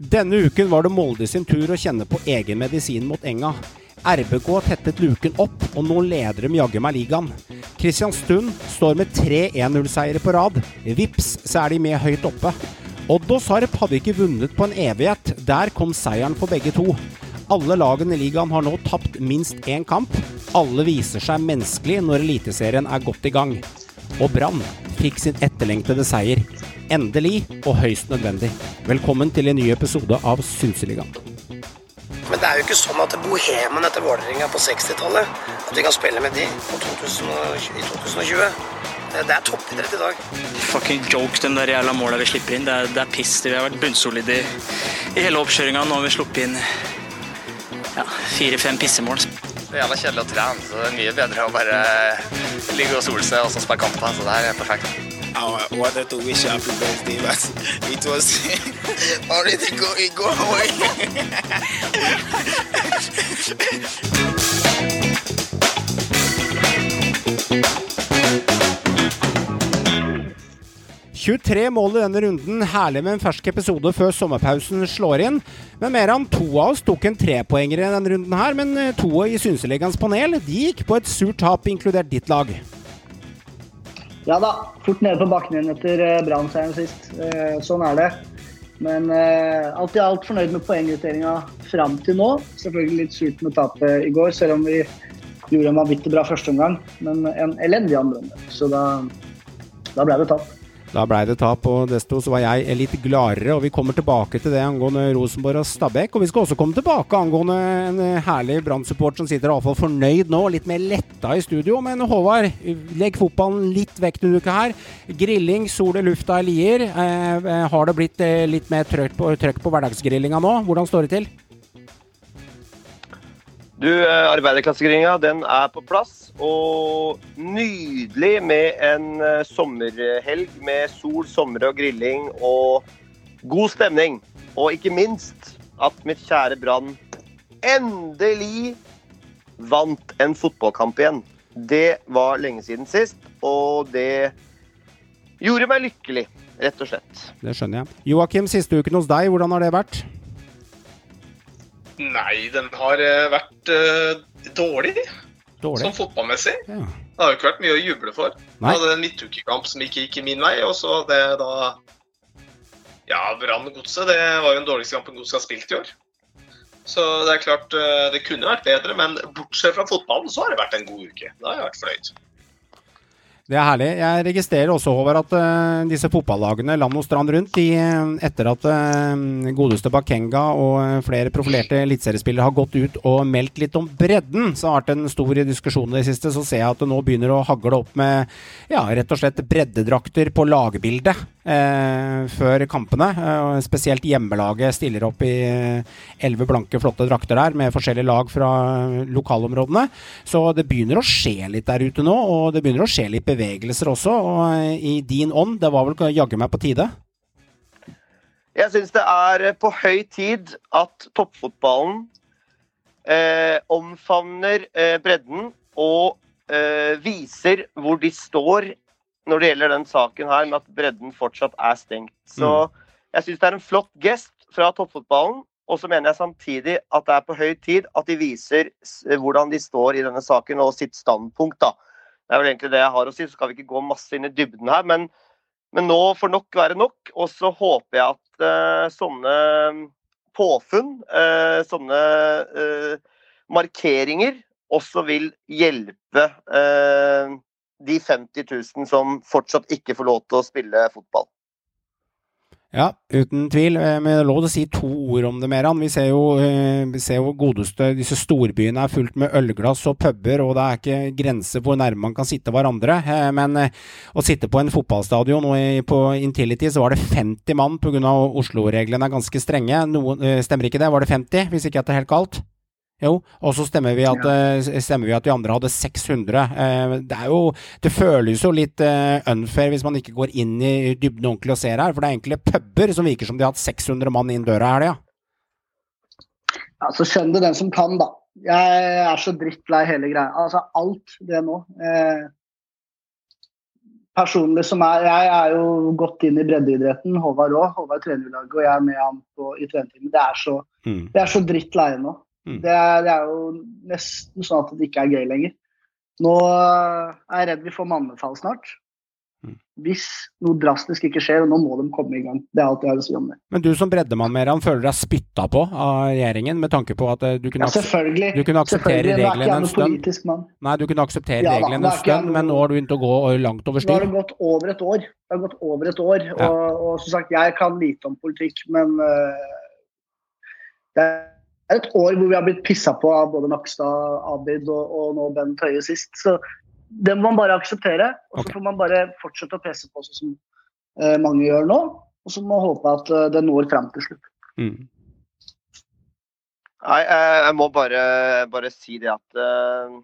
Denne uken var det Molde sin tur å kjenne på egen medisin mot Enga. RBK tettet luken opp, og nå leder de jaggu meg ligaen. Kristiansund står med tre 1-0-seiere på rad. Vips, så er de med høyt oppe. Odd og Sarp hadde ikke vunnet på en evighet. Der kom seieren for begge to. Alle lagene i ligaen har nå tapt minst én kamp. Alle viser seg menneskelig når Eliteserien er godt i gang. Og Brann fikk sin etterlengtede seier. Endelig og høyst nødvendig. Velkommen til en ny episode av Synseligaen. Men det er jo ikke sånn at bohemen etter Vålerenga på 60-tallet At vi kan spille med de på 2000, i 2020. Det er toppidrett i dag. Fucking joke, de der jævla måla vi slipper inn. Det er, det er piss. Vi har vært bunnsolide i, i hele oppkjøringa. Nå har vi sluppet inn ja, fire-fem pissemål. Det er jævla kjedelig å trene, så det er mye bedre å bare ligge og sole seg og så spille kamper. Så det her er perfekt. I wanted to wish happy birthday, but it was already going go away. 23 mål i denne runden. Herlig med en fersk episode før sommerpausen slår inn. Men mer enn to av oss tok en trepoenger i denne runden her, men eh, to i Synseligaens panel de gikk på et surt tap, inkludert ditt lag. Ja da, fort nede på bakken igjen etter uh, Brann-seieren sist. Eh, sånn er det. Men eh, alt i alt fornøyd med poengutdelinga fram til nå. Selvfølgelig litt surt med tapet i går, selv om vi gjorde en vanvittig bra førsteomgang. Men en elendig andre omgang. Så da, da ble det tap. Da blei det tap, og desto så var jeg litt gladere. Og vi kommer tilbake til det angående Rosenborg og Stabæk. Og vi skal også komme tilbake angående en herlig Brann-support som sitter iallfall fornøyd nå, litt mer letta i studio. Men Håvard, legg fotballen litt vekk denne uka her. Grilling, sol i lufta i Lier. Eh, har det blitt eh, litt mer trøkk på, trøkk på hverdagsgrillinga nå? Hvordan står det til? Du, arbeiderklassegrillinga, den er på plass. Og nydelig med en eh, sommerhelg med sol, sommer og grilling og god stemning. Og ikke minst at mitt kjære Brann endelig vant en fotballkamp igjen. Det var lenge siden sist, og det gjorde meg lykkelig, rett og slett. Det skjønner jeg. Joakim, siste uken hos deg, hvordan har det vært? Nei, den har eh, vært uh, dårlig. Dårlig? Sånn fotballmessig. Ja. Det har jo ikke vært mye å juble for. Nei. Jeg hadde en midtukekamp som ikke gikk min vei, og så jeg da Ja, Brann Godset. Det var jo den dårligste kampen Godset har spilt i år. Så det er klart eh, det kunne vært bedre, men bortsett fra fotballen så har det vært en god uke. Da har jeg vært fornøyd. Det er herlig. Jeg registrerer også, Håvard, at uh, disse fotballagene land og strand rundt, de, uh, etter at uh, godeste Bakenga og flere profilerte eliteseriespillere har gått ut og meldt litt om bredden, så har det vært en stor diskusjon i det siste, så ser jeg at det nå begynner å hagle opp med ja, rett og slett breddedrakter på lagbildet før kampene. spesielt hjemmelaget stiller opp i elleve blanke, flotte drakter der med forskjellige lag fra lokalområdene. Så det begynner å skje litt der ute nå, og det begynner å skje litt bevegelser også. Og i din ånd, det var vel jaggu meg på tide? Jeg syns det er på høy tid at toppfotballen eh, omfavner eh, bredden og eh, viser hvor de står når det gjelder den saken her med at bredden fortsatt er stengt. Så jeg syns det er en flott gest fra toppfotballen. Og så mener jeg samtidig at det er på høy tid at de viser hvordan de står i denne saken og sitt standpunkt. da. Det er vel egentlig det jeg har å si. Så skal vi ikke gå masse inn i dybden her. Men, men nå får nok være nok. Og så håper jeg at uh, sånne påfunn, uh, sånne uh, markeringer, også vil hjelpe de 50 000 som fortsatt ikke får lov til å spille fotball. Ja, uten tvil. Eh, Men det er lov til å si to ord om det, Meran. Vi ser jo, eh, vi ser jo godeste Disse storbyene er fullt med ølglass og puber, og det er ikke grenser hvor nærme man kan sitte hverandre. Eh, Men å sitte på en fotballstadion, og på Intility så var det 50 mann pga. Oslo-reglene er ganske strenge. Noen, stemmer ikke det? Var det 50, hvis ikke jeg tar helt galt? Jo, og så stemmer vi at, eh, stemmer vi at de andre hadde 600. Eh, Det er jo Det føles jo litt eh, unfair hvis man ikke går inn i dybden ordentlig og ser her, for det er egentlig puber som virker som de har hatt 600 mann inn døra her, ja. Ja, så skjønn det den som kan, da. Jeg er så drittlei hele greia. Altså alt det nå. Eh, personlig som er Jeg er jo godt inn i breddeidretten, Håvard òg. Håvard trener i laget, og jeg er med han på, i trenerteamet. Det, er så- Mm. det er så dritt leie nå. Mm. Det, er, det er jo nesten sånn at det ikke er gøy lenger. Nå øh, er jeg redd vi får mannefall snart. Mm. Hvis noe drastisk ikke skjer, og nå må de komme i gang. Det er alt jeg har å si om det. Men du som breddemann, Meran, føler deg spytta på av regjeringen med tanke på at eh, du kunne, Ja, selvfølgelig. du kunne akseptere er reglene en stund? Nei, du kunne akseptere Ja reglene en stund, men nå har du begynt å gå langt over Nå har det gått over et år. Det har gått over et år, Ja. og, og som sagt, jeg kan lite om politikk, men uh, det er et år hvor vi har blitt pissa på av både Nakstad, Abid og, og nå Bent Høie sist. Så det må man bare akseptere. Og så okay. får man bare fortsette å presse på sånn som eh, mange gjør nå. Og så må man håpe at eh, det når fram til slutt. Mm. Nei, eh, jeg må bare, bare si det at eh,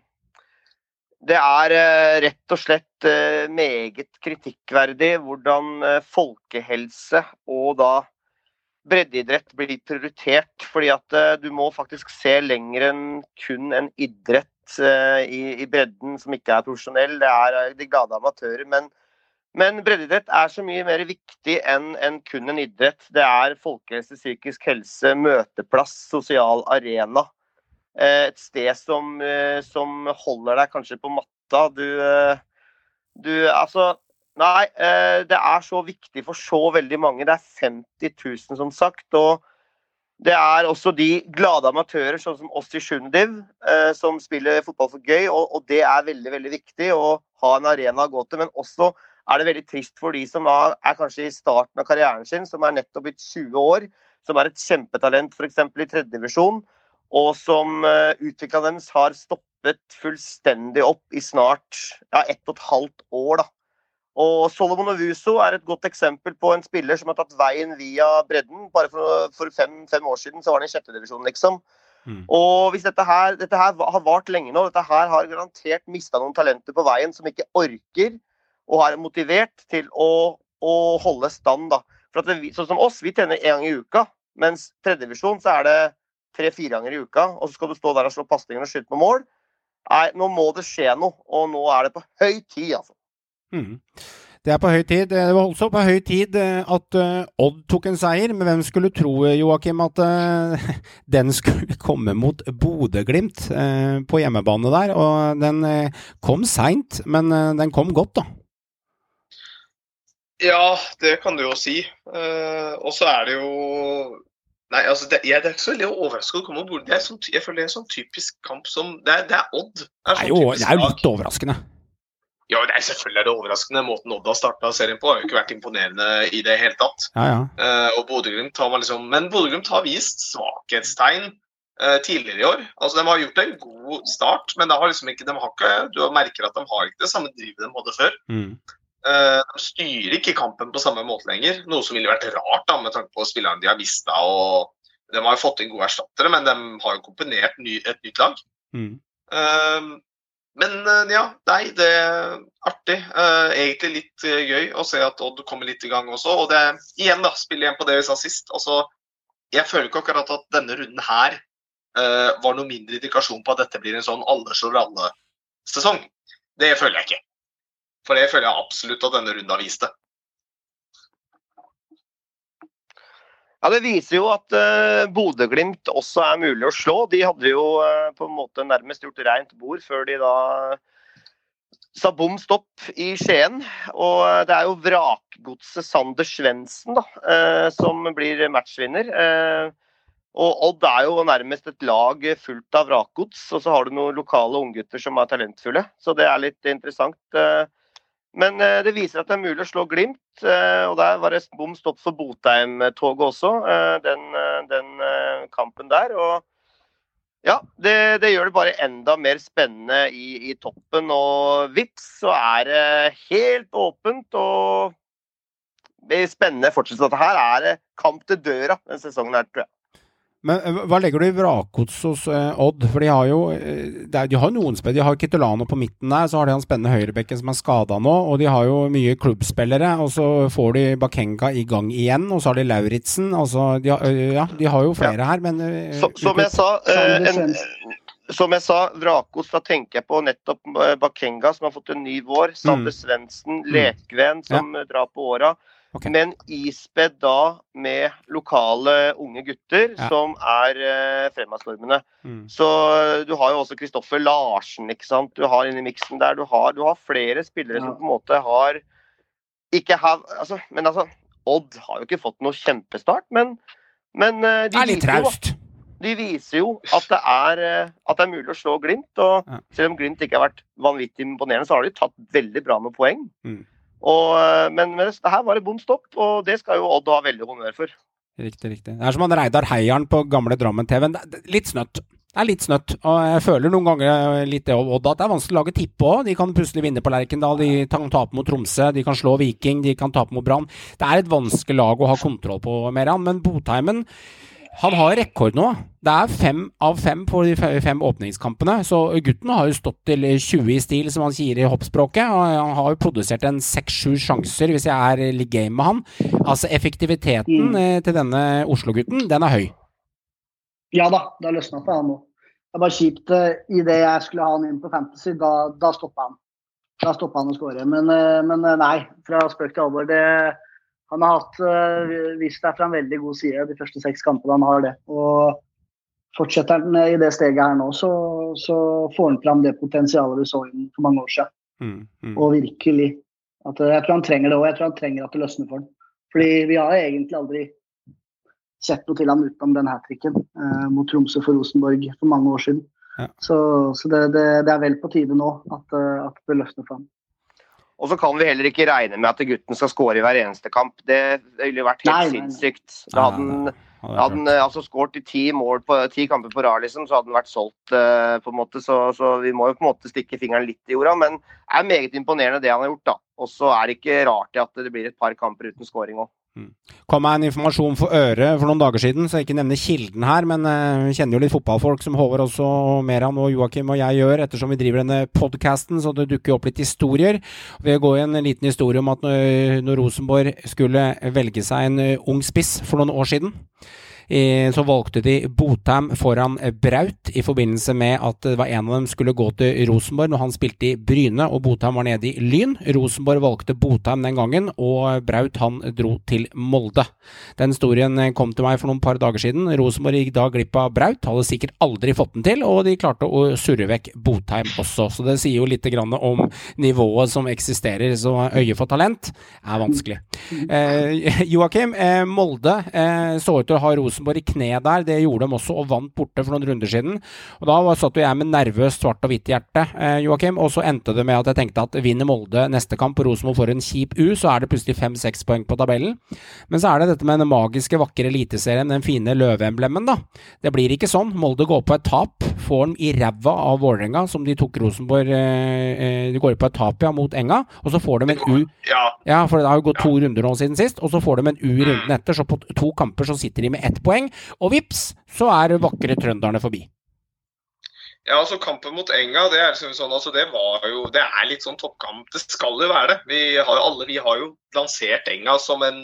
det er eh, rett og slett meget kritikkverdig hvordan eh, folkehelse og da breddeidrett blir prioritert. Fordi at eh, du må faktisk se lenger enn kun en idrett eh, i, bredden som ikke er profesjonell. Det er eh, de glade amatører. Men, men breddeidrett er så mye mer viktig enn en kun en idrett. Det er folkehelse, psykisk helse, møteplass, sosial arena. Et sted som, som holder deg kanskje på matta. Du, du Altså, nei. eh, Det er så viktig for så veldig mange. Det er 50 000, som sagt. og det er også de glade amatører, sånn som oss i Sjundiv, eh, som spiller fotball for gøy. Og, det er veldig veldig viktig å ha en arena å gå til. Men også er det veldig trist for de som er, er kanskje i starten av karrieren sin, som er nettopp blitt 20 år, som er et kjempetalent f.eks. i tredjedivisjon, og som uh, utvikla deres har stoppet fullstendig opp i snart ja, ett og et halvt år. da. Og Solomon Ovuso er et godt eksempel på en spiller som har tatt veien via bredden. Bare for, for fem, fem år siden så var han i sjettedivisjon, liksom. Mm. Og hvis dette her, dette her har vart lenge nå, dette her har garantert mista noen talenter på veien som ikke orker og har motivert til å, å holde stand. da. For at det, sånn som oss, vi trener én gang i uka, mens tredjedivisjon så er det tre-fire ganger i uka. Og så skal du stå der og slå pasninger og skyte på mål. Nei, nå må det skje noe, og nå er det på høy tid, altså. Mm. Det er på høy tid. Det var også på høy tid eh, at eh, Odd tok en seier, men hvem skulle tro, eh, Joakim, at eh, den skulle komme mot Bodø-Glimt eh, på hjemmebane der? Og den eh, kom seint, men eh, den kom godt, da. Ja, det kan du jo si. Eh, og så er det jo Nei, altså, det, jeg, det er ikke så veldig overraskende å komme. Det er sånn, jeg føler det er en sånn typisk kamp som Det er, det er Odd. Det er sånn jo, det er jo litt overraskende. Ja, det er selvfølgelig er det overraskende. Måten Odd har starta serien på, har jo ikke vært imponerende i det hele tatt. Ja, ja. Uh, og Bodø-Glimt har man liksom Men Bodø-Glimt har vist svakhetstegn uh, tidligere i år. Altså, De har gjort en god start, men det har liksom ikke, de har ikke, du merker at de har ikke det samme drivet de hadde før. Mm. Eh, de styrer ikke kampen på samme måte lenger, noe som ville vært rart da, med tanke på spillerne de har mista. og De har jo fått inn gode erstattere, men de har jo komponert ny, et nytt lag. Mm. Men eh, ja, nei, det er artig. Eh, egentlig litt eh, gøy å se at Odd kommer litt i gang også. Og det igjen, da, spille igjen på det vi sa sist. Altså, jeg føler ikke akkurat at denne runden her uh, var noe mindre indikasjon på at dette blir en sånn alle slår alle-sesong. Det føler jeg ikke. For det føler jeg absolutt at denne runden har vist det. Ja, Det viser jo at uh, Bodø-Glimt også er mulig å slå. De hadde jo uh, på en måte nærmest gjort rent bord før de da sa bom stopp i Skien. Og uh, det er jo vrakgodset Sander Svendsen eh, som blir matchvinner. Og Odd er jo nærmest et lag fullt av vrakgods, og så har du noen lokale unggutter som er talentfulle. Så det er litt interessant. eh. Men eh, det viser at det er mulig å slå Glimt. eh, Og der var det bom stopp for Botheim-toget også, eh, den, den kampen der. Og ja, det, det gjør det bare enda mer spennende i, i toppen. Og vips, så er det helt åpent. Og det er spennende fortsatt. Dette her er kamp til døra denne sesongen her, tror jeg. Men eh, hva legger du i vrakgods hos uh, Odd? For de har jo eh, er, de har noen spillere. De har Kitolano på midten der, så har de han spennende høyrebekken som er skada nå. Og de har jo mye klubbspillere. Og så får de Bakenga i gang igjen, og så har de Lauritzen. Altså, de har, ja, de har jo flere her, men uh, Så, som jeg sa, en, som jeg sa, Vrakos, da tenker jeg på nettopp Bakenga, som har fått en ny vår. Sander Svendsen, Lekven, som ja. drar på åra. Ok. Men ispedd da med lokale unge gutter Ja. som er eh, fremadstormende. Mm. Så du har jo også Kristoffer Larsen, ikke sant. Du har inni miksen der. Du har, du har flere spillere Ja. som på en måte har ikke have, altså, Men altså, Odd har jo ikke fått noe kjempestart, men, men eh, Det er litt traust. de viser jo at det er, eh, at det er mulig å slå Glimt. Og selv om Glimt ikke har vært vanvittig imponerende, så har de tatt veldig bra med poeng. Mm. Og, eh, men, men det her var et bom stopp, og det skal jo Odd ha veldig honnør for. Riktig, riktig. Det er som han Reidar Heieren på gamle er Litt snøtt. Det er litt snøtt. Og jeg føler noen ganger litt det Odd at det er vanskelig å lage tippe òg. De kan plutselig vinne på Lerkendal, de kan tape mot Tromsø, de kan slå Viking, de kan tape mot Brann. Det er et vanskelig lag å ha kontroll på, Meran. Men Botheimen han har rekord nå. Det er fem av fem på de fem åpningskampene. Så gutten har jo stått til 20 i stil, som han sier i hoppspråket. Og han har jo produsert en seks-sju sjanser, hvis jeg er litt game med han. Altså effektiviteten Mm. eh, til denne Oslo-gutten, den er høy. Ja da, det har løsna for han nå. Det bare kjipt eh, idet jeg skulle ha han inn på Fantasy, da, da stoppa han. Da stoppa han å skåre. Men, eh, men nei, fra spøk til alvor. Det, han har hatt, eh, vist seg fra en veldig god side de første seks kampene. Han har det. Og fortsetter han i det steget her nå, så, så får han fram det potensialet du så inn for mange år siden. Mm, mm. Og virkelig. At, eh, jeg tror han trenger det òg. Jeg tror han trenger at det løsner for ham. Fordi vi har egentlig aldri sett noe til ham utenom den hat tricken eh, mot Tromsø for Rosenborg for mange år siden. Ja. Så, så det, det, det er vel på tide nå at, eh, at det løsner for ham. Og så kan vi heller ikke regne med at gutten skal skåre i hver eneste kamp. Det ville vært helt sinnssykt. Da hadde han hadde han eh, altså skåret i ti, mål på, ti kamper på rad, liksom, så hadde han vært solgt. uh, på en måte, så, så vi må jo på en måte stikke fingeren litt i jorda. Men det er meget imponerende det han har gjort. da. Og så er det ikke rart at det blir et par kamper uten skåring òg. Kom meg en informasjon for øret for noen dager siden, så jeg ikke nevner kilden her, men jeg vi kjenner jo litt fotballfolk som Håvard også, og Meran og Joakim og jeg gjør, ettersom vi driver denne podkasten, så det dukker jo opp litt historier. Vi går i en liten historie om at når, Rosenborg skulle velge seg en eh, ung spiss for noen år siden, eh, så valgte de Botheim foran Braut i forbindelse med at det var en av dem skulle gå til Rosenborg når han spilte i Bryne og Botheim var nede i Lyn. Rosenborg valgte Botheim den gangen, og Braut han dro til Molde. Den historien kom til meg for noen par dager siden. Rosenborg gikk da glipp av Braut, hadde sikkert aldri fått den til, og de klarte å surre vekk Botheim også. Så det sier jo litt om nivået som eksisterer, så øye for talent er vanskelig. Eh, Joakim, eh, Molde eh, så ut til å ha Rosenborg i kne der. Det gjorde de også, og vant borte for noen runder siden. Og Da satt jo jeg med nervøst svart og hvitt hjerte, eh, Joakim, og så endte det med at jeg tenkte at vinner Molde neste kamp, og Rosenborg får en kjip U, så er det plutselig fem-seks poeng på tabellen. Men så er det dette med den magiske, vakre eliteserien, den fine løveemblemen, da. Det blir ikke sånn. Molde går på et tap, får dem i ræva av Vålerenga, som de tok Rosenborg eh, eh, De går på et tap, ja, mot Enga, og så får de en U Ja, ja, for det har jo gått to runder nå siden sist, og så får de en U i runden etter, så på to kamper så sitter de med ett poeng, og vips, så er vakre trønderne forbi. Ja, altså Kampen mot Enga det er liksom sånn, altså det var jo, det er litt sånn toppkamp. Det skal jo være det. Vi har alle vi har jo lansert Enga som en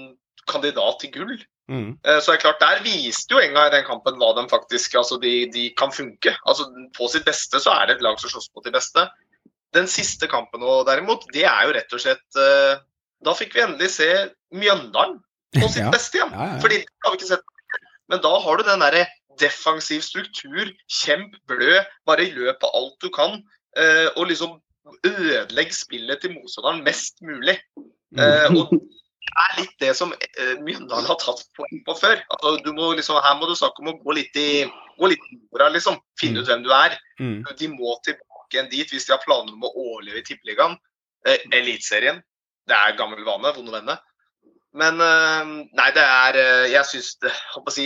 kandidat til gull. Mm. Eh, Så det er klart, Der viste jo Enga i den kampen hva de faktisk altså de, de kan funke. Altså På sitt beste så er det et lag som slåss mot de beste. Den siste kampen og derimot, det er jo rett og slett eh, Da fikk vi endelig se Mjøndalen på sitt Ja. beste igjen. Ja, ja. Fordi det har vi ikke sett. Men da har du den derre defensiv struktur, kjemp blø, bare løp av alt du kan. eh, og liksom ødelegg spillet til motstanderen mest mulig. Eh, og det er litt det som eh, Mjøndalen har tatt poeng på før. Altså, du må liksom, her må du snakke om å gå litt i gå litt jorda, liksom. Finne ut hvem du er. Mm. De må tilbake igjen dit hvis de har planer om å overleve i Tippeligaen. Eh, Eliteserien. Det er gammel vane. Vonde venner. Men nei, det er Jeg syns det jeg si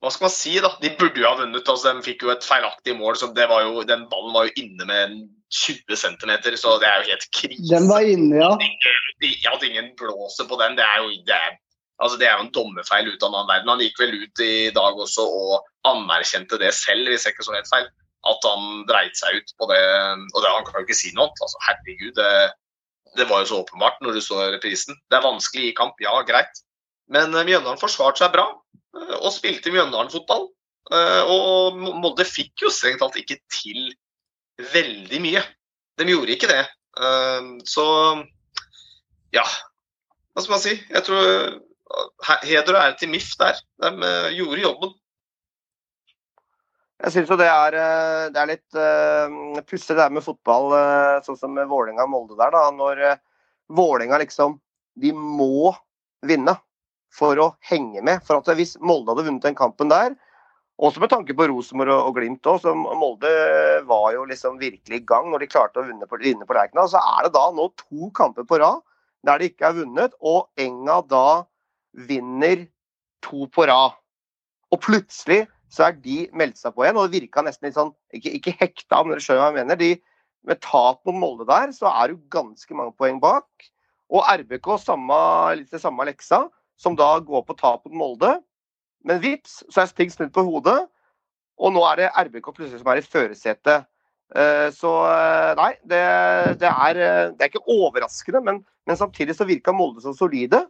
Hva skal man si, da? De burde jo ha vunnet. altså De fikk jo et feilaktig mål. så det var jo, Den ballen var jo inne med 20 cm, så det er jo helt krise. Den var inne, ja. At ingen blåser på den, det er jo det er, altså det er jo en dommerfeil ut av den verden. Han gikk vel ut i dag også og anerkjente det selv, hvis jeg ikke så helt feil. At han dreit seg ut på det. Og det, han kan jo ikke si noe annet. Altså, herregud, det, det var jo så åpenbart når du så reprisen. Det er vanskelig i kamp, ja, greit. Men eh, Mjøndalen forsvarte seg bra og spilte Mjøndalen-fotball. Eh, og Molde fikk jo strengt talt ikke til veldig mye. De gjorde ikke det. Eh, så ja, hva skal man si? Jeg tror heder og ære til MIF der. De gjorde jobben. Jeg syns jo det er, det er litt uh, pussig det her med fotball, sånn som Vålerenga og Molde der. da, Når Vålerenga liksom De må vinne for å henge med. For at hvis Molde hadde vunnet den kampen der, også med tanke på Rosenborg og, Glimt òg, så Molde var jo liksom virkelig i gang når de klarte å vinne på, vinne på Lerkendal. Så er det da nå to kamper på rad der de ikke er vunnet, og Enga da vinner to på rad. Og plutselig så er de meldt seg på igjen, og det virka nesten litt sånn Ikke, ikke hekta, men dere skjønner hva jeg mener. De, med tap mot Molde der, så er jo ganske mange poeng bak. Og RBK samme, litt det samme leksa, som da går på tap mot Molde. Men vips, så er ting snudd på hodet. Og nå er det RBK plutselig som er i førersetet. Eh, så eh, nei, det, det, er, eh, det, er, ikke overraskende, men, men samtidig så virka Molde så solide.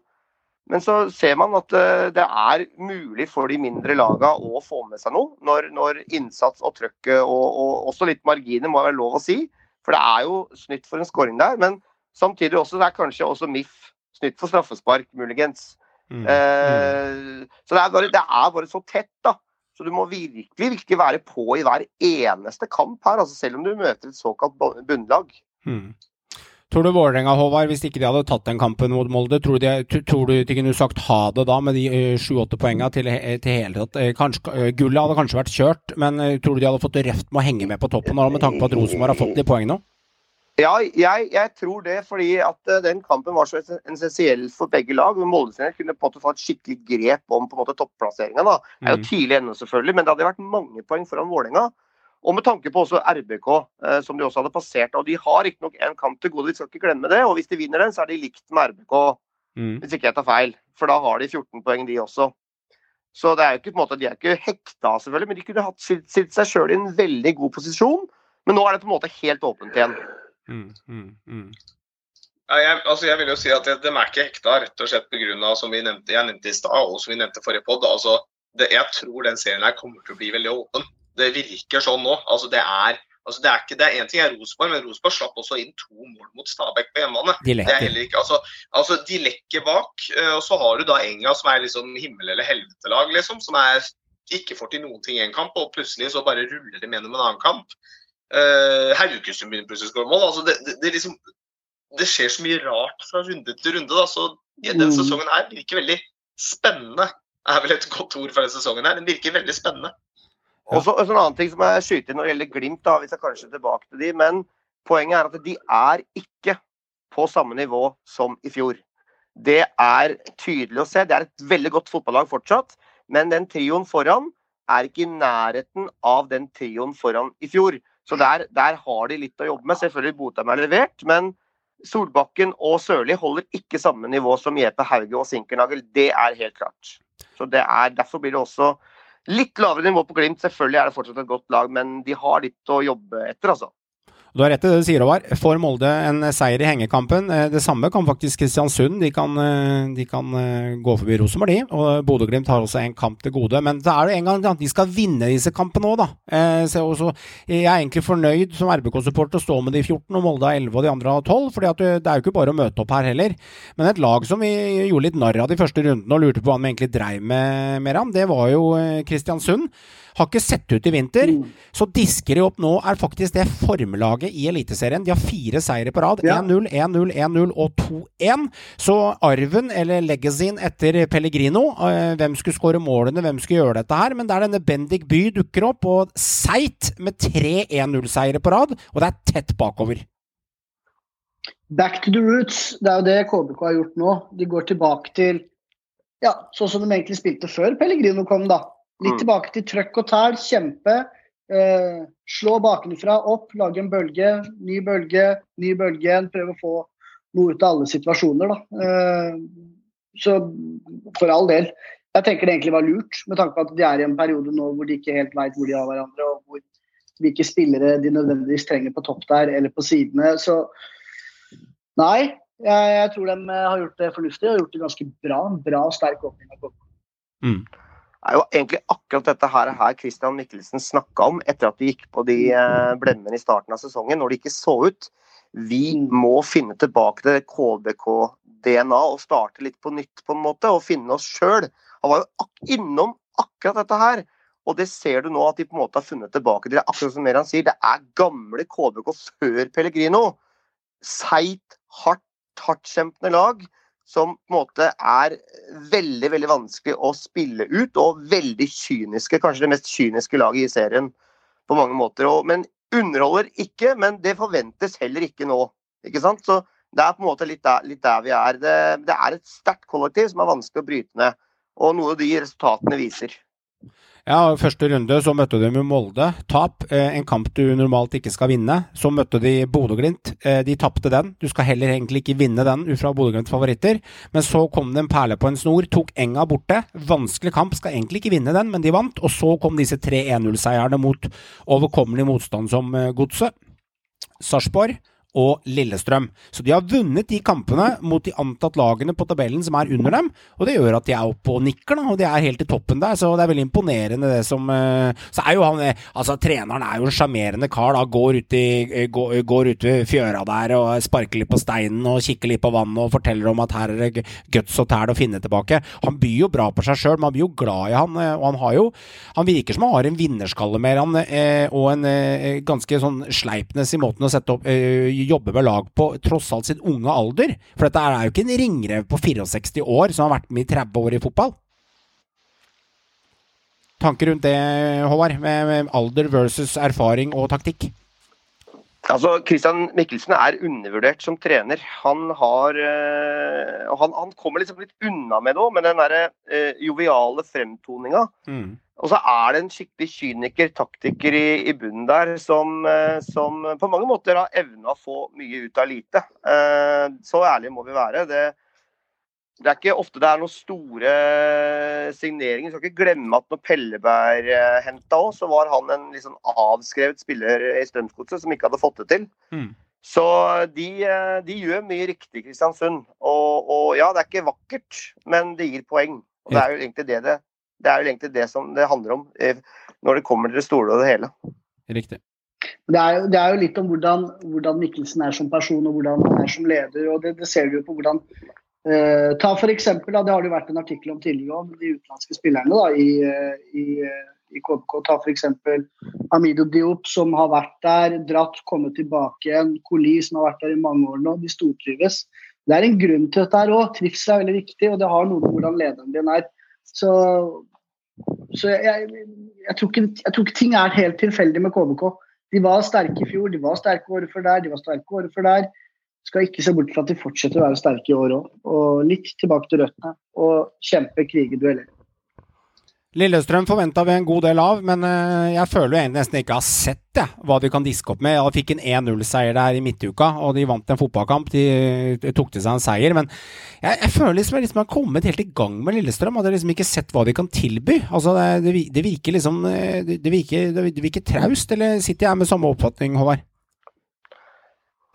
Men så ser man at det er mulig for de mindre lagene å få med seg noe. Når, når innsats og trøkket og, og, også litt marginer må være lov å si. For det er jo snytt for en skåring der. Men samtidig også, det er kanskje også MIF snytt for straffespark, muligens. Mm. Eh, så det er, bare, det er, bare, så tett, da. Så du må virkelig, virkelig være på i hver eneste kamp her, altså selv om du møter et såkalt bunnlag. Mm. Tror du Vålerenga, Håvard, hvis ikke de hadde tatt den kampen mot Molde, tror du, de, tror du de kunne sagt ha det da med de eh, sju-åtte poengene til, til hele tatt? Gullet hadde kanskje vært kjørt, men tror du de hadde fått røft med å henge med på toppen nå, med tanke på at Rosenborg har fått de poengene nå? Ja, jeg, jeg, tror det, fordi at uh, den kampen var så essensiell for begge lag. Molde kunne på en måte få et skikkelig grep om på en måte topplasseringa. Det er jo mm. tidlig ennå, selvfølgelig, men det hadde vært mange poeng foran Vålerenga. Og med tanke på også RBK, uh, som de også hadde passert. og De har riktignok en kamp til gode, vi skal ikke glemme det. Og hvis de vinner den, så er de likt med RBK, mm. hvis ikke jeg tar feil. For da har de 14 poeng, de også. Så det er jo ikke på en måte, de er ikke hekta, selvfølgelig, men de kunne hatt stilt seg sjøl i en veldig god posisjon. Men nå er det på en måte helt åpent igjen. Mm, mm, mm. Ja, jeg, altså jeg, vil jo si at de, er ikke hekta rett og slett pga. som vi nevnte, jeg nevnte i stad, og som vi nevnte forrige pod. Altså, jeg tror den serien her kommer til å bli veldig åpen. Det virker sånn nå. Altså, det er altså, det er ikke, det er Én ting er Rosenborg, men Rosenborg slapp også inn to mål mot Stabæk på hjemmebane. De lekker. Ikke, altså, altså, de lekker bak. Eh, og så har du da Enga, som er liksom himmel- eller helvete-lag, liksom. Som er, ikke får til noen ting i en kamp, og plutselig så bare ruller de gjennom en annen kamp. Uh, Haugesund begynner plutselig å skåre mål. Altså det, det, det, liksom, det, skjer så mye rart fra runde til runde. Da. Så ja, denne mm. sesongen her virker veldig spennende. Det er vel et godt ord for den sesongen her. Den virker veldig spennende. Ja. Også, en annen ting som jeg skyter inn når det gjelder Glimt, da, hvis jeg kanskje tilbake til de, men poenget er at de er ikke på samme nivå som i fjor. Det er tydelig å se. Det er et veldig godt fotballag fortsatt, men den trioen foran er ikke i nærheten av den trioen foran i fjor. Så der, der, har de litt å jobbe med. Selvfølgelig Botheim er levert, men Solbakken og Sørli holder ikke samme nivå som Jeppe Hauge og Sinkernagel. Det er helt klart. Så det er, Derfor blir det også litt lavere nivå på Glimt. Selvfølgelig er det fortsatt et godt lag, men de har litt å jobbe etter, altså. Du har rett i det du sier, Håvard. Får Molde en seier i hengekampen? Eh, det samme kan faktisk Kristiansund. De kan, eh, de kan eh, gå forbi Rosenborg, de. Og Bodø-Glimt har også en kamp til gode. Men da er det en gang at de skal vinne disse kampene òg, da. Så jeg er egentlig fornøyd som RBK-supporter å stå med de 14, og Molde har 11 og de andre har 12. For det er jo ikke bare å møte opp her heller. Men et lag som vi gjorde litt narr av de første rundene og lurte på hva de egentlig dreiv med, med ham, det var jo Kristiansund. Har ikke sett ut i vinter. Mm. Så disker de opp nå, er faktisk det formlaget i Eliteserien. De har fire seire på rad. 1-0, 1-0, 1-0 og 2-1. Så arven, eller legacyen etter Pellegrino øh, Hvem skulle skåre målene, hvem skulle gjøre dette her? Men der denne Bendik By dukker opp, og Seit med tre 1-0-seire på rad. Og det er tett bakover. Back to the roots. Det er jo det KBK har gjort nå. De går tilbake til ja, sånn som de egentlig spilte før Pellegrino kom, da. Litt mm. tilbake til trøkk og tæl, kjempe. Eh, slå bakenfra, opp, lage en bølge, ny bølge, ny bølge igjen. Prøve å få noe ut av alle situasjoner, da. Eh, så for all del. Jeg tenker det egentlig var lurt, med tanke på at de er i en periode nå hvor de ikke helt veit hvor de har hverandre, og hvor hvilke spillere de nødvendigvis trenger på topp der eller på sidene. Så nei, jeg, jeg tror de har gjort det fornuftig og gjort det ganske bra. En bra, sterk åpning av kampen. Mm. Er jo egentlig akkurat dette her, her Christian Mikkelsen snakka om etter at de gikk på de eh, blemmene i starten av sesongen, når det ikke så ut. Vi må finne tilbake til KBK-DNA og starte litt på nytt, på en måte, og finne oss sjøl. Han var jo innom akkurat dette her. Og det ser du nå at de på en måte har funnet tilbake til. Akkurat som Meran sier, det er gamle KBK før Pellegrino. Seigt, hardt, hardtkjempende lag som på en måte er veldig veldig vanskelig å spille ut, og veldig kyniske. Kanskje det mest kyniske laget i serien på mange måter. Og, men underholder ikke, men det forventes heller ikke nå. ikke sant? Så det er på en måte litt der, litt der vi er. Det, det er et sterkt kollektiv som er vanskelig å bryte ned. Og noe de resultatene viser. Ja, Første runde så møtte de Molde. Tap. Eh, en kamp du normalt ikke skal vinne. Så møtte de Bodø-Glimt. Eh, de tapte den. Du skal heller egentlig ikke vinne den ut fra Bodø-Glimts favoritter. Men så kom det en perle på en snor. Tok Enga borte. Vanskelig kamp. Skal egentlig ikke vinne den, men de vant. Og så kom disse tre 1-0-seierne mot overkommelig motstand som eh, Godset. Sarpsborg og Lillestrøm. Så de har vunnet de kampene mot de antatt lagene på tabellen som er under dem, og det gjør at de er oppe og nikker, da, og de er helt i toppen der, så det er veldig imponerende det som uh, Så er jo han eh, Altså, treneren er jo en sjarmerende kar, da. Går ut, i, eh, går, går ut ved fjøra der og sparker litt på steinen og kikker litt på vannet og forteller om at her er det guts og tæl å finne tilbake. Han byr jo bra på seg sjøl, man blir jo glad i han, og han har jo Han virker som han har en vinnerskalle mer, han, og en ganske sånn sleipnes i måten å sette opp jobber med lag på tross alt sin unge alder. For dette er jo ikke en ringrev på 64 år som har vært med i 30 år i fotball. Tanker rundt det, Håvard? Med, alder versus erfaring og taktikk? Altså, Christian Mikkelsen er undervurdert som trener. Han har øh, han, han, kommer liksom litt unna med det òg, med den derre øh, joviale fremtoninga. Mm. Og så er det en skikkelig kyniker, taktiker i, i bunnen der, som, øh, som, på mange måter har evna å få mye ut av lite. så ærlige må vi være. Det, det er ikke ofte det er noen store signeringer. Vi skal ikke glemme at når Pelleberg eh, henta òg, så var han en liksom avskrevet spiller i Strømsgodset som ikke hadde fått det til. Mm. Så de, eh, de, gjør mye riktig, Kristiansund. Og, og, ja, det er ikke vakkert, men det gir poeng. Og det er jo egentlig det det, det, er jo egentlig det som det handler om eh, når det kommer til det store og det hele. Riktig. Det er, jo, det er, jo, litt om hvordan, hvordan Mikkelsen er som person og hvordan han er som leder. og Det, det ser du jo på hvordan Uh, ta for eksempel, da, Det har det jo vært en artikkel om tidligere om de utenlandske spillerne da, i, eh, i, i KBK. Ta f.eks. Amido Diop, som har vært der, dratt, kommet tilbake igjen. Koli, som har vært der i mange år nå. De stortrives. Det er en grunn til dette her òg. Trivsel er veldig viktig, og det har noe med hvordan lederen din er. Så, så jeg, jeg, tror ikke, jeg, tror ikke, ting er helt tilfeldig med KBK. De var sterke i fjor, de var sterke året før der, de var sterke året før der skal ikke se bort fra at de fortsetter å være sterke i år òg. Og litt tilbake til røttene og kjempe, krige, dueller. Lillestrøm forventa vi en god del av, men eh, jeg føler jeg nesten ikke har sett det, hva de kan diske opp med. Jeg fikk en 1-0-seier der i midtuka, og de vant en fotballkamp. De, de tok til seg en seier, men jeg, jeg føler liksom jeg liksom har kommet helt i gang med Lillestrøm. Hadde liksom ikke sett hva de kan tilby. Altså, det, det, det virker liksom det, Det virker, virker traust, eller sitter jeg med samme oppfatning, Håvard?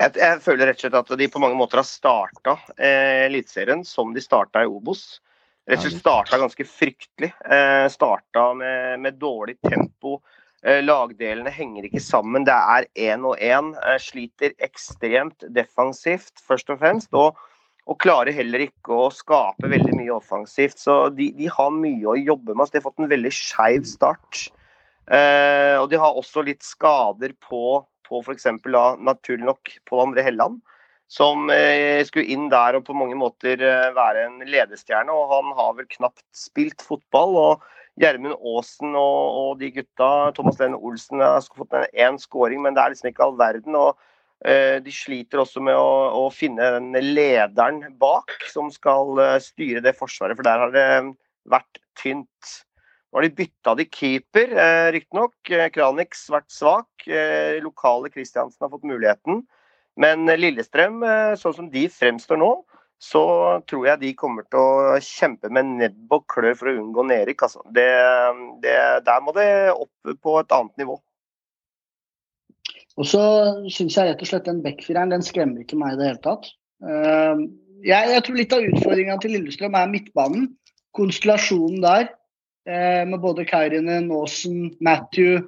Jeg, jeg, føler rett og slett at de på mange måter har starta eh, Eliteserien som de starta i Obos. Rett og starta ganske fryktelig. Eh, starta med, med, dårlig tempo. Eh, lagdelene henger ikke sammen. Det er én og én. Eh, sliter ekstremt defensivt, først og fremst. Og, og, klarer heller ikke å skape veldig mye offensivt. Så de, de har mye å jobbe med. Så de har fått en veldig skeiv start. Eh, og de har også litt skader på på f.eks. naturlig nok Pål André Helland, som eh, skulle inn der og på mange måter eh, være en ledestjerne. og Han har vel knapt spilt fotball. og Gjermund Aasen og, og, de gutta, Thomas Lene Olsen, har fått én skåring, men det er liksom ikke all verden. og eh, De sliter også med å, å, finne den lederen bak som skal eh, styre det forsvaret, for der har det vært tynt. Nå har de bytta de keeper, eh, riktignok. Eh, Kranix vært svak. Eh, lokale Kristiansen har fått muligheten. Men eh, Lillestrøm, eh, sånn som de fremstår nå, så tror jeg de kommer til å kjempe med nebb og klør for å unngå nedrykk. Altså. Det, der må det opp på et annet nivå. Og så syns jeg rett og slett den backfireren den skremmer ikke meg i det hele tatt. Uh, jeg, jeg, tror litt av utfordringa til Lillestrøm er midtbanen. Konstellasjonen der. eh, med både Kairinen, Aasen, Matthew.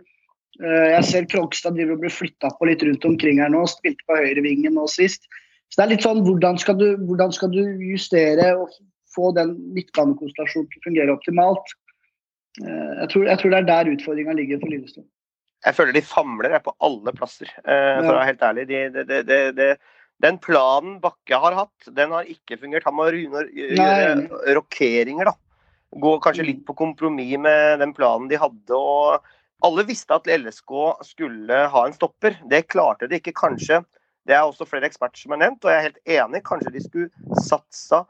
Eh, jeg ser Krogstad driver og blir flytta på litt rundt omkring her nå. Spilte på høyrevingen nå sist. Så det er litt sånn hvordan skal du, hvordan skal du justere og få den midtbanekonstellasjonen til å fungere optimalt? Eh, jeg tror, jeg tror det er der utfordringa ligger for Lillestrøm. Jeg føler de famler jeg, på alle plasser, eh, for å være helt ærlig. De, de, de, de, de, den planen Bakke har hatt, den har ikke fungert. Han må gjøre rokeringer, da. Gå kanskje litt på kompromiss med den planen de hadde. og Alle visste at LSK skulle ha en stopper. Det klarte de ikke, kanskje. Det er også flere eksperter som er nevnt, og jeg er helt enig. Kanskje de skulle satsa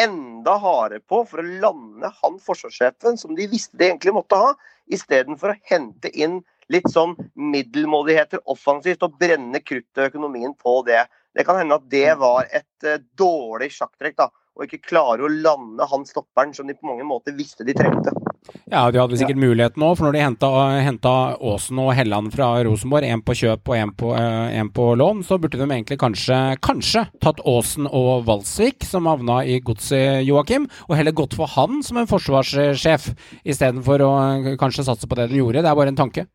enda hardere på for å lande han forsvarssjefen som de visste de egentlig måtte ha, istedenfor å hente inn litt sånn middelmådigheter offensivt og brenne kruttet og økonomien på det. Det kan hende at det var et eh, dårlig sjakktrekk, da. Å ikke klare å lande han stopperen som de på mange måter visste de trengte. Ja, de hadde sikkert mulighet nå, for når de henta, henta Aasen og Helland fra Rosenborg, én på kjøp og én på, eh, en på lån, så burde de egentlig kanskje, kanskje tatt Aasen og Valsvik, som havna i godset, Joakim, og heller gått for han som en forsvarssjef, istedenfor å eh, kanskje satse på det de gjorde. Det er bare en tanke.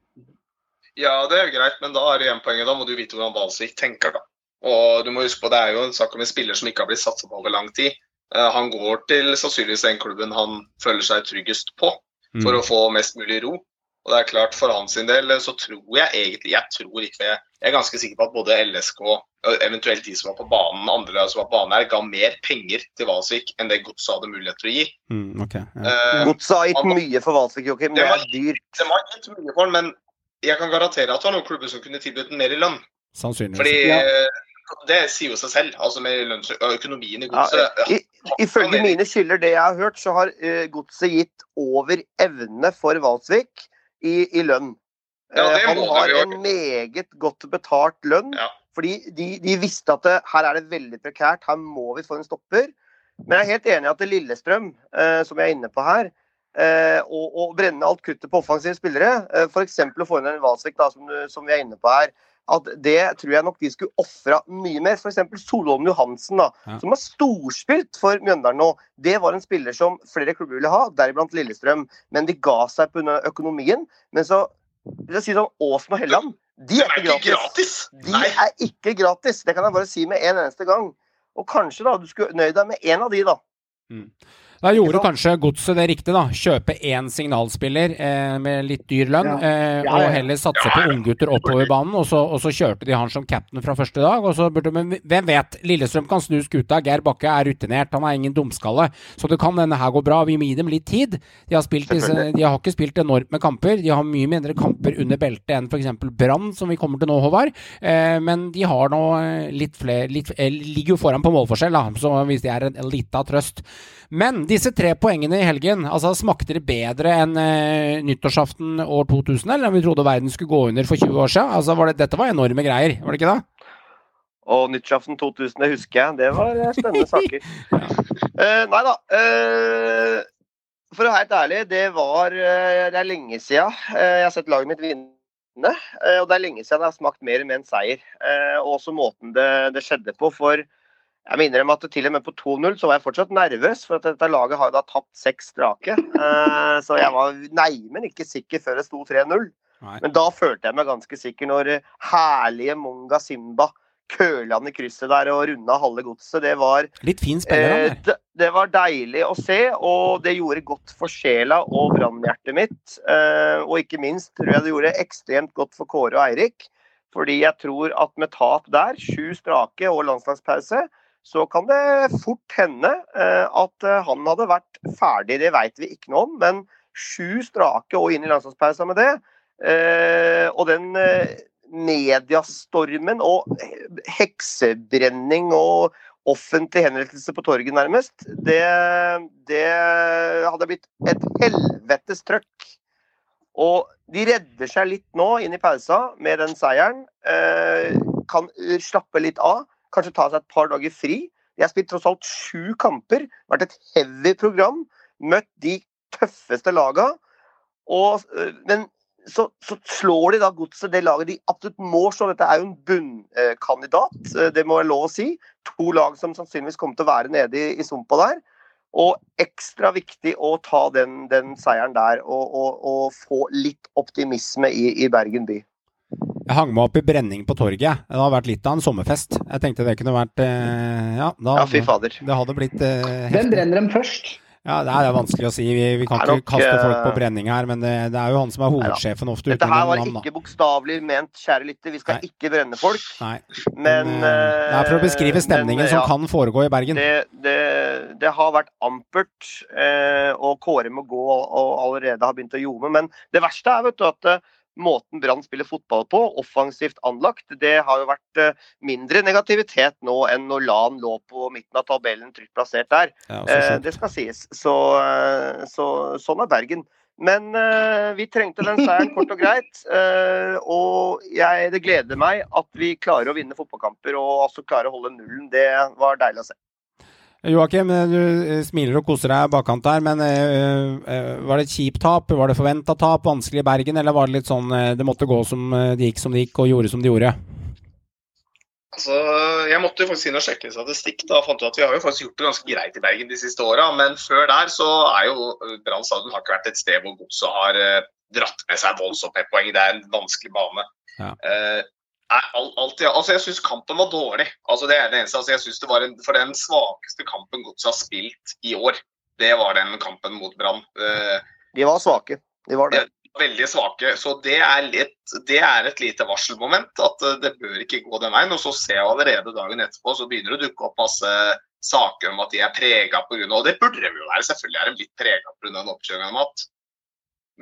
Ja, det er greit, men da er det poenget. Da må du vite hvordan Valsvik tenker, da. Og du må huske på, det er jo en sak om en spiller som ikke har blitt satsa på over lang tid. Eh, han går til sannsynligvis den klubben han føler seg tryggest på, for Mm. å få mest mulig ro. Og det er klart, for hans del så tror jeg egentlig Jeg tror ikke Jeg er ganske sikker på at både LSK, og eventuelt de som var på banen, andre lag som var på banen her, ga mer penger til Valsvik enn det Godset hadde mulighet til å gi. Mm, okay, ja. uh, Godset har gitt han- mye for Valsvik, Joakim. Det er dyrt. det var gitt mye for han, men jeg kan garantere at det var noen klubber som kunne tilbudt mer i lønn. Sannsynligvis. Fordi Ja. Eh, det sier jo seg selv, altså med økonomien i Ja, godset. i, ifølge mine kilder, det jeg har hørt, så har uh, Godset gitt over evne for Valsvik i, i lønn. Ja, Eh, han har en meget godt betalt lønn. Ja. Fordi de, de visste at det, her er det veldig prekært, her må vi få en stopper. Men jeg er helt enig i at det Lillestrøm, uh, som jeg er inne på her, uh, og, og brenne alt kruttet på offensive spillere, eh, f.eks. å få inn en Valsvik, da, som, som vi er inne på her, at det tror jeg nok de skulle ofra mye mer. F.eks. Solholm Johansen, da, Ja. som har storspilt for Mjøndalen nå. Det var en spiller som flere klubber ville ha, deriblant Lillestrøm. Men de ga seg pga. økonomien. Men så vil jeg si sånn, Åsen og Helland de er ikke gratis. gratis! De Nei. er ikke gratis. Det kan jeg bare si med en eneste gang. Og kanskje da, du skulle nøyd deg med én av de, da. Da gjorde kanskje Godset det riktig, da. Kjøpe én signalspiller eh, med litt dyr lønn, eh, og heller satse på unggutter oppover banen. Og så, og så kjørte de han som captain fra første dag. Og så burde, men hvem vet? Lillestrøm kan snu skuta. Geir Bakke er rutinert, han er ingen dumskalle. Så det kan denne her gå bra. Vi må gi dem litt tid. De har, disse, de har ikke spilt enormt med kamper. De har mye mindre kamper under beltet enn f.eks. Brann, som vi kommer til nå, Håvard. Eh, men de har nå eh, litt flere litt, eh, Ligger jo foran på målforskjell, da, så hvis de er en, en lita trøst. Men disse tre poengene i helgen, altså smakte det bedre enn eh, nyttårsaften år 2000, eller om vi trodde verden skulle gå under for 20 år siden? Altså, var det, dette var enorme greier, var det ikke det? Og nyttårsaften 2000, det husker jeg. Det var eh, spennende saker. Uh, nei da. Uh, for å være helt ærlig, det var Det er lenge siden jeg har sett laget mitt vinne. og det er lenge siden jeg har smakt mer enn en seier. Og også måten det, det skjedde på. For jeg må innrømme at til og med på 2-0 så var jeg fortsatt nervøs, for at dette laget har jo da tapt seks strake. Eh, så jeg var neimen ikke sikker før det sto 3-0. Men da følte jeg meg ganske sikker når herlige Monga Simba køla han i krysset der og runda halve godset. Det var, Litt fin spiller, eh, det, det var deilig å se, og det gjorde godt for sjela og brannhjertet mitt. Eh, og ikke minst tror jeg det gjorde ekstremt godt for Kåre og Eirik. Fordi jeg tror at med tap der, sju strake og landslagspause, så kan det fort hende eh, at eh, han hadde vært ferdig. Det veit vi ikke noe om, men sju strake og inn i landslagspausa med det. Eh, og den mediestormen og heksebrenning og offentlig henrettelse på torget, nærmest, det, det hadde blitt et helvetes trøkk. Og de redder seg litt nå inn i pausa med den seieren. Kan slappe litt av, kanskje ta seg et par dager fri. De har spilt tross alt sju kamper, vært et heavy program, møtt de tøffeste laga. Og, men så, så slår de da godset, det laget de absolutt må slå. Dette er jo en bunnkandidat, det må jeg lov å si. To lag som sannsynligvis kommer til å være nede i, i sumpa der. Og ekstra viktig å ta den, den seieren der og, og, og få litt optimisme i, i Bergen by. Jeg hang meg opp i brenning på torget. Det har vært litt av en sommerfest. Jeg tenkte det kunne vært eh, Ja, da, Ja, fy fader. det hadde blitt eh, Hvem brenner dem først? Ja, det er vanskelig å si. Vi, vi kan er ikke kaste folk på eh, brenning her, men det, det er jo han som er hovedsjefen ofte Dette her var navn, ikke bokstavelig ment, kjære lytter. Vi skal Nei. ikke brenne folk. Nei. Men men, det er for å beskrive stemningen men, som kan foregå i Bergen. det, det, det har vært ampert, eh, og Kåre må gå og allerede har begynt å ljome. Men det verste er vet du, at eh, måten Brann spiller fotball på, offensivt anlagt, det har jo vært eh, mindre negativitet nå enn når LAN lå på midten av tabellen trygt plassert der. Er også Eh, det skal sies. Så, eh, så sånn er Bergen. Men vi trengte den seieren kort og greit. og jeg, det gleder meg at vi klarer å vinne fotballkamper og altså klarer å holde nullen. Det var deilig å se. Joakim, eh, du eh, smiler og koser deg bakkant der, men eh, eh, var det et kjipt tap? Var det forventa tap? Vanskelig i Bergen? Eller var det litt sånn eh, det måtte gå som eh, det gikk som det gikk, og gjorde som det gjorde? Altså, Jeg måtte jo faktisk inn og sjekke statistikk. da, fant ut at Vi har jo faktisk gjort det ganske greit i Bergen de siste åra. Men før der så er jo eh, Brann stadion har ikke vært et sted hvor godset har eh, dratt med seg voldsomt med poeng. Det er en vanskelig bane. Ja. Eh, alt, ja. altså, Jeg syns kampen var dårlig. Altså, det er det eneste. Altså, jeg synes det var en, For den svakeste kampen godset har spilt i år, det var den kampen mot Brann. Uh, De var svake. De var det. veldig svake. Så det er, litt, det er et lite varselmoment. At uh, det bør ikke gå den veien. Og så ser jeg allerede dagen etterpå så begynner det å dukke opp masse saker om at de er prega pga. Og det burde de jo være. Selvfølgelig er de litt prega pga. den oppkjøringa de har hatt.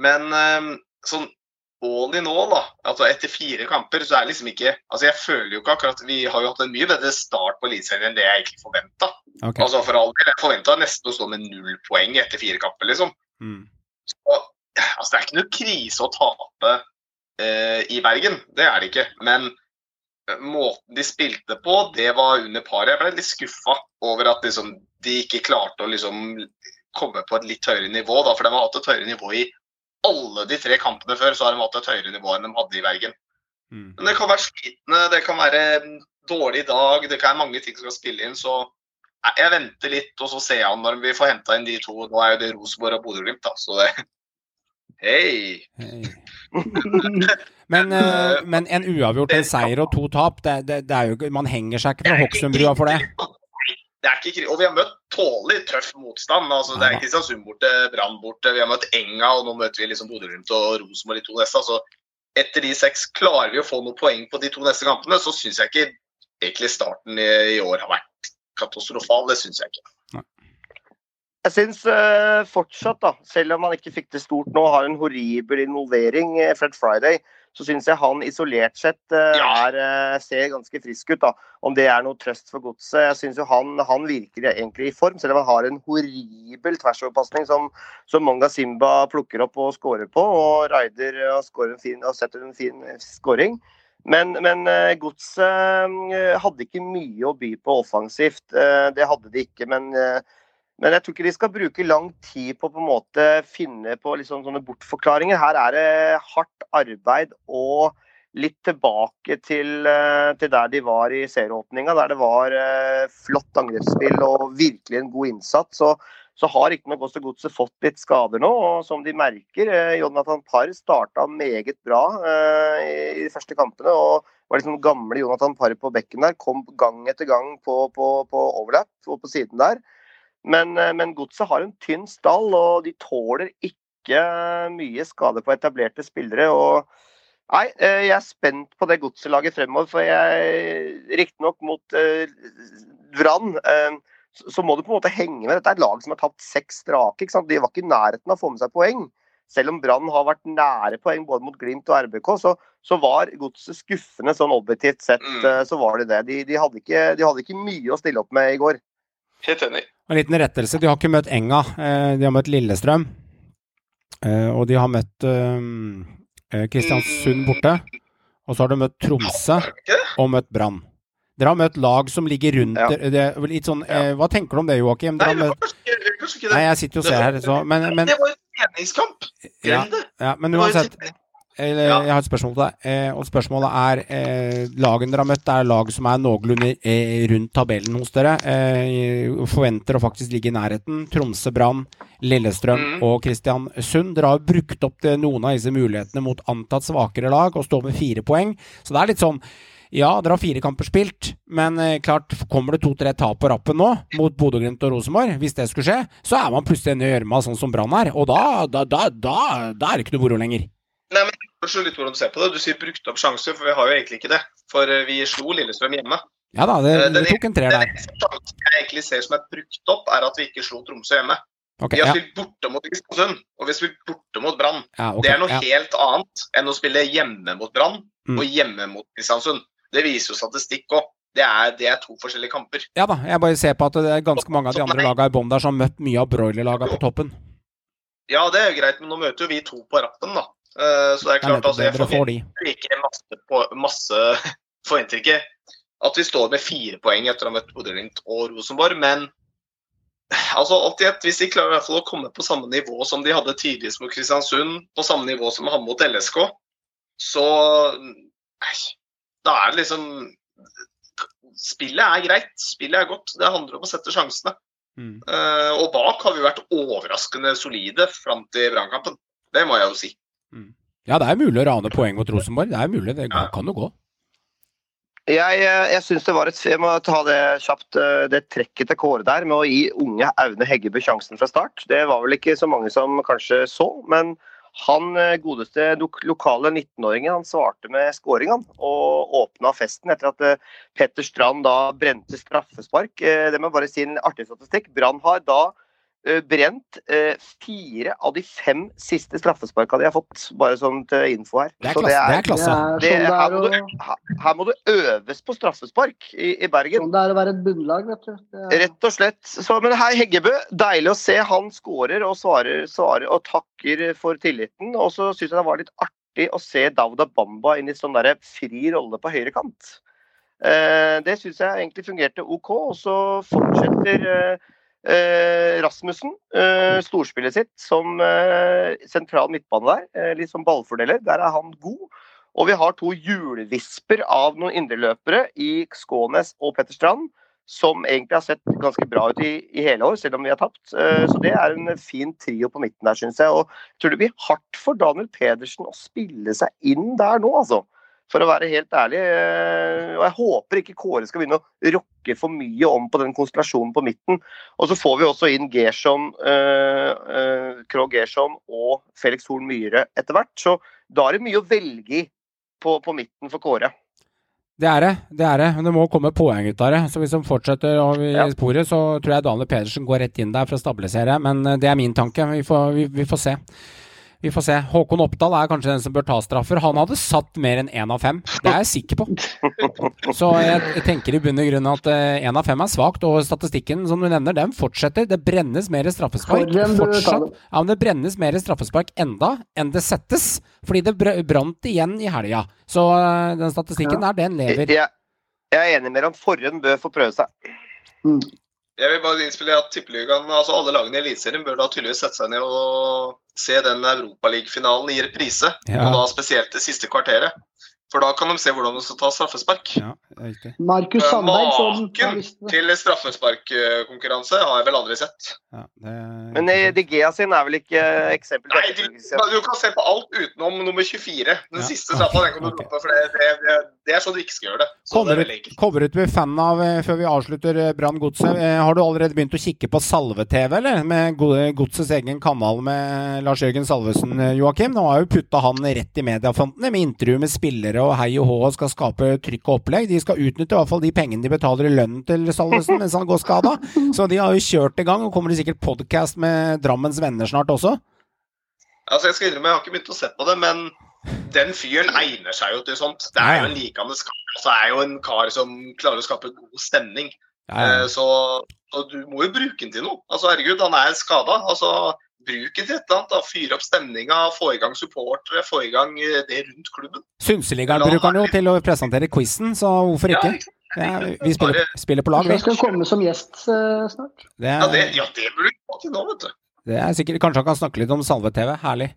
Men uh, sånn all nå, da, altså etter fire kamper, så er det liksom ikke altså Jeg føler jo ikke akkurat Vi har jo hatt en mye bedre start på Eliteserien enn det jeg egentlig forventa. Okay. Altså for all del, jeg forventa nesten å stå med null poeng etter fire kamper, liksom. Mm. Så altså, det er ikke noe krise å tape eh, i Bergen, det er det ikke. Men eh, måten de spilte på, det var under paret. Jeg ble litt skuffa over at liksom, de ikke klarte å liksom, komme på et litt høyere nivå. Da, for de har hatt et høyere nivå i alle de tre kampene før. så har de hatt et høyere nivå enn de hadde i Bergen. Mm. Men det kan være slitne, det kan være dårlig dag, det kan være mange ting som kan spille inn. Så jeg venter litt, og så ser jeg når vi får henta inn de to. Nå er jo det Rosenborg og Bodø-Glimt, da, så det Hei! Hey. Men, eh, men en uavgjort, en seier og to tap, det, det, det er jo, man henger seg ikke fra Hokksundbrua for det. Det er ikke, og vi har møtt tålelig tøff motstand. altså Det er Kristiansund borte, Brann borte, vi har møtt Enga, og nå møter vi liksom Bodø-Glimt og Rosenborg de to neste. altså Etter de seks klarer vi å få noen poeng på de to neste kampene, så syns jeg ikke egentlig starten i, i år har vært katastrofal. Det syns jeg ikke. Jeg syns uh, fortsatt, da, selv om han ikke fikk det stort nå, har en horribel involvering, eh, Fred Friday, så syns jeg han isolert sett eh, er, eh, ser ganske frisk ut. da. Om det er noe trøst for godset. Jeg syns jo han, han virker egentlig i form, selv om han har en horribel tversoverpasning som, som Monga Simba plukker opp og scorer på. Og Raider en fin, og setter en fin eh, scoring. Men, men godset hadde ikke mye å by på offensivt. Det hadde de ikke. men men jeg tror ikke de skal bruke lang tid på å på en måte finne på liksom sånne bortforklaringer. Her er det hardt arbeid og litt tilbake til, eh, til der de var i serieåpninga, der det var eh, flott angrepsspill og virkelig en god innsats. Så, så har riktignok også Godset fått litt skader nå, og som de merker eh, Jonathan Parr starta meget bra i de første kampene. og var liksom gamle Jonathan Parr på bekken der. Kom gang etter gang på, på, på overlap og på siden der. Men, eh, men Godset har en tynn stall, og de tåler ikke mye skade på etablerte spillere. og Nei, eh, jeg er spent på det godselaget fremover. For jeg Riktignok mot eh, Brann, eh, så, må du på en måte henge med. Dette er et lag som har tapt seks strake. De var ikke i nærheten av å få med seg poeng. Selv om Brann har vært nære poeng både mot Glimt og RBK, så, så var Godset skuffende sånn objektivt sett. Eh, Så var det det. De, de, hadde ikke, de hadde ikke mye å stille opp med i går. Helt enig. En liten rettelse. De har ikke møtt Enga, eh, de har møtt Lillestrøm. Eh, og de har møtt eh, Kristiansund borte. Og så har de møtt Tromsø og møtt Brann. Dere har møtt lag som ligger rundt Ja. Det litt sånn, eh, hva tenker du om det, Joakim? Nei, det møtt- var kanskje, kanskje ikke det. Nei, jeg sitter jo og ser her, så Men, men, det var en treningskamp. ja, Glem det. ja, men jo uansett. Jeg har et spørsmål til deg. Eh, og spørsmålet er eh, Lagene dere har møtt, er lag som er noenlunde eh, rundt tabellen hos dere. Eh, forventer å faktisk ligge i nærheten. Tromsø, Brann, Lillestrøm Mhm. og Kristiansund. Dere har brukt opp noen av disse mulighetene mot antatt svakere lag og står med fire poeng. Så det er litt sånn ja, dere har fire kamper spilt, men klart kommer det to-tre tap på rappen nå mot Bodø-Glimt og Rosenborg, hvis det skulle skje, så er man plutselig inne i gjørma sånn som Brann er. Og da, da, da, da, da er det ikke noe moro lenger. Nei, men jo litt hvordan du ser på det. Du sier brukt opp sjanser, for vi har jo egentlig ikke det. For eh, vi slo Lillestrøm hjemme. Ja da, det, Eh, det den- tok en Den der. sjansen jeg egentlig ser som er brukt opp, er at vi ikke slo Tromsø hjemme. Okay, Vi har ja, spilt borte mot Kristiansund, og vi har spilt borte mot Brann. ja, okay, Det er noe ja. helt annet enn å spille hjemme mot Brann Mm. og hjemme mot Kristiansund. Det viser jo statistikk òg. Det, er- det er to forskjellige kamper. ja da, jeg bare ser på at det er ganske mange av de andre lagene i bånn der som har møtt mye av broilerlagene på toppen. Ja, det er jo greit, men nå møter jo vi to på rappen, da. Eh, Så det er klart, altså, jeg forventer ikke masse, på, masse Forventer ikke at vi står med fire poeng etter å ha møtt Bodø-Glimt og Rosenborg, men altså alt i ett, hvis de klarer i hvert fall å komme på samme nivå som de hadde tidligst mot Kristiansund, på samme nivå som han mot LSK, så nei, da er det liksom Spillet er greit, spillet er godt. Det handler om å sette sjansene. Mm. Uh, og bak har vi vært overraskende solide fram til Brannkampen. Det må jeg jo si. Ja, det er mulig å rane poeng mot Rosenborg. Det er mulig, det kan jo gå. Jeg, eh, jeg synes det var et Jeg må ta det kjapt, eh, det trekket til Kåre der med å gi unge Aune Heggebø sjansen fra start. Det var vel ikke så mange som kanskje så, men han eh, godeste lokale 19-åringen han svarte med scoring han, og åpna festen etter at Petter Strand da brente straffespark. Det må jeg bare si en artig statistikk. Brann har da brent eh, fire av de fem siste straffesparka de har fått, bare sånn til info her. Det er klasse. Det er klasse. Det er sånn det her, er må du, her- her må du øves på straffespark i, i Bergen. sånn det er å være et bunnlag, vet du. Er, Rett og slett. Så, men hei, Heggebø. Deilig å se. Han skårer og svarer, svarer og takker for tilliten. Og så syns jeg det var litt artig å se Dauda Bamba inn i sånn der fri rolle på høyre kant. Eh, det syns jeg egentlig fungerte OK. Og så fortsetter eh, Rasmussen eh, storspillet sitt som eh, sentral midtbane der. Eh, litt som ballfordeler. Der er han god. Og vi har to hjulvisper av noen indreløpere i Skånes og Petter Strand som egentlig har sett ganske bra ut i, i hele år, selv om vi har tapt. Eh, Så det er en fin trio på midten der, syns jeg. Og jeg tror det blir hardt for Daniel Pedersen å spille seg inn der nå, altså. For å være helt ærlig. Eh, Og jeg håper ikke Kåre skal begynne å rokke for mye om på den konstellasjonen på midten. Og så får vi også inn Gershon, eh, eh, Krog Gerson og Felix Horn Myhre etter hvert. Så da er det mye å velge i på, på midten for Kåre. Det er det. det er det. Men det må komme poeng ut av det. Så hvis de fortsetter i Ja. sporet, så tror jeg Daniel Pedersen går rett inn der for å stabilisere. Men eh, det er min tanke. Vi får, vi, vi får se. Vi får se. Håkon Oppdal er kanskje den som bør ta straffer. Han hadde satt mer enn én av fem. Det er jeg sikker på. Så jeg, tenker i bunn og grunn at én av fem er svakt, og statistikken som du nevner, den fortsetter. Det brennes mer straffespark. Fortsatt. det. Ja, men det brennes mer straffespark enda enn det settes. Fordi det brant igjen i helga. Så øh, den statistikken der, den lever. Jeg, jeg er enig med om Forhånd bør få prøve seg. Jeg vil bare innspille at tippeligaen, altså alle lagene i Eliteserien bør da tydeligvis sette seg ned og se den Europaliga-finalen i reprise. Ja. Og da spesielt det siste kvarteret. For da kan de se hvordan de skal ta straffespark. Ja, det. Markus Sandberg så den på Maken til straffesparkkonkurranse har jeg vel aldri sett. Ja, det Men eh, De Gea sin er vel ikke eksempel Nei, du, du kan se på alt utenom nummer 24. Den Ja, siste straffa den kan du droppe, for det, det, det, det er sånn du ikke skal gjøre det. Så Kommer du ut, kommer ut med fan av, eh, før vi avslutter eh, Brann Godset, eh, har du allerede begynt å kikke på Salve-TV, eller? Med Go- Godsets egen kanal med Lars Jørgen Salvesen, eh, Joakim. Nå har jo putta han rett i mediefrontene med intervju med spillere og hei og hå og skal skape trykk og opplegg. De skal utnytte i hvert fall de pengene de betaler i lønnen til Salvesen mens han går skada. Så de har jo kjørt i gang, og kommer det sikkert podkast med Drammens venner snart også. Altså, jeg skal innrømme, jeg har ikke begynt å se på det, men den fyren egner seg jo til sånt. Det er jo en likende kar. Altså, er jo en kar som klarer å skape god stemning. Ja, ja. Eh, Så, så du må jo bruke den til noe. Altså, herregud, han er skada. Altså, bruk til et eller annet. da. Fyre opp stemninga, få i gang supportere, få i gang eh, det rundt klubben. Synseligaen bruker han jo til å presentere quizen, så hvorfor Ja, ikke? Ja, vi spiller, spiller på lag, vi. Skal komme som gjest uh, snart. Det Ja, det, er, ja, det burde du få til nå, vet du. det er sikkert Kanskje han kan snakke litt om Salve-TV. Herlig.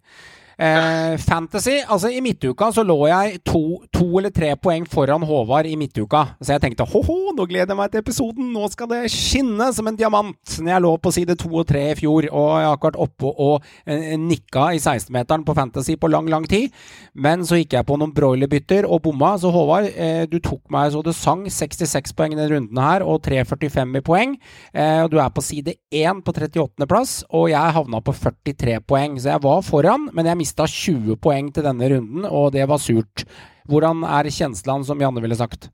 Eh, fantasy, altså i midtuka så lå jeg to, to eller tre poeng foran Håvard i midtuka. Så jeg tenkte ho-ho, nå gleder jeg meg til episoden, nå skal det skinne som en diamant. Når jeg lå på side to og tre i fjor, og jeg har ikke oppe og eh, nikka i 16-meteren på Fantasy på lang, lang tid. Men så gikk jeg på noen broilerbytter og bomma, så Håvard, eh, du tok meg så det sang. 66 poeng i denne runden her, og 3,45 i poeng. Eh, og du er på side 1 på 38.-plass, og jeg havna på 43 poeng. Så jeg var foran, men jeg mista 20 poeng til denne runden, og det var surt. Hvordan er kjenslene, som Janne ville sagt?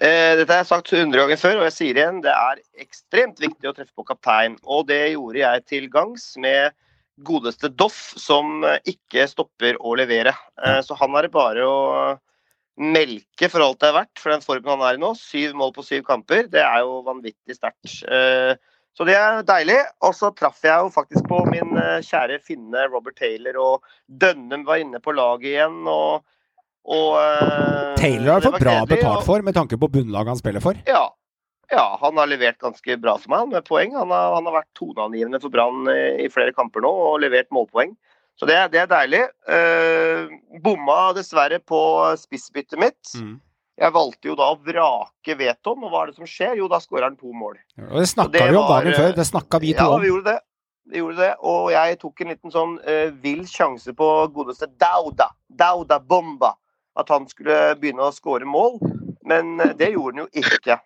Eh, dette har jeg sagt 100 ganger før, og jeg sier igjen, det er ekstremt viktig å treffe på kaptein. Og det gjorde jeg til gangs med godeste Doff, som ikke stopper å levere. Eh, så han er det bare å melke for alt det er verdt, for den formen han er i nå. Syv mål på syv kamper, det er jo vanvittig sterkt. Eh, så det er deilig. Og så traff jeg jo faktisk på min eh, kjære finne Robert Taylor, og Dønnum var inne på laget igjen. og og, eh, Taylor har fått bra gledelig, betalt for, med tanke på bunnlaget han spiller for. Ja. ja, han har levert ganske bra for meg med poeng. Han har, han har vært toneangivende for Brann i, i flere kamper nå og levert målpoeng. Så det, det er deilig. Eh, bomma dessverre på spissbyttet mitt. Mm. Jeg valgte jo da å vrake Veton, og hva er det som skjer? Jo, da skårer han to mål. Og det snakka vi om dagen eh, før. Det snakka vi to Ja, om. vi gjorde det. Vi gjorde det, Og jeg tok en liten sånn uh, vill sjanse på godeste Dauda. Dauda Bomba. At han skulle begynne å skåre mål. Men eh, det gjorde han jo ikke.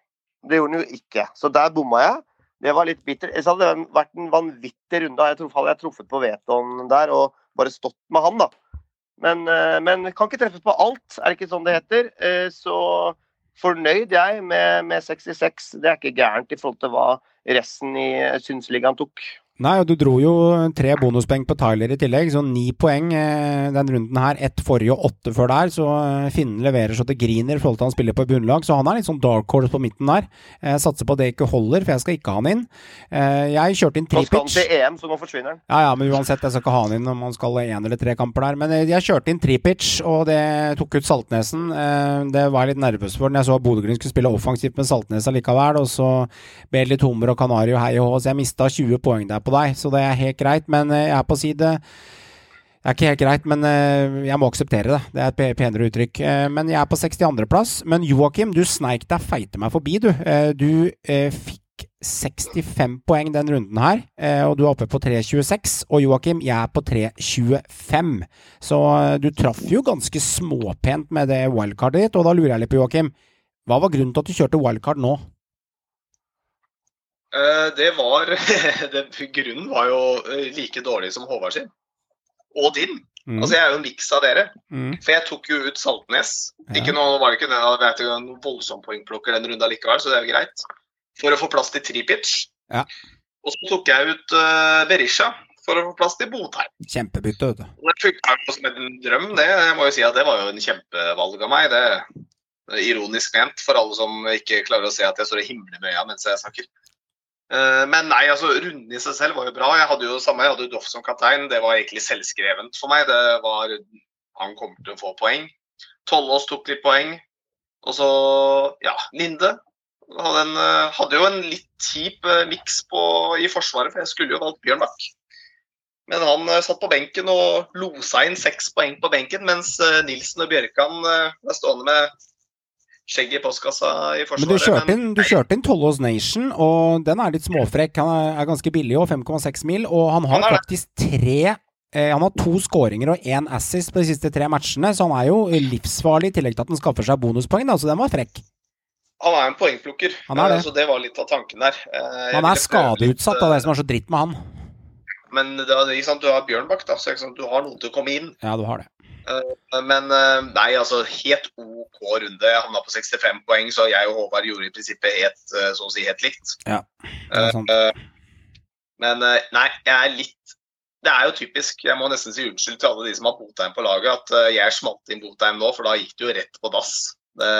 Det gjorde han jo ikke. Så der bomma jeg. Det var litt bitter. Ellers hadde det vært en vanvittig runde. Jeg tror hadde jeg truffet på Veton der og bare stått med han, da. Men, eh, men kan ikke treffe på alt, er det ikke sånn det heter. Eh, Så fornøyd jeg med, med 66. Det er ikke gærent i forhold til hva resten i Synsligaen tok. Nei, og du dro jo tre bonuspoeng på Tyler i tillegg, så ni poeng eh, den runden her. Ett forrige og åtte før der, så eh, Finnen leverer så det griner i forhold til han spiller på bunnlag, så han er litt sånn dark horse på midten der. Jeg satser på at det ikke holder, for jeg skal ikke ha han inn. Eh, Jeg kjørte inn Nå skal han til EM, så nå forsvinner han. Ja, ja, men uansett, jeg skal ikke ha han inn om han skal én eller tre kamper der. Men eh, jeg kjørte inn Tripic, og det tok ut Saltnesen. Eh, Det var jeg litt nervøs for når jeg så at Bodø-Glimt skulle spille offensivt med Saltnes allikevel, og så Beli Tomer og Canario hei og hå, så jeg mista 20 poeng der på deg, så det er helt greit. Men eh, jeg er på side det er ikke helt greit, men eh, jeg må akseptere det. Det er et penere uttrykk. Eh, Men jeg er på 62.-plass. Men Joakim, du sneik deg feite meg forbi, du. Du fikk 65 poeng den runden her, og du er oppe på 3,26. Og Joakim, jeg er på 3,25. Så du traff jo ganske småpent med det wildcardet ditt, og da lurer jeg litt på, Joakim. Hva var grunnen til at du kjørte wildcard nå? Eh, Det var det, Grunnen var jo eh, like dårlig som Håvard sin. Og din. Mm. Altså, Jeg er jo en miks av dere. Mm. For jeg tok jo ut Saltnes. Ja. Ikke noe, var det ikke noen voldsom poengplukker den runda likevel, så det er jo greit. For å få plass til Tripic. Ja. Og så tok jeg ut uh, Berisha for å få plass til Botheim. Kjempebytte, vet du. Det funka jo som en drøm, det. Jeg må jo si at det var jo en kjempevalg av meg. Det det er ironisk ment for alle som ikke klarer å se at jeg står og himler med øya mens jeg snakker. Eh, Men nei, altså runden i seg selv var jo bra. Jeg hadde jo samme, jeg hadde Doff som kaptein. Det var egentlig selvskrevent for meg. Det var Han kommer til å få poeng. Tollås tok litt poeng. Og så, ja, Linde. Hadde, en, eh, hadde jo en litt kjip eh, miks i forsvaret, for jeg skulle jo valgt Bjørnbakk. Men han satt på benken og losa inn seks poeng på benken, mens Nilsen og Bjørkan ble stående med skjegg i postkassa i Men forsvaret. du kjørte inn, du kjørte inn Tollås Nation, og den er litt småfrekk. Han er, ganske billig òg, 5,6 mil, og han har Han faktisk tre eh, Han har to skåringer og én assist på de siste tre matchene, så han er jo livsfarlig i tillegg til at han skaffer seg bonuspoeng, da, så den var frekk. Han er en poengplukker, Han er det. eh, så det var litt av tanken der. Eh, jeg Han er skadeutsatt, litt, av det som er så dritt med han. Men sant, du har Bjørnbakk, da, så du har noen til å komme inn. Ja, du har det. Men eh, nei, altså helt OK runde. Jeg havna på 65 poeng, så jeg og Håvard gjorde i prinsippet helt, eh, så å si helt likt. Ja. Men eh, nei, jeg er litt Det er jo typisk. Jeg må nesten si unnskyld til alle de som har Botheim på laget, at eh, jeg smalt inn Botheim nå, for da gikk det jo rett på dass. Det,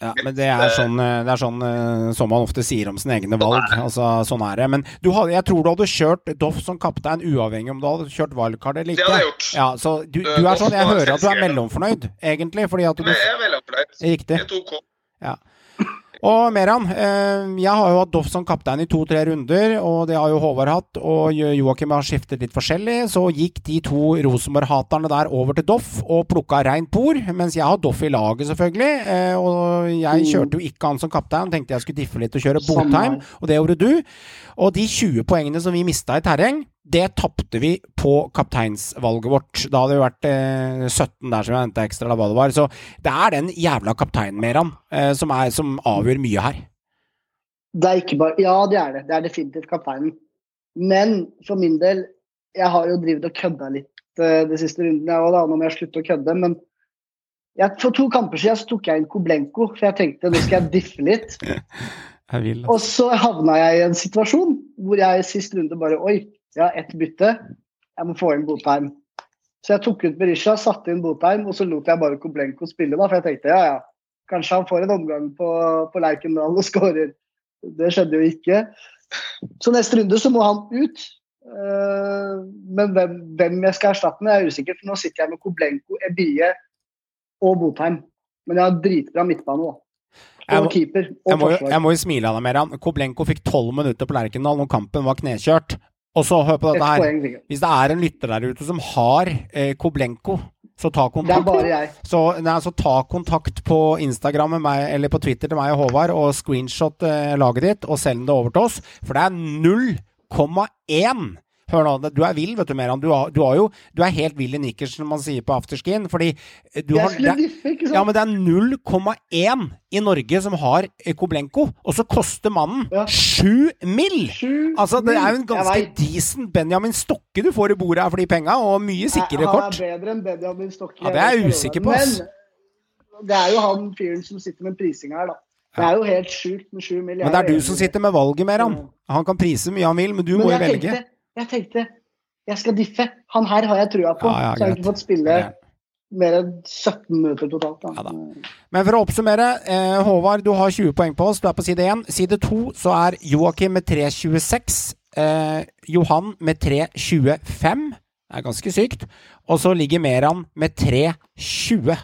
Ja, men det er sånn, eh, det er sånn eh, som man ofte sier om sine egne valg. Altså, sånn er det. Men du hadde, jeg tror du hadde kjørt Doff som kaptein uavhengig om du hadde kjørt valgkart eller Det hadde jeg gjort. Ja, så du, Eh, du er sånn, Jeg hører at du er mellomfornøyd, egentlig, fordi at du jeg er mellomfornøyd. Riktig. Riktig. tok OK. Ja. Og Meran, eh, jeg har jo hatt Doff som kaptein i to-tre runder, og det har jo Håvard hatt, og Jo- Joakim har skiftet litt forskjellig. Så gikk de to Rosenborg-haterne der over til Doff og plukka reint bord, mens jeg har Doff i laget, selvfølgelig. Eh, og jeg kjørte jo ikke han som kaptein, tenkte jeg skulle diffe litt og kjøre Botheim, og det gjorde du. Og de 20 poengene som vi mista i terreng, det tapte vi på kapteinsvalget vårt. Da hadde det vært eh, 17 der som jeg henta ekstra, eller hva det var. Så det er den jævla kapteinen, Meran, eh, som, er, som avgjør mye her. Det er ikke bare Ja, det er det. Det er definitivt kapteinen. Men for min del, jeg har jo drevet og kødda litt eh, de siste rundene, jeg òg, da. Nå må jeg slutte å kødde. Men jeg, for to kamper siden så tok jeg inn Koblenko, for jeg tenkte nå skal jeg diffe litt. Jeg vil. Og så havna jeg i en situasjon hvor jeg sist runde bare Oi, jeg har ett bytte. Jeg må få inn Botheim. Så jeg tok ut Berisha, satte inn Botheim, og så lot jeg bare Koblenko spille, da. For jeg tenkte ja, ja, kanskje han får en omgang på, på Lerkendal og skårer. Det skjedde jo ikke. Så neste runde så må han ut. Eh, men hvem, hvem jeg skal erstatte med, er usikkert. For nå sitter jeg med Koblenko, Ebie og Botheim. Men jeg har dritbra midtbane, da. Jeg må- Jeg må, jeg må jo smile av deg, Meran. Koblenko fikk tolv minutter på Lerkendal når kampen var knekjørt. Og så hør på dette her. Hvis det er en lytter der ute som har eh, Koblenko, så ta Det er kontakt. bare jeg. Så, nei, så ta kontakt på Instagram med meg, eller på Twitter til meg og Håvard, og screenshot eh, laget ditt, og send det over til oss. For det er 0,1! Hør nå, du er vill, vet du, Meran. Du, har, du, har jo, du er helt vill i nikkers, som man sier på afterskin. Fordi eh, du Jeg har det, diffe, ikke sant? ja, men det er 0,1 i Norge som har Koblenko, og så koster mannen Ja. 7 mill! Altså, det er jo en ganske decent Benjamin Stokke du får i bordet her for de penga, og mye sikrere Han kort. er bedre enn Benjamin Stokke. Ja, det er jeg usikker på, ass. Men det er jo han fyren som sitter med prising her, da. Det er jo helt sjukt med sju mill. Men det er du som sitter med valget, Meran. Han kan prise mye han vil, men du Men må jo velge. tenkte, jeg tenkte jeg skal diffe. Han her har jeg trua på. Ja, ja, så jeg har ikke fått spille Greit. mer enn 17 minutter totalt. Ja da. Men for å oppsummere, eh, Håvard, du har 20 poeng på oss. Du er på side 1. Side 2 så er Joakim med 3,26. Eh, Johan med 3,25. Det er ganske sykt. Og så ligger Meran med 3,20.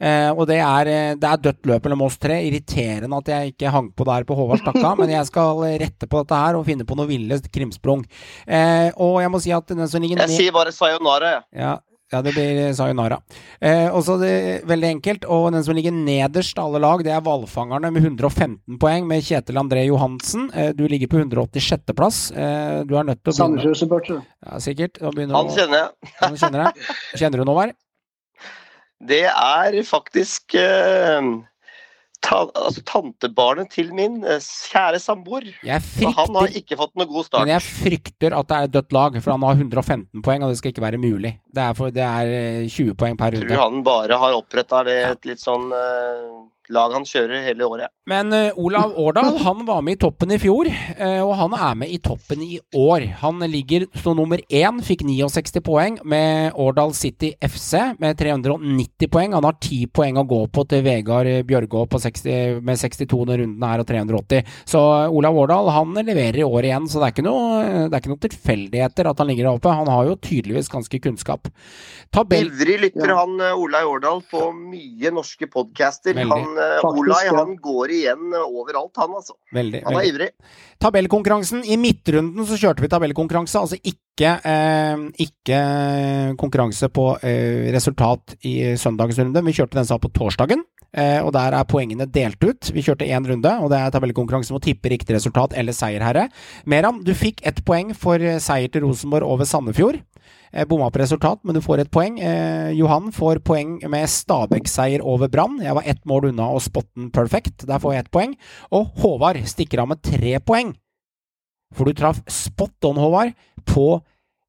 Eh, og det er, eh, det er dødt løp mellom oss tre. Irriterende at jeg ikke hang på der på Håvard Stakka, men jeg skal rette på dette her og finne på noe ville krimsprung. Eh, og jeg må si at den som ligger Jeg sier bare sayonara, jeg. ja, ja, det blir sayonara. Eh, også det er veldig enkelt. Og den som ligger nederst av alle lag, det er Hvalfangerne med 115 poeng, med Kjetil André Johansen. Eh, du ligger på 186. plass. Eh, du er nødt til å begynne Sandefjord-supporter. Ja, sikkert. Han kjenner jeg. Han kjenner deg. Kjenner du noe, Håvard? Det er faktisk eh, ta, altså, tantebarnet til min eh, kjære samboer. Han har ikke fått noe god start. men jeg frykter at det er et dødt lag, for han har 115 poeng, og det skal ikke være mulig. Det er, for, det er eh, 20 poeng per runde. tror han bare har oppretta et litt sånn eh, lag han kjører hele året. Men uh, Olav Årdal han var med i toppen i fjor, uh, og han er med i toppen i år. Han ligger som nummer én, fikk 69 poeng med Årdal City FC med 390 poeng. Han har 10 poeng å gå på til Vegard Bjørgå på 60, med 62 når runden er og 380. Så eh, Olav Årdal han leverer i år igjen, så det er ikke noe, det er ikke noe tilfeldigheter at han ligger der oppe. Han har jo tydeligvis ganske kunnskap. Tabell... Ivrig lytter han Olav Årdal på mye norske podcaster. Veldig. Han, eh, Faktisk, Olai ja. han går igjen eh, overalt, han altså. Veldig, Han er veldig. ivrig. Tabellkonkurransen. I midtrunden så kjørte vi tabellkonkurranse, altså ikke, eh, ikke konkurranse på eh, resultat i søndagens runde. Vi kjørte den som var på torsdagen, eh, og der er poengene delt ut. Vi kjørte én runde, og det er tabellkonkurranse med å tippe riktig resultat eller seierherre. Meran, du fikk ett poeng for eh, seier til Rosenborg over Sandefjord. Bomma på resultat, men du får et poeng. Eh, Johan får poeng med Stabæk-seier over Brann. Jeg var ett mål unna å spotte den perfect. Der får jeg ett poeng. Og Håvard stikker av med tre poeng. For du traff spot on, Håvard, på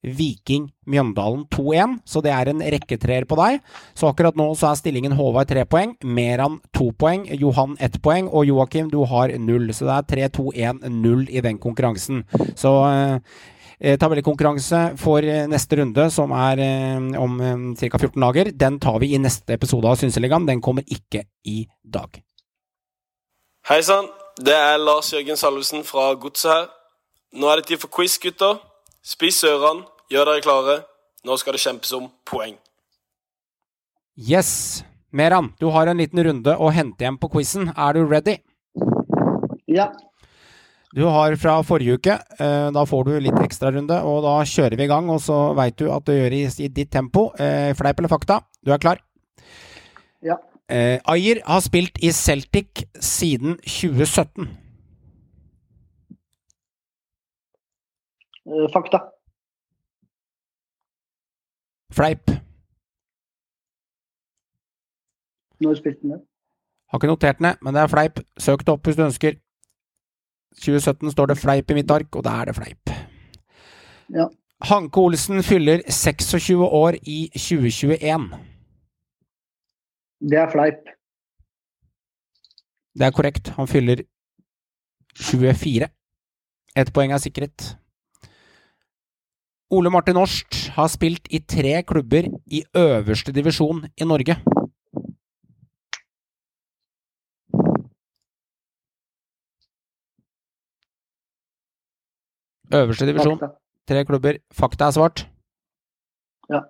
Viking Mjøndalen 2-1, så det er en rekketreer på deg. Så akkurat nå så er stillingen Håvard tre poeng, Meran to poeng, Johan ett poeng, og Joakim du har null. Så det er 3-2-1-0 i den konkurransen. Så eh, tabellkonkurranse for eh, neste runde, som er eh, om eh, ca. 14 dager, den tar vi i neste episode av Synseligaen. Den kommer ikke i dag. Hei sann, det er Lars Jørgen Salvesen fra Godset her. Nå er det tid for quiz, gutter. Spiss ørene, gjør dere klare. Nå skal det kjempes om poeng. Yes. Meran, du har en liten runde å hente hjem på quizen. Er du ready? Ja. Du har fra forrige uke. eh, Da får du litt ekstrarunde, og da kjører vi i gang. Og så veit du at det gjør i, i ditt tempo. Eh, Fleip eller fakta? Du er klar? Ja. Eh, Ayer har spilt i Celtic siden 2017. Eh, Fakta. Fleip. Når spilte han det? Har ikke notert ned, men det er fleip. Søk det opp hvis du ønsker. 2017 står det fleip i mitt ark, og da er det fleip. Ja. Hanke Olsen fyller 26 år i 2021. Det er fleip. Det er korrekt. Han fyller 24. Ett poeng er sikret. Ole Martin Årst har spilt i tre klubber i øverste divisjon i Norge. Øverste divisjon, Fakta. tre klubber. Fakta er svart. Ja.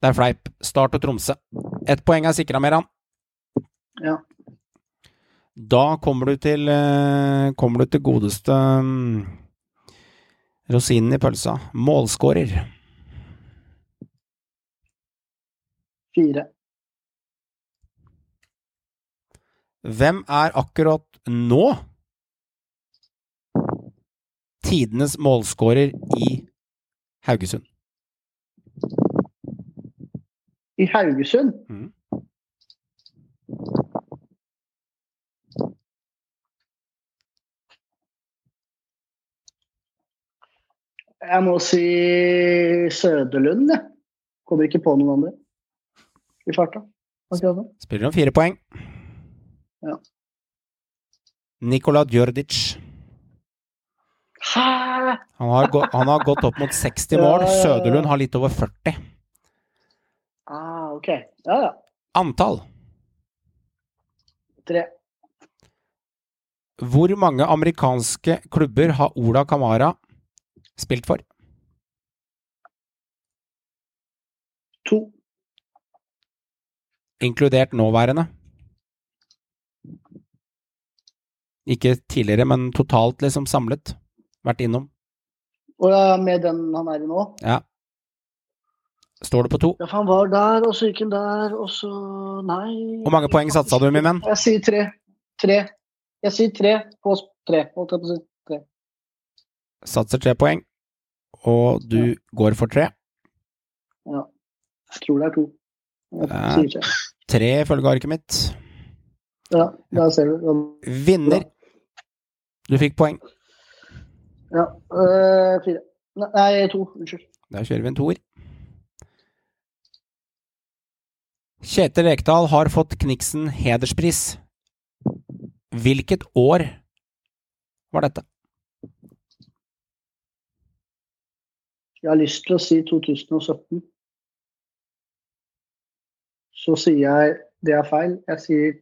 Det er fleip. Start og Tromsø. Ett poeng er sikra, Meran. Ja. Da kommer du til eh, Kommer du til godeste mm, rosinen i pølsa. Målskårer. Fire. Hvem er akkurat nå tidenes målskårer i Haugesund? I Haugesund? Mm. Jeg må si Søderlund, jeg. Kommer ikke på noen andre i farta. Spiller om fire poeng. Ja. Nikola Djordic. Hæ? Han har, gått, han har gått opp mot 60 mål. Ja, ja, ja. Søderlund har litt over 40. Ah, ok. Ja, ja. Antall. Tre. Hvor mange amerikanske klubber har Ola Kamara spilt for? To. Inkludert nåværende. Ikke tidligere, men totalt liksom samlet. Vært innom. Og ja, med den han er i nå? Ja. Står det på to? Ja, for han var der, og så gikk han der, og så Nei. Hvor mange poeng satsa du, min venn? Jeg sier tre. Tre. Jeg sier tre på tre. Holdt jeg på å si. Tre. Satser tre poeng. Og du går for tre. Ja. Jeg tror det er to. Jeg er sier tre. Tre ifølge arket mitt. Ja, der ser du. Vinner. Du fikk poeng. Ja. øh, fire. Nei, to. Unnskyld. Da kjører vi en toer. Kjetil Rekdal har fått Kniksen hederspris. Hvilket år var dette? Jeg har lyst til å si 2017. Så sier jeg det er feil. Jeg sier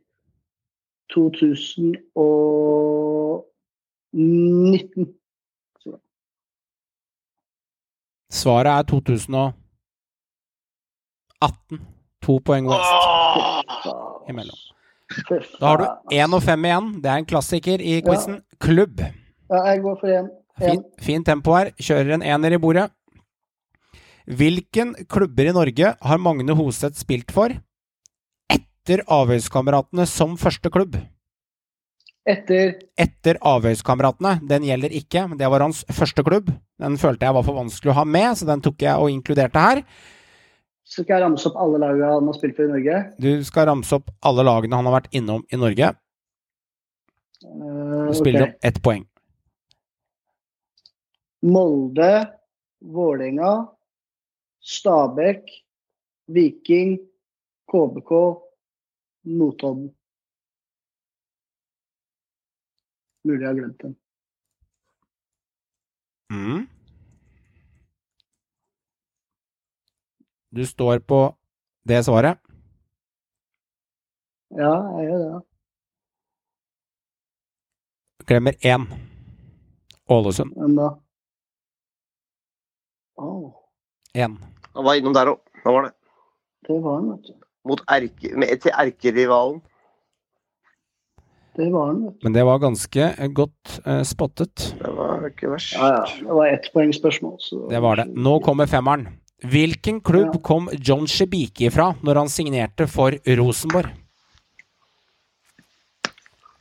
2019. Svaret er 2018. To poeng West imellom. Da har du én og fem igjen. Det er en klassiker i quizen. Klubb. Ja, jeg går for én. Fin, fin tempo her. Kjører en ener i bordet. Hvilken klubber i Norge har Magne Hoseth spilt for etter Avhøyskameratene som første klubb? Etter Etter Avhøyskameratene. Den gjelder ikke, men det var hans første klubb. Den følte jeg var for vanskelig å ha med, så den tok jeg og inkluderte her. så skal jeg ramse opp alle lagene han har spilt for i Norge. Du skal ramse opp alle lagene han har vært innom i Norge. Uh, Du spiller ok. om ett poeng. Molde, Vålerenga, Stabæk, Viking, KBK, Notodden. Mulig jeg har glemt den. Mm. Du står på det svaret. Ja, jeg gjør det. Glemmer én. Ålesund. Hvem da Én. Han var innom der òg. hva var det. det var han, vet du. Mot erke, med, til erkerivalen. Det var vet du. Men det var ganske eh, godt eh, spottet. Det var ikke verst. Ja, ja. Det var ettpoengsspørsmål. så- Det var det. Nå kommer femmeren. Hvilken klubb Ja. kom John Shebiki fra når han signerte for Rosenborg?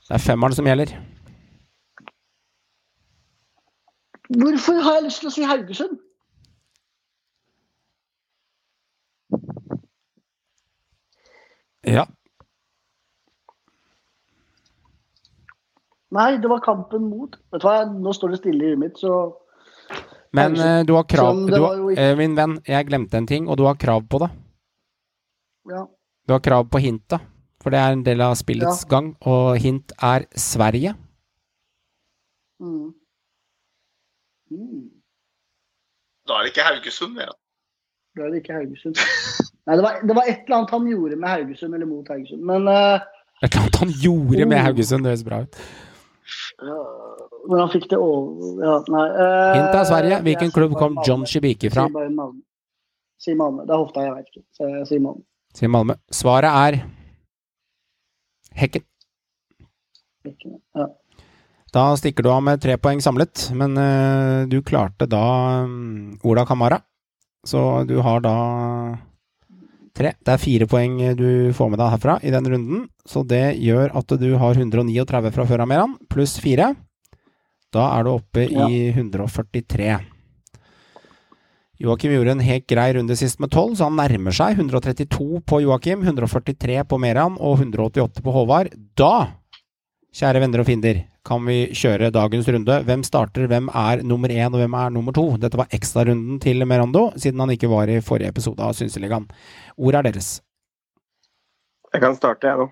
Det er femmeren som gjelder. Hvorfor har jeg lyst til å si Haugesund? Ja. Nei, det var kampen mot Vet du hva, nå står det stille i huet mitt, så Men eh, du har krav du har, ikke- eh, Min venn, jeg glemte en ting, og du har krav på det. ja. Du har krav på hintet, for det er en del av spillets gang, og hint er Sverige. Mm. Mm. Da er det ikke Haugesund mer. da. Da er det ikke Haugesund. Nei, det var, det var et eller annet han gjorde med Haugesund, eller mot Haugesund. Men uh... Et eller annet han gjorde med Oh. Haugesund, det høres bra ut. Men han fikk det over ja, Nei. eh, Hint er Sverige. Hvilken klubb kom. John Shibiki fra? Si Malmö. Det er hofta, jeg vet ikke. Så jeg sier Malmö. Sier Malmö. Svaret er Hekken. Hekken Ja. Da stikker du av med tre poeng samlet, men uh, du klarte da um, Ola Kamara. Så du har da tre. Det er fire poeng du får med deg herfra i den runden, så det gjør at du har 139 fra før av Meran, pluss fire. Da er du oppe i 143. Joakim gjorde en helt grei runde sist med 12, så han nærmer seg 132 på Joakim, 143 på Meran og 188 på Håvard. Da, kjære venner og fiender, kan vi kjøre dagens runde. Hvem starter, hvem er nummer én, og hvem er nummer to? Dette var ekstrarunden til Merando, siden han ikke var i forrige episode av Synseligaen. Ordet er deres. Jeg kan starte, jeg nå.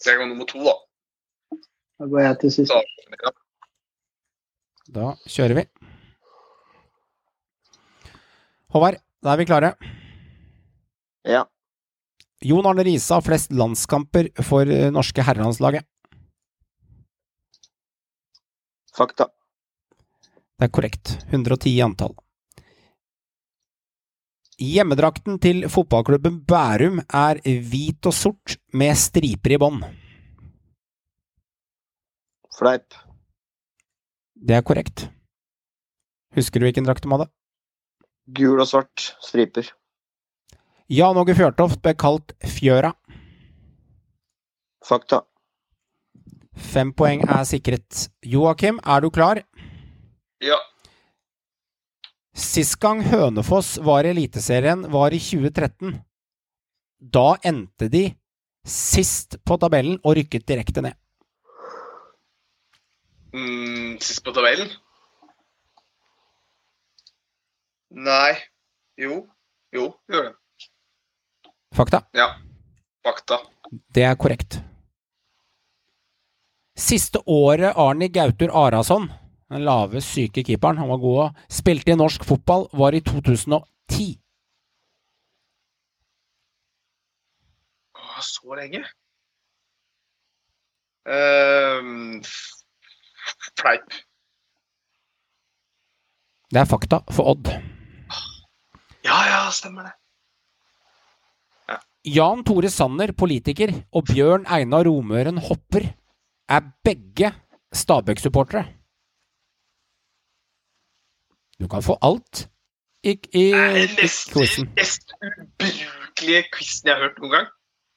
Så jeg går nummer to, da. Da går jeg til sist. Da, kjører vi. Håvard, da er vi klare. Ja. Jon Arne Riise har flest landskamper for eh, norske herrelandslaget. Fakta. Det er korrekt. 110 i antall. Hjemmedrakten til fotballklubben Bærum er hvit og sort med striper i bånn. Fleip. Det er korrekt. Husker du hvilken drakt de hadde? Gul og svart striper. Jan Åge Fjørtoft ble kalt Fjøra. Fakta. Fem poeng er sikret. Joakim, er du klar? ja. Sist gang Hønefoss var i Eliteserien, var i 2013. Da endte de sist på tabellen og rykket direkte ned. Mm, sist på tabellen? Nei. Jo. Jo, gjør det. Fakta. Ja. Fakta. Det er korrekt. Siste året Arni Gautur Arason, den lave, syke keeperen, han var god, spilte i norsk fotball, var i 2010. Åh, så lenge? Uh, fleip. Det er fakta for Odd. Ja, ja, stemmer det. Jan Tore Sanner, politiker, og Bjørn Einar Romøren Hopper er begge Stabæk-supportere. Du kan få alt i, i, Det er nesten den mest ubrukelige quizen jeg har hørt noen gang.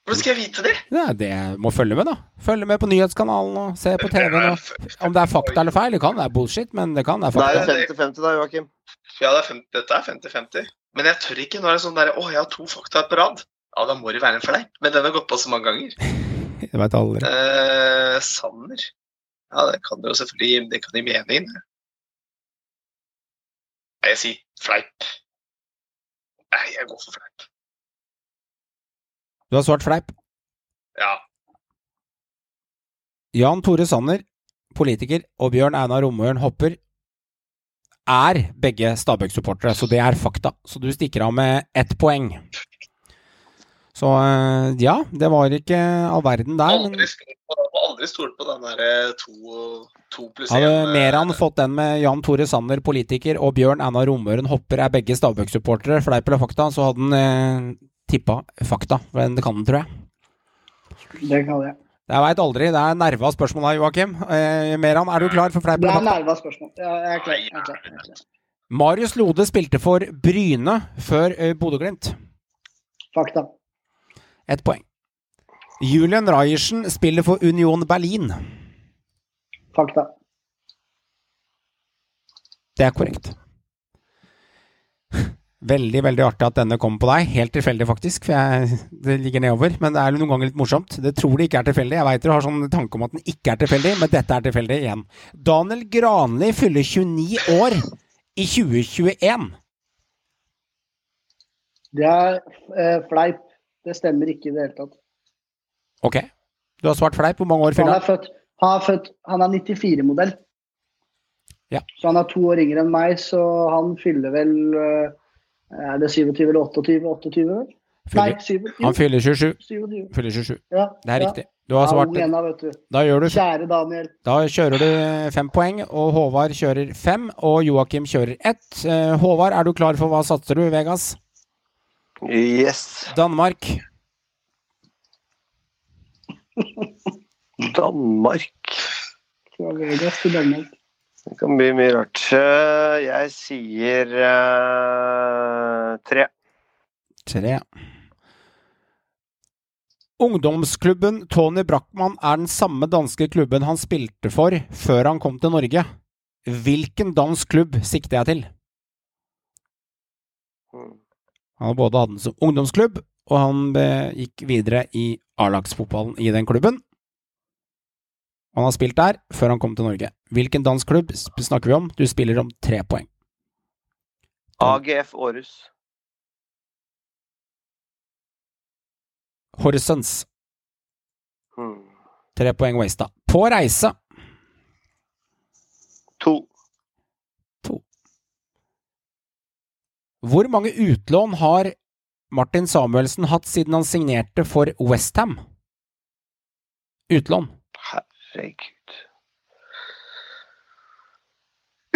Hvordan skal jeg vite det? Ja, det må følge med, da. Følge med på nyhetskanalen og se på TV-en. Om det er fakta eller feil, det kan være bullshit, men det kan være er fakta. det 50-50 da, Joakim. Ja, det er 50, dette er 50-50. Men jeg tør ikke. Nå er det sånn der, å, jeg har to fakta på rad. Ja, da må det være en fleip. Men den har gått på så mange ganger. Jeg veit aldri. Eh, Sanner. Ja, det kan jo selvfølgelig Det kan gi mening. det. Nei, jeg sier fleip. Nei, jeg går for fleip. Du har svart fleip. Ja. Jan Tore Sanner, politiker, og Bjørn Einar Romøren Hopper er begge Stabæk-supportere, så det er fakta. Så du stikker av med ett poeng. Så eh, ja, det var ikke all verden der, men Aldri stolt på, aldri stolt på den der to, to pluss én. hadde Meran fått den med Jan Tore Sanner, politiker, og Bjørn Anna Romøren Hopper er begge Stabæk-supportere, fleip eller fakta, så hadde han eh, tippa fakta. Men Det kan den, tror jeg. Det kan jeg. Jeg veit aldri. Det er nerva spørsmål her, Joakim. Eh, Meran, er du klar for fleip Det er fakta? nerva spørsmål. Ja, jeg er klar. Jeg er klar. Jeg er klar. Marius Lode spilte for Bryne før eh, Bodø-Glimt. Fakta. Ett poeng. Julian Reiersen spiller for Union Berlin. Fakta. Det er korrekt. Veldig veldig artig at denne kommer på deg. Helt tilfeldig, faktisk. For jeg, det ligger nedover. Men det er noen ganger litt morsomt. Det tror det ikke er tilfeldig. Jeg veit dere har sånn tanke om at den ikke er tilfeldig, men dette er tilfeldig igjen. Daniel Granli fyller 29 år i 2021. Det er eh, fleip. Det stemmer ikke i det hele tatt. Ok. Du har svart fleip. Hvor mange år Han fyller er han? Han er, født, han er 94-modell. Ja. Så han er to år yngre enn meg, så han fyller vel eh, Er det 27 eller 28? 28 vel? Fyller- Nei, 27. Han fyller 27. 27. Fyller 27. Ja, Det er ja. riktig. Du har svart Ja, du. Da gjør du Kjære Daniel. Da kjører du fem poeng, og Håvard kjører fem, og Joakim kjører ett. Eh, Håvard, er du klar for hva satser du, Vegas? Yes. Danmark. Danmark. Fra Vegas til Danmark. Det kan bli mye rart. Eh, Jeg sier uh, tre. Tre. Ungdomsklubben Tony Brackmann er den samme danske klubben han spilte for før han kom til Norge. Hvilken dansk klubb sikter jeg til? Mm. Han både hatt den som ungdomsklubb, og han gikk videre i A-lagsfotballen i den klubben. Han har spilt der før han kom til Norge. Hvilken dansk klubb snakker vi om? Du spiller om tre poeng. AGF Aarhus. Horsens. Mm. Tre poeng wasta. På reise. To. Hvor mange utlån har Martin Samuelsen hatt siden han signerte for Westham? Utlån. Herregud.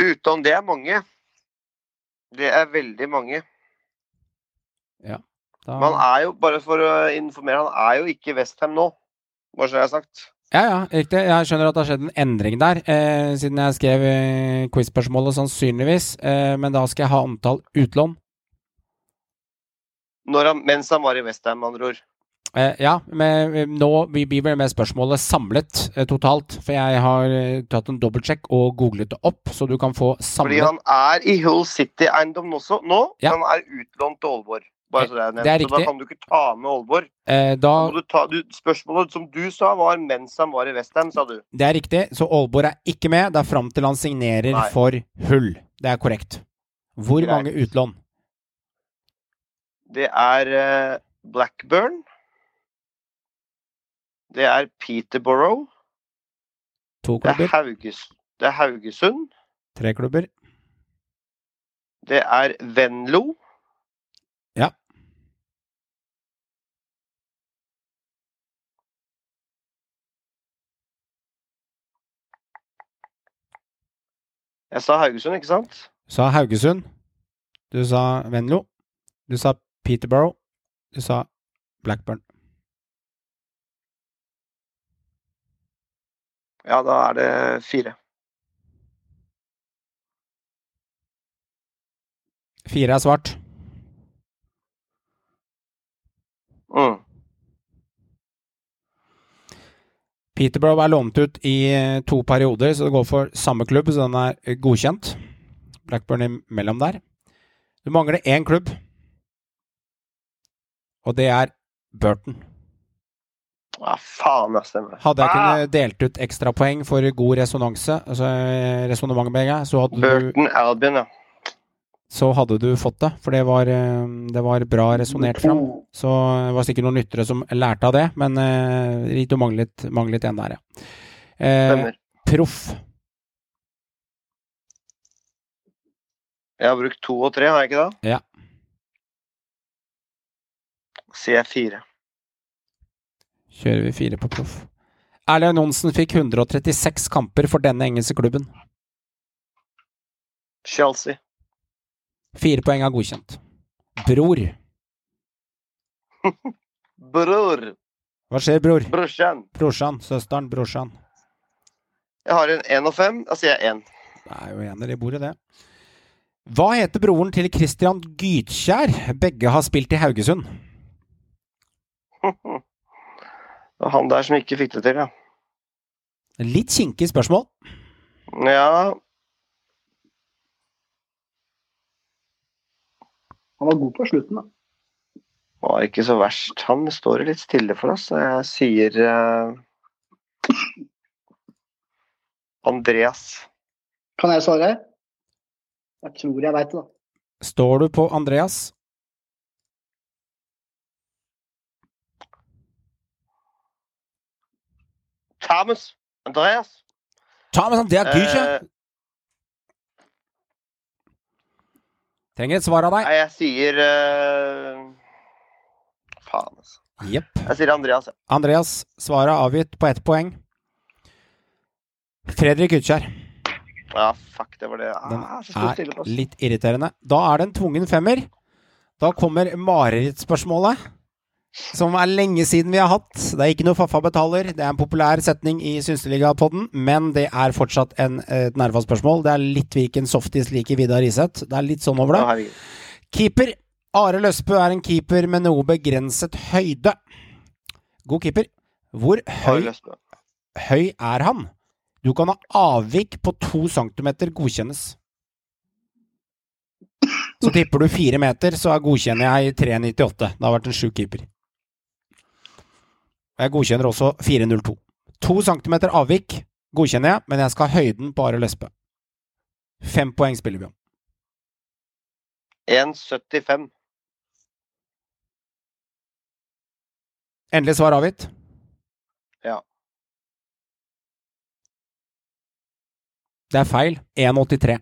Utlån, det er mange. Det er veldig mange. Da... Men han er jo, bare for å informere, han er jo ikke Westham nå. Bare så jeg er sagt. Ja, ja, riktig. Jeg skjønner at det har skjedd en endring der, eh, siden jeg skrev eh, quiz-spørsmålet, sannsynligvis. Eh, men da skal jeg ha antall utlån. Når han, mens han var i Westham, med andre ord. Eh, ja, men eh, nå vi blir vel med spørsmålet samlet eh, totalt. For jeg har eh, tatt en dobbeltsjekk og googlet det opp, så du kan få samlet Fordi han er i Hull City-eiendommen også nå. Ja. Han er utlånt til Aalborg. Bare så det er nevnt. Det er Så da kan du ikke ta med Aalborg. eh, Da Da du ta, du, spørsmålet som du sa, var mens han var i Westham, sa du. Det er riktig, så Aalborg er ikke med. Det er fram til han signerer Nei. for Hull. Det er korrekt. Hvor Greit. mange utlån? Det er eh, Blackburn. Det er Peterborough. To Det er. Hauges, det er Haugesund. Tre klubber? Det er Venlo. Ja. Jeg sa Haugesund, ikke sant? Du sa Haugesund. Du sa Venlo. Du sa Peterborough. Du sa Blackburn. Ja, da er det fire. Fire er svart. Mm. Peterborough er lånt ut i eh, to perioder, så det går for samme klubb, så den er eh, godkjent. Blackburn imellom der. Du mangler én klubb, og det er Burton. Ja, faen, jeg stemmer. Hadde jeg Ah! kunnet delt ut ekstrapoeng for god resonanse, altså resonnement med deg, så hadde, du, Burton Albion, ja. Så hadde du fått det. For det var, eh, det var bra resonnert fram. Så det var sikkert noen lyttere som lærte av det, men eh, du manglet, manglet en der, ja. Eh, proff. Jeg har brukt to og tre, har jeg ikke det? Ja. Sier jeg fire. Kjører vi fire på proff. Erlend Johnsen fikk 136 kamper for denne engelske klubben. Chelsea. Fire poeng er godkjent. Bror. Bror. Hva skjer, bror? Brorsan. Brorsan. Søsteren. Brorsan. Jeg har en én og fem. Da sier jeg én. Det er jo ener i bordet, det. Hva heter broren til Christian Gytkjær? Begge har spilt i Haugesund. Det var han der som ikke fikk det til, ja. Litt kinkig spørsmål. Ja, Han var god på slutten, da. var ikke så verst. Han står litt stille for oss, og jeg sier uh... Andreas. Kan jeg svare? Jeg tror jeg veit det, da. Står du på Andreas? Thomas. Andreas. Thomas det er Gytkjær? Eh, Trenger et svar av deg. nei, jeg sier uh... Faen, altså. Yep. Jeg sier Andreas. Andreas, svaret er avgitt på ett poeng. Fredrik Utkjær. Ja, fuck, det var det. Den Ah, på er litt irriterende. Da er det en tvungen femmer. Da kommer marerittspørsmålet. Som er lenge siden vi har hatt. Det er ikke noe Faffa betaler. Det er en populær setning i Synseliga-podden, men det er fortsatt en, et nervespørsmål. Det er litt hvilken softis liker Vidar Riseth. Det er litt sånn over det. Keeper. Are Løsbø er en keeper med noe begrenset høyde. God keeper. Hvor høy, høy er han? Du kan ha avvik på to centimeter godkjennes. Så tipper du fire meter, så godkjenner jeg 3,98. Det har vært en sjuk keeper. Jeg godkjenner også 4,02. To centimeter avvik godkjenner jeg, men jeg skal ha høyden på Are Løsbø. Fem poeng spiller vi om. 1,75. Endelig svar avgitt. Ja. Det er feil. 1,83.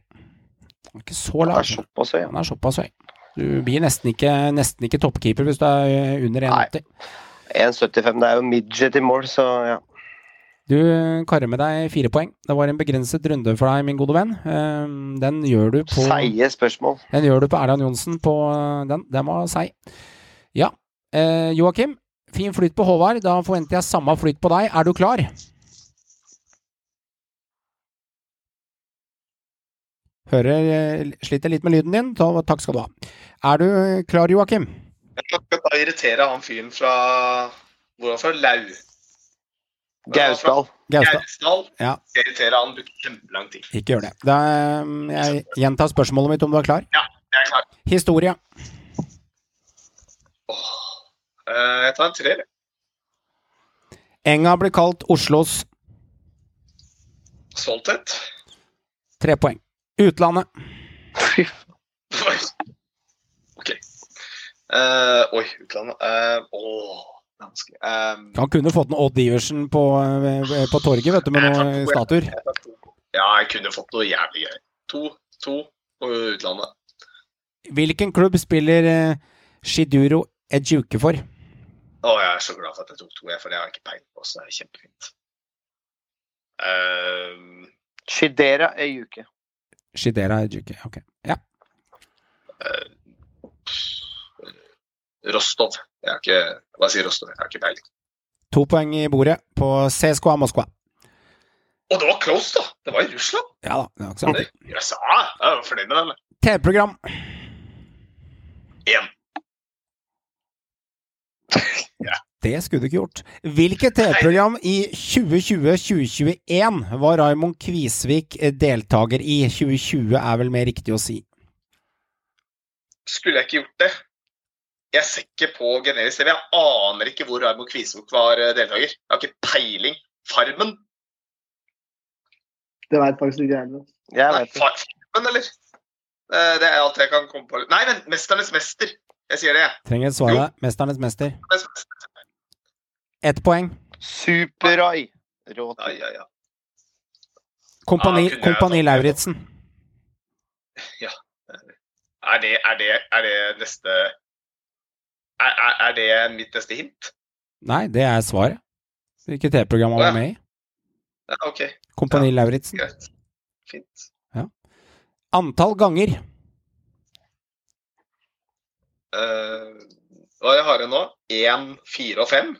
Han er ikke så lav. er såpass høy. Han er såpass høy. Du blir nesten ikke, nesten ikke toppkeeper hvis du er under 1,80. 1,75. Det er jo midget i mål, så ja. Du karer med deg fire poeng. Det var en begrenset runde for deg, min gode venn. Eh, Den gjør du på Seige spørsmål. Den gjør du på Erland Johnsen på eh, den. Den var seig. Ja. Eh, Joakim, fin flyt på Håvard. Da forventer jeg samme flyt på deg. Er du klar? Hører eh, Sliter litt med lyden din. Takk skal du ha. Er du klar, Joakim? Da irritere han fyren fra Hvor er han fra? Lau. Gausdal. Gausdal. Ja. Irritere han. Bruker kjempelang tid. Ikke gjør det. Da, eh, jeg gjentar spørsmålet mitt om du er klar. Ja, Jeg er klar. Historie. Åh, jeg tar en treer. Enga blir kalt Oslos Stolthet. tre poeng. Utlandet. Fy faen. Oi. OK. Eh, oi, utlandet. Uh, åh, vanskelig. Um, Han kunne fått en Odd Iversen på, eh, på torget, vet du, med noen statuer. Ja, jeg kunne fått noe jævlig gøy. To, to på utlandet. Hvilken klubb spiller Shiduro Ejuke for? Å, jeg er så glad for at jeg tok to, jeg, for det har jeg ikke peiling på. Så det er kjempefint. Um, Shidera Ejuke. Shidera Ejuke, ok. Ja. Rostov. Jeg har ikke Hva sier Rostov? Jeg har ikke peiling. To poeng i bordet på CSKA Moskva. Og det var close, da! Det var i Russland. Ja da, det var ikke sant. Det- Jeg var fornøyd med den. TV-program. Én. Det skulle du ikke gjort. Hvilket TV-program i 2020-2021 var Raymond Kvisvik deltaker i? 2020 er vel mer riktig å si. Skulle jeg ikke gjort det? Jeg ser ikke på generisk TV. Jeg aner ikke hvor Raymond Kvisvik var eh, deltaker. Jeg har ikke peiling. Farmen? Det veit faktisk ikke jeg. heller. Jeg Nei, vet det. Farmen, eller? Eh, Det er alt jeg kan komme på. Nei, men 'Mesternes mester'. Jeg sier det, jeg. Trenger et svar. Mesternes mester. Ett poeng. Super-Rai. Ja, ja, ja. Kompani, Ja, Kompani Lauritzen. Ja. Er det, er det, er det neste er, er, er det mitt neste hint? Nei, det er svaret. Hvilket TV-program han var med i. Ja, OK, Kompani Lauritzen. greit. Fint. Antall ganger. Uh, hva har jeg nå? Én, fire og fem?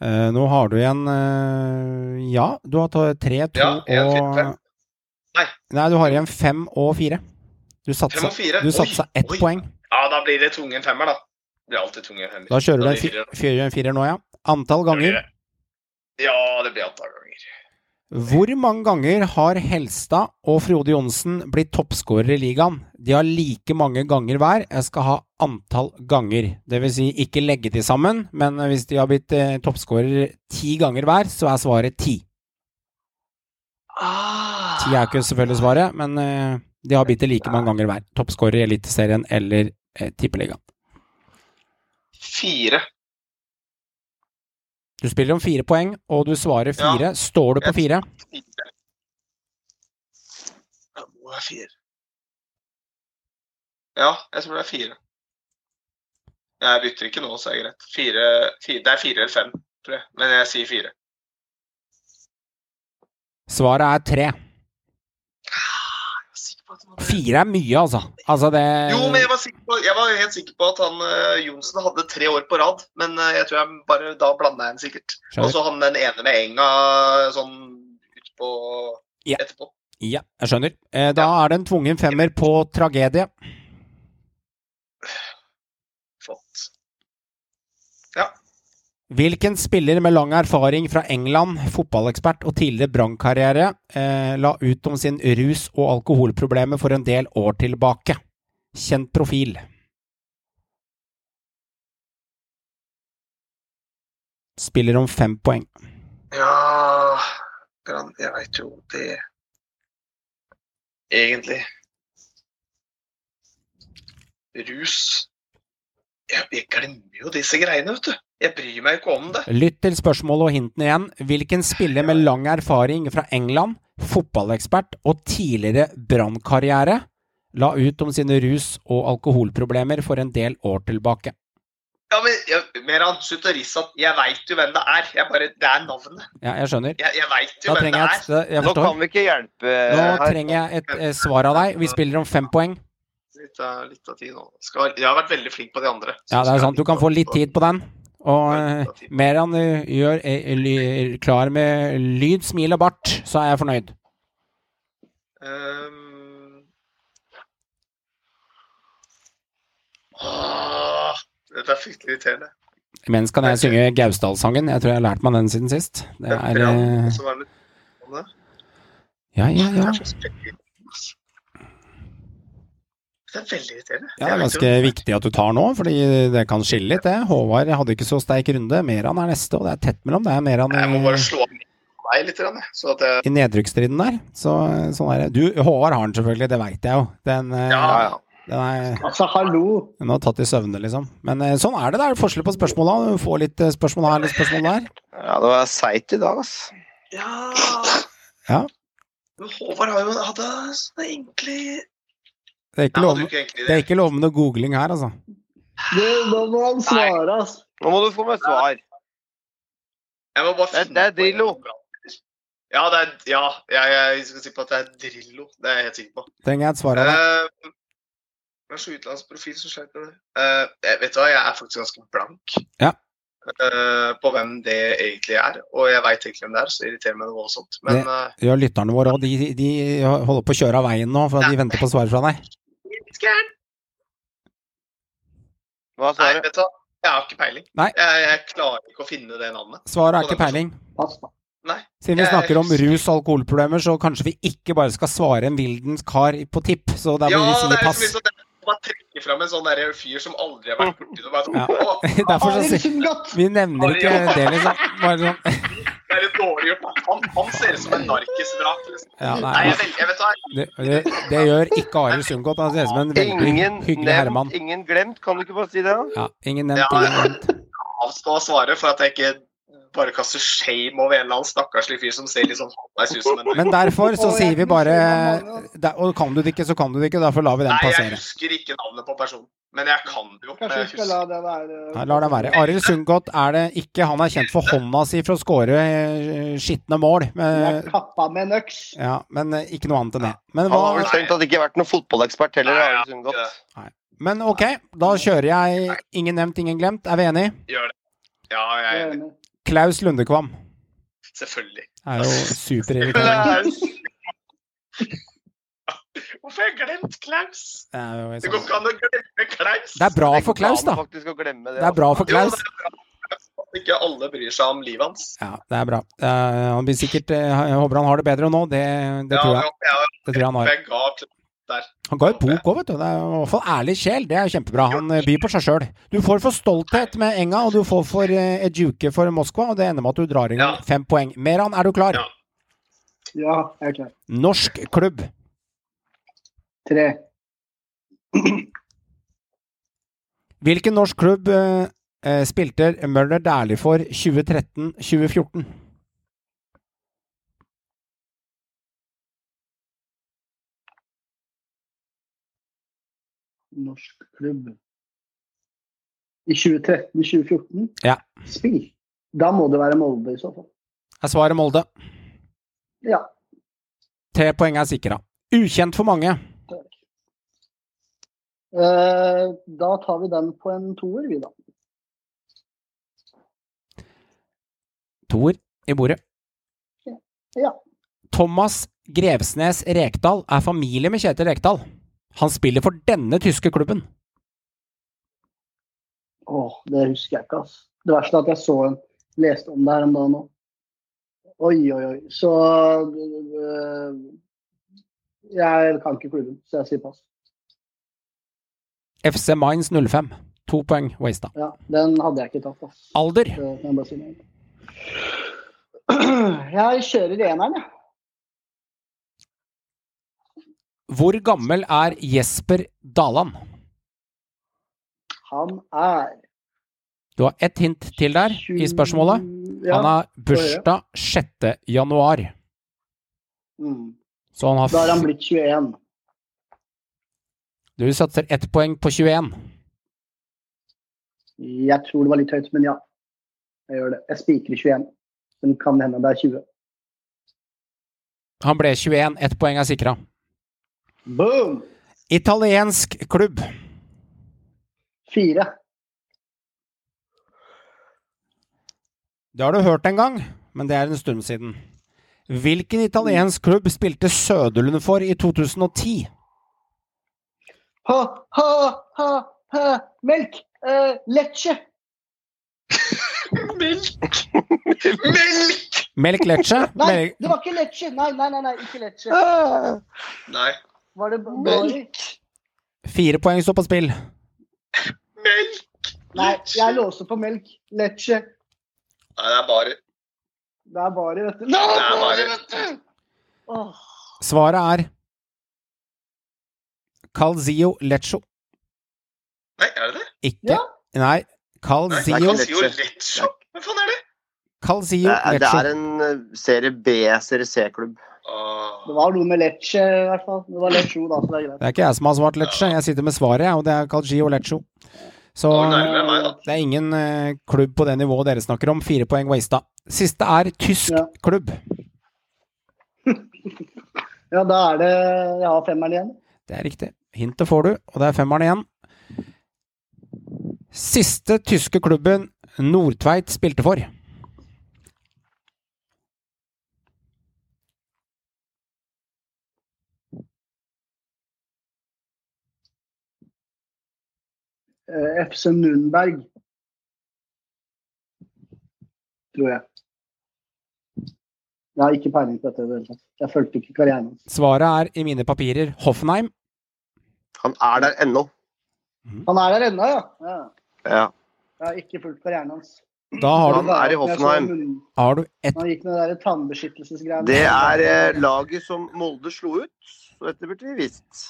Uh, nå har du igjen uh, Ja, du har tatt tre, to Ja, en, fire, og fem. Nei. Nei, du har igjen fem og fire. Du Fem satsa, og fire? du satsa ett oi. poeng. Ja, da blir det tvungen femmer, da. Det blir alltid tunge femmer. Da kjører du en fi- en firer nå, ja. Antall ganger. Ja, det blir antall ganger. Hvor mange ganger har Helstad og Frode Johnsen blitt toppskårere i ligaen? De har like mange ganger hver. Jeg skal ha antall ganger. Det vil si ikke legge til sammen, men hvis de har blitt eh, toppskårere ti ganger hver, så er svaret ti. Ah. Ti er ikke selvfølgelig svaret, men eh, de har blitt det like mange ganger hver. Toppskårer i Eliteserien eller eh, Tippeligaen. Fire. Du spiller om fire poeng, og du svarer Ja. Står du på fire? Fire. Ja, Må være fire. Ja, jeg tror det er fire. Jeg bytter ikke nå, så er det greit. Fire, fire, det er fire eller fem, tror jeg. Men jeg sier fire. Svaret er tre. Jeg er sikker på at det var det. Fire er mye, altså. Altså det Jo, men jeg var, på, jeg var helt sikker på at han uh, Johnsen hadde tre år på rad. Men uh, jeg tror jeg bare da blanda jeg den sikkert. Og så han den ene med Enga sånn utpå Ja. etterpå. Ja, jeg skjønner. Eh, Da er det en tvungen femmer på tragedie. Flott. Hvilken spiller med lang erfaring fra England, fotballekspert og tidligere brannkarriere, eh, la ut om sin rus- og alkoholproblemer for en del år tilbake? Kjent profil. Spiller om fem poeng. Ja Jeg veit jo det Egentlig. Rus jeg, jeg glemmer jo disse greiene, vet du. Jeg bryr meg ikke om det. Lytt til spørsmålet og hintene igjen. Hvilken spiller med lang erfaring fra England, fotballekspert og tidligere brannkarriere, la ut om sine rus- og alkoholproblemer for en del år tilbake? Ja, men jeg, Meran, slutt å risse opp. jeg veit jo hvem det er. Jeg bare, Det er navnet. Ja, jeg skjønner. Jeg, jeg veit jo Da hvem det jeg er. et Jeg Nå kan vi ikke hjelpe Nå her. trenger jeg et et svar av deg. Vi spiller om fem poeng. Litt av, litt av tid nå. Skal, jeg har vært veldig flink på de andre. Ja, det er sant. Du kan få litt tid på den. Og mer enn du gjør eh, klar med lyd, smil og bart, så er jeg fornøyd. Um... Åh, dette er fryktelig irriterende. Imens kan jeg synge Gausdalssangen. Jeg tror jeg har lært meg den siden sist. Det er Ja, eh. Ja, ja, Det er veldig irriterende. Ja, det er ganske viktig at du tar nå, fordi det kan skille litt, det. Håvard hadde ikke så sterk runde. Meran er neste, og det er tett mellom. Det er Meran Jeg må i, bare slå meg litt, jeg, så at jeg i nedrykksstriden der. Så sånn er det. Du, Håvard har den selvfølgelig, det veit jeg jo. Den, eh, Ja, ja. den er Altså, hallo! den har tatt i søvne, liksom. Men eh, sånn er det. Det er forskjell på spørsmåla. Du får litt eh, spørsmål her, litt spørsmål der. Ja, det var seigt i dag, ass. Ja. Ja. Men Håvard har jo sånne egentlig Det er ikke, lov, egentlig det er ikke lov med noe googling her, altså. Du, nå må han svare, altså. Nå må du få meg svar. Jeg må bare finne det er på Drillo. Ja, det er, ja jeg, jeg skal si på at det er Drillo. Det er jeg helt sikker på. Trenger jeg et svar av deg? Uh, det er så utenlandsprofil som sleit med det. Uh, jeg- vet du hva, jeg er faktisk ganske blank Ja. uh, på hvem det egentlig er. Og jeg veit egentlig hvem det er, så det irriterer meg noe voldsomt. Men Det- uh, lytterne våre òg. De, de holder på å kjøre av veien nå, for de venter på svar fra deg. Hva sa nei, du? vet du hva, jeg har ikke peiling. Nei. Jeg, jeg klarer ikke å finne det navnet. Svaret er ikke peiling. Nei. Siden vi snakker om rus og alkoholproblemer, så kanskje vi ikke bare skal svare en vildens kar på tipp. Så da Ja, blir vi det si er pass. liksom liksom det. Bare trekke fram en sånn der fyr som aldri har vært borti det. Sånn, Ja. Derfor så sier vi nevner ikke det, liksom. Bare sånn. det er litt dårlig gjort. Han, han ser ut som en narkisvrak. Liksom. Ja, Nei, nei, jeg, vet det, det, det gjør ikke Arild Sundgodt. Han ser ut som en veldig Ingen hyggelig herremann. ingen glemt. Kan du ikke bare si det? da? Ja, ingen nevnt, Ja, ingen nevnt. avstå å svare for at jeg ikke bare kaster shame over en eller annen stakkarslig fyr som ser litt sånn halvveis ut som en Men derfor så sier vi bare der, Og kan du det ikke, så kan du det ikke. Derfor lar vi den passere. Nei, jeg husker ikke navnet på personen. Men jeg kan det jo. Kanskje vi skal la det være Nei, lar det være. Arild Sundgodt er det ikke. Han er kjent for hånda si for å skåre eh, skitne mål. Men, kappa med en øks. ja, men eh, ikke noe annet enn det. Men, Han har vel tenkt at det ikke har vært noen fotballekspert heller. Arild Sundgodt. men ok, da kjører jeg ingen nevnt, ingen glemt. Er vi enige? Gjør det. Ja, jeg er enig. Klaus Lundekvam. Selvfølgelig. Er jo superirriterende. Hvorfor har jeg glemt Klaus? Det Det går ikke an å glemme Klaus. det er bra for Klaus, da. Det det. Det er bra for Klaus. det bra at ikke alle bryr seg om livet hans. Ja, det er bra. Eh, han blir sikkert eh, Jeg håper han har det bedre nå. Det, det tror jeg. Ja, jeg, Det tror jeg han har. jeg ga Klaus der. Han ga ut bok òg, vet du. Det er i hvert fall ærlig sjel. Det er jo kjempebra. Han eh, byr på seg sjøl. Du får for stolthet med Enga, og du får for eduke for Moskva, og det ender med at du drar inn Ja. fem poeng. Meran, er du klar? Ja. Ja, jeg er klar. Norsk klubb. Tre. Hvilken norsk klubb eh, eh, spilte Møller Dæhlie for 2013-2014? Norsk klubb. I 2013-2014? Ja. Spill. Da må det være Molde i så fall. Er svaret Molde. Ja. Tre poeng er sikra. Ukjent for mange. Eh, da tar vi den på en toer, vi da. Toer i bordet. Ja. Thomas Grevsnes Rekdal er familie med Kjetil Rekdal. Han spiller for denne tyske klubben. Åh, det husker jeg ikke, ass. Det verste er at jeg så en, leste om det her en dag nå. Oi, oi, oi. Så øh, Jeg kan ikke klubben, så jeg sier pass. FC Mainz 05. To poeng wasta. Ja, den hadde jeg ikke tatt, ass. Alder. Jeg si. Jeg kjører eneren, jeg. Hvor gammel er Jesper Daland? Han er Du har ett hint til der i spørsmålet. Han har bursdag 6. januar, Mm. så han har Da har han blitt 21. Du satser ett poeng på 21. Jeg tror det var litt høyt, men ja. Jeg gjør det. Jeg spikrer 21. Men kan hende det er 20. Han ble 21. Ett poeng er sikra. Boom! Italiensk klubb. Fire. Det har du hørt en gang, men det er en stund siden. Hvilken italiensk klubb spilte Søderlund for i 2010? Ha, ha, ha, ha. Melk! Uh, lecce! Melk! Melk! Melk Lecce? Nei, det var ikke lecce! Nei, nei, nei, nei ikke lecce. Nei. Var det Melk! Fire poeng står på spill. Melk! Nei, jeg låser på melk. Lecce. Nei, det er bare Det er bare, vet du. Det Det er bare- vet du! Åh. Svaret er Calzio Leccio. Nei, er det det? Ikke Ja. Nei. Nei, Calzio, Leccio. Lecce. Hva faen er det? Calzio Det er, det er en eh, serie B, serie C-klubb. Åh. Det var noe med lecce, i hvert fall. Det var leccio, da, så det er greit. Det er ikke jeg som har svart Lecce, jeg sitter med svaret, jeg, og det er Calgio Leccio. Så det er ingen eh, klubb på det nivået dere snakker om. Fire poeng wasta. Siste er tysk Ja. klubb. Ja, da er det Jeg har femmeren igjen. Det er riktig. Hintet får du, og det er femmeren igjen. Siste tyske klubben Nordtveit spilte for. FC Nürnberg. Tror jeg. Jeg har ikke peiling på dette i det hele tatt. Jeg fulgte ikke karrieren hans. Svaret er i mine papirer Hoffenheim. Han er der ennå. Han er der ennå, ja. ja. Ja. Jeg har ikke fulgt karrieren hans. Da har Han du, er i Hoffenheim. har du ett Han gikk med det tannbeskyttelsesgreiene. Det er eh, laget som Molde slo ut, så dette burde vi visst.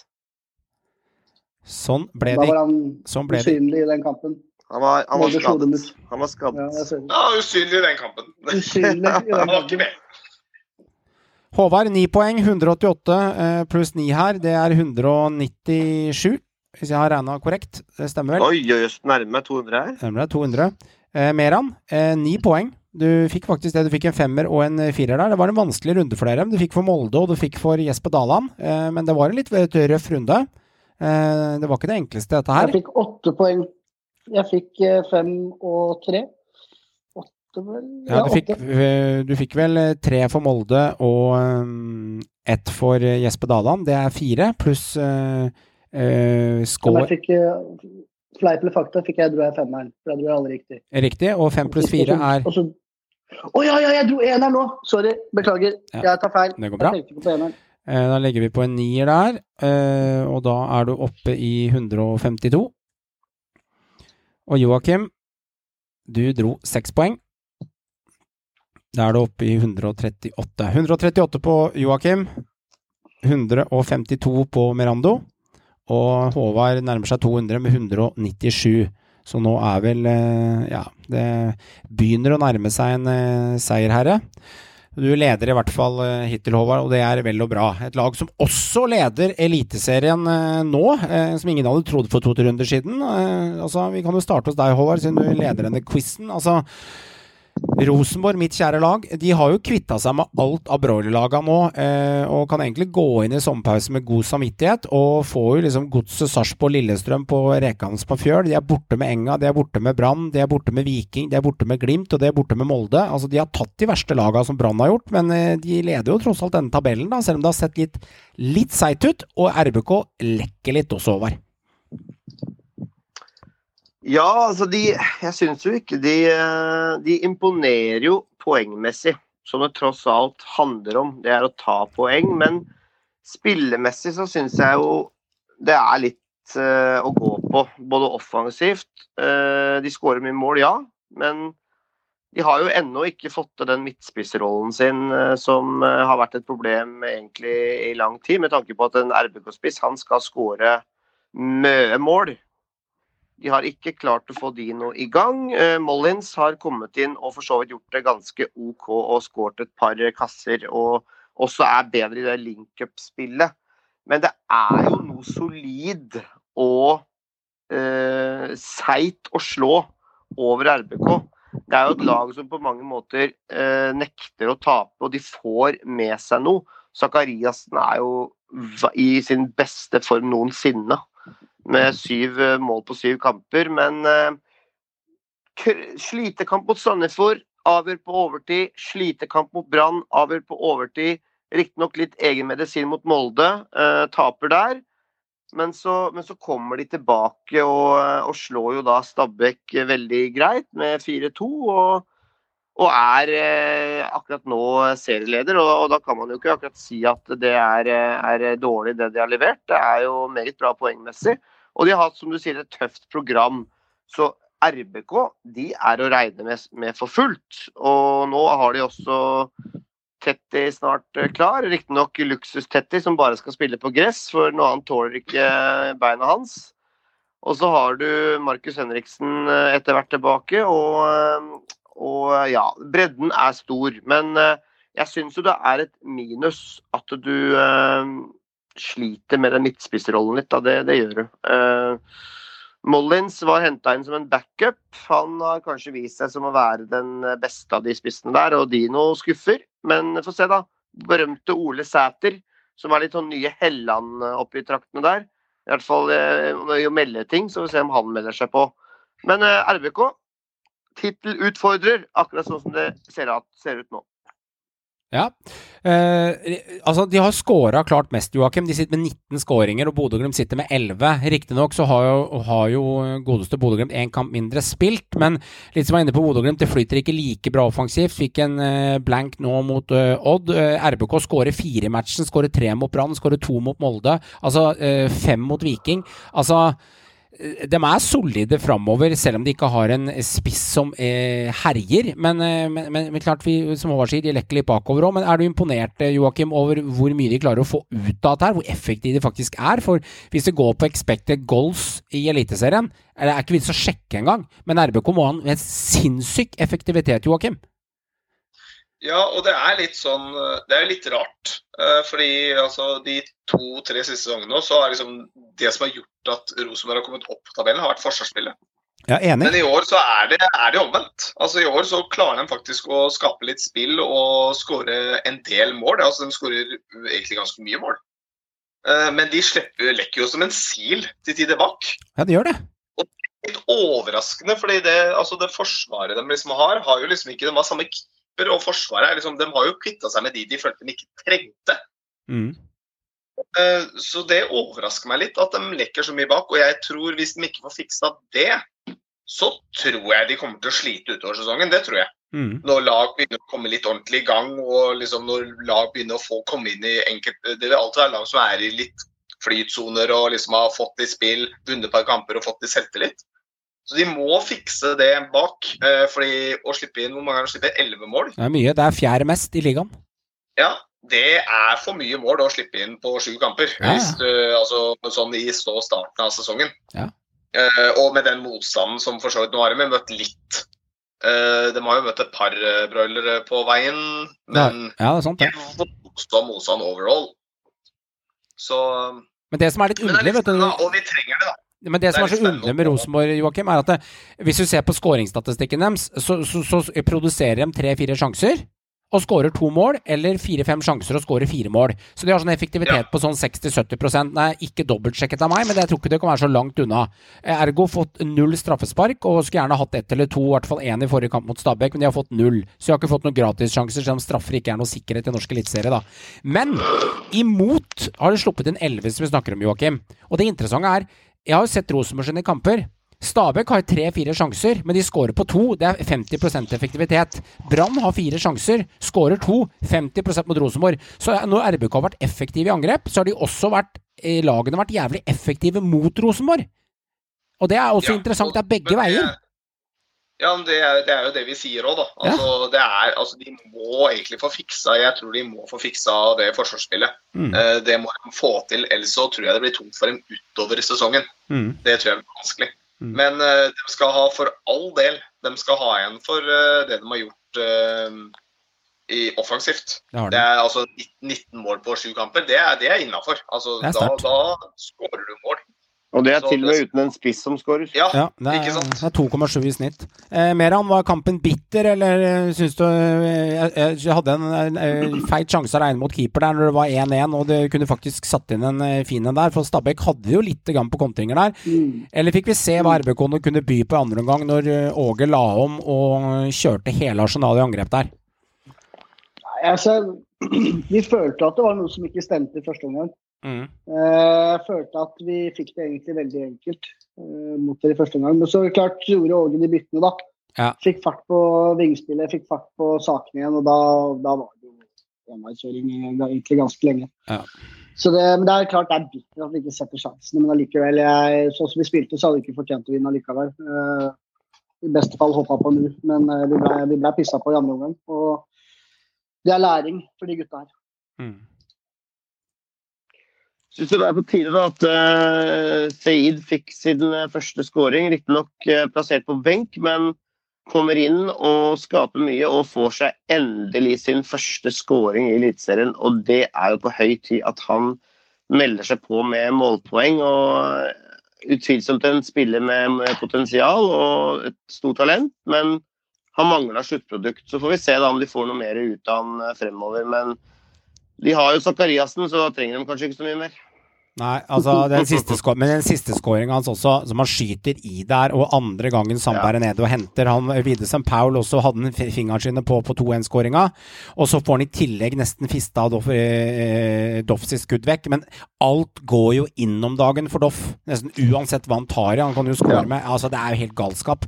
Sånn ble Da var han Sånn ble det. usynlig i den kampen. Han var, han var skadet. Han var skadet. Ja. Ja, usynlig i den kampen. Usynlig i den Han var ikke med. Håvard, 9 poeng. 188 eh, pluss 9 her, det er 197. Hvis jeg har regna korrekt. Det stemmer vel? Oi, oi, oi, nærmer meg 200 her. Stemmer det. 200. Eh, Meran, eh, 9 poeng. Du fikk faktisk det. Du fikk en femmer og en firer der. Det var en vanskelig runde for dere. Du fikk for Molde, og du fikk for Jesper Daland. Eh, men det var en litt røff runde. Eh, det var ikke det enkleste, dette her. Jeg fikk åtte poeng. Jeg fikk eh, fem og tre. åtte, vel? Ja, du fikk, du fikk vel eh, tre for Molde og ett for Jesper Daland. Det er fire, pluss uh, uh, score jeg fikk, Fleip eller fakta fikk jeg dro jeg femmeren. For jeg dro alle riktig. Riktig. Og fem pluss fire er Å oh, ja, ja, jeg dro eneren nå! Sorry. Beklager. Ja, Jeg tar feil. det går bra. Jeg tenkte ikke på eneren. Eh, Da legger vi på en nier der, eh, og da er du oppe i 152. Og Joakim, du dro seks poeng. Da er du oppe i 138. 138 på Joakim. 152 på Merando. Og Håvard nærmer seg 200 med 197. Så nå er vel eh, Ja, det begynner å nærme seg en seierherre. Du leder i hvert fall eh, hittil, Håvard, og det er vel og bra. Et lag som også leder Eliteserien eh, nå, eh, som ingen hadde trodd for to-tre runder siden. Altså, vi kan jo starte hos deg, Håvard, siden du leder denne quizen. Altså, Rosenborg, mitt kjære lag, de har jo kvitta seg med alt av broilerlaga nå, eh, og kan egentlig gå inn i sommerpause med god samvittighet, og får jo liksom Godset, Sarpsborg, Lillestrøm på Rekans på fjøl. De er borte med Enga, de er borte med Brann, de er borte med Viking, de er borte med Glimt, og de er borte med Molde. Altså, de har tatt de verste laga som Brann har gjort, men eh, de leder jo tross alt denne tabellen, da, selv om det har sett litt, litt seigt ut, og RBK lekker litt også, Håvard. Ja, altså de Jeg syns jo ikke de eh, De imponerer jo poengmessig, som det tross alt handler om. Det er å ta poeng. Men spillemessig så syns jeg jo det er litt uh, å gå på. Både offensivt Uh, De skårer mye mål, ja. Men de har jo ennå ikke fått til den midtspissrollen sin, uh, som har vært et problem egentlig i lang tid, med tanke på at en RBK-spiss han skal skåre mye mål. De har ikke klart å få de noe i gang. Eh, Mollins har kommet inn og for så vidt gjort det ganske OK og skåret et par kasser. Og også er bedre i det link-up-spillet. Men det er jo noe solid og eh, seigt å slå over RBK. Det er jo et lag som på mange måter eh, nekter å tape, og de får med seg noe. Zakariassen er jo i sin beste form noensinne med syv eh, mål på syv kamper. Men eh, slitekamp mot Sandefjord, avgjør på overtid. Slitekamp mot Brann, avgjør på overtid. Riktignok litt egen medisin mot Molde, eh, taper der. Men så, men så kommer de tilbake og, og slår jo da Stabæk veldig greit med 4-2. Og, og er eh, akkurat nå serieleder. Og, og da kan man jo ikke akkurat si at det er, eh, er dårlig det de har levert. Det er jo meget bra poengmessig. Og de har hatt, som du sier, et tøft program. Så RBK de er å regne med, med for fullt. Og nå har de også Tetti snart eh, klar. Riktignok luksus-Tetti som bare skal spille på gress, for noe annet tåler ikke beina hans. Og så har du Markus Henriksen eh, etter hvert tilbake, og, eh, og eh, ja, bredden er stor. Men eh, jeg syns jo det er et minus at du eh, sliter med den midtspisserollen litt. Det, det gjør du. Mollins var henta inn som en backup. Han har kanskje vist seg som å være den beste av de spissene der, og Dino skuffer. Men få se, da. Berømte Ole Sæter, som er litt sånn nye Helland oppi traktene der. I hvert fall jo melde ting, så vi får se om han melder seg på. Men RBK, tittelutfordrer, akkurat sånn som det ser, ut- ser ut nå. Ja. Eh, altså, de har scora klart mest, Joakim. De sitter med 19 skåringer, og Bodø-Glimt sitter med 11. Riktignok så har jo, har jo godeste Bodø-Glimt én kamp mindre spilt, men litt som jeg var inne på Bodø-Glimt, det flyter ikke like bra offensivt. Fikk en eh, blank nå mot eh, Odd. Eh, RBK skårer fire i matchen, skårer tre mot Brann, skårer to mot Molde. Altså eh, fem mot Viking. Altså de er solide framover, selv om de ikke har en spiss som eh, herjer. Men, eh, men, men, klart, vi, som Håvard sier, de lekker litt bakover òg. Men er du imponert, Joachim, Joakim, over hvor mye de klarer å få ut av dette? Hvor effektive de faktisk er? For hvis det går på expected goals i Eliteserien, er det ikke vits å sjekke engang. Men RBK må ha en sinnssyk effektivitet, Joakim. Ja, og det er litt sånn Det er litt rart. eh, Fordi altså, de to-tre siste sesongene nå, så er liksom det som har gjort at Rosenborg har kommet opp på tabellen, har vært forsvarsspillet. Ja, enig. Men i år så er det, er det omvendt. Altså I år så klarer de faktisk å skape litt spill og skåre en del mål. Altså De skårer egentlig ganske mye mål. Eh, Men de slipper, lekker jo som en sil til tider bak. Ja, de gjør det. litt overraskende, fordi det, altså det forsvaret de liksom har, har jo liksom ikke De har samme og forsvaret er liksom De har jo kvitta seg med de de følte de ikke trengte. Mm. Eh, Så det overrasker meg litt at de lekker så mye bak. Og jeg tror hvis de ikke får fiksa det, så tror jeg de kommer til å slite utover sesongen. Det tror jeg. Mm. Når lag begynner å komme litt ordentlig i gang, og liksom når lag begynner å få komme inn i enkelte Det vil alltid være lag som er i litt flytsoner og liksom har fått i spill, vunnet et par kamper og fått i selvtillit. Så de må fikse det bak. eh, fordi å slippe inn Hvor mange ganger slipper elleve mål? Det er mye. Det er fjerde mest i ligaen. Ja, det er for mye mål å slippe inn på sju kamper. Ja, ja. Hvis du, altså, sånn i så starten av sesongen. Ja. Eh, og med den motstanden som for så vidt Nå har de møtt litt. Uh, de har jo møtt et par uh, broilere på veien, men Ja, det er sant, fått motstand, overall. Så Men det som er litt er underlig, vet du og de trenger det, da. Men det som er så underlig med Rosenborg, Joakim, er at det, hvis du ser på skåringsstatistikken deres, så, så, så produserer de tre-fire sjanser og skårer to mål, eller fire-fem sjanser og skårer fire mål. Så de har sånn effektivitet på sånn 60-70% Nei, ikke dobbeltsjekket av meg, men jeg tror ikke det kan være så langt unna. Ergo fått null straffespark, og skulle gjerne hatt ett eller to, i hvert fall én i forrige kamp mot Stabæk, men de har fått null. Så de har ikke fått noen gratissjanser, selv om straffer ikke er noe sikkerhet i norsk eliteserie, da. Men imot har de sluppet inn elleve, som vi snakker om, Joakim. Og det interessante er, jeg har jo sett Rosenborg sine kamper. Stabæk har tre-fire sjanser, men de skårer på to. Det er 50% effektivitet. Brann har fire sjanser, skårer to. 50% mot Rosenborg. Så når RBK har vært effektive i angrep, så har de også vært eh, lagene vært jævlig effektive mot Rosenborg. Og det er også Ja, interessant. Det er begge men veier. Ja, men det er, det er jo det vi sier òg, da. Altså, det er, altså, de må egentlig få fiksa Jeg tror de må få fiksa det forsvarsspillet. Mm. Eh, det må de få til, ellers så tror jeg det blir tungt for dem utover sesongen. Mm. Det tror jeg blir vanskelig. Mm. Men eh, de skal ha for all del De skal ha igjen for eh, det de har gjort eh, i offensivt. Det har Det er altså 19 mål på sju kamper. Det er, det er innafor. Altså, da, da skårer du mål. Og det er Så til og med uten en spiss som skårer. Ja, Ja, det er, ikke sant? det er 2,7 i snitt. Eh, Meran, var kampen bitter, eller eh, syns du eh, jeg, jeg hadde en, en, eh, feit sjanse å regne mot keeper der når det var 1-1, og det kunne faktisk satt inn en eh, fin en der, for Stabæk hadde jo litt grann på kontringer der. Mm. Eller fikk vi se hva RBK kunne by på i andre omgang, når eh, Åge la om og kjørte hele arsenalet i angrep der? Nei, altså, vi følte at det var noe som ikke stemte i første omgang. Mm. Eh, Jeg følte at vi fikk det egentlig veldig enkelt eh, mot det i første omgang. Men så klart gjorde Åge de byttene, da. Ja. Fikk fart på vingspillet, fikk fart på sakene igjen, og da, da var det jo enveiskjøring egentlig ganske lenge. Ja. Så det, men det er klart det er bittert at vi ikke setter sjansene, men allikevel, sånn som vi spilte, så hadde vi ikke fortjent å vinne allikevel. Uh, I beste fall hoppa på nu, men uh, vi ble, vi ble pissa på i andre omgang. Og det er læring for de gutta her. Mm. Syns det er på tide da at uh, Seid fikk sin eh, første skåring, riktignok uh, plassert på benk, men kommer inn og skaper mye og får seg endelig sin første skåring i Eliteserien. Og det er jo på høy tid at han melder seg på med målpoeng. og Utvilsomt en spiller med, potensial og et stort talent, men han mangler sluttprodukt. Så får vi se da om de får noe mer ut av han eh, fremover. Men de har jo Zakariassen, så trenger de kanskje ikke så mye mer. Nei, altså den siste Men den siste skåringa hans også, som han skyter i der, og andre gangen Sandberg er nede og henter han Widesen Paul også hadde han fingeren sine på, på 2-1-skåringa. Og så får han i tillegg nesten fista Doff, eh, Doff sitt skudd vekk. Men alt går jo innom dagen for Doff, nesten uansett hva han tar i. Han kan jo skåre med Altså, det er jo helt galskap.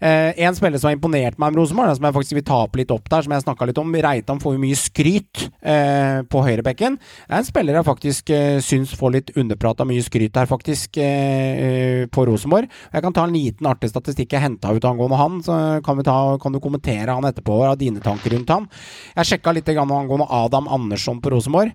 Eh, en spiller som har imponert meg med Rosenborg, som jeg faktisk vil ta opp litt opp der, som jeg snakka litt om Reitan får jo mye skryt eh, på høyrebekken. Det er en spiller jeg faktisk eh, syns får litt underprata mye skryt her, faktisk, eh, eh, på Rosenborg. Jeg kan ta en liten artig statistikk jeg henta ut angående han, så kan, ta, kan du kommentere han etterpå av dine tanker rundt han. Jeg sjekka litt angående Adam Andersson på Rosenborg.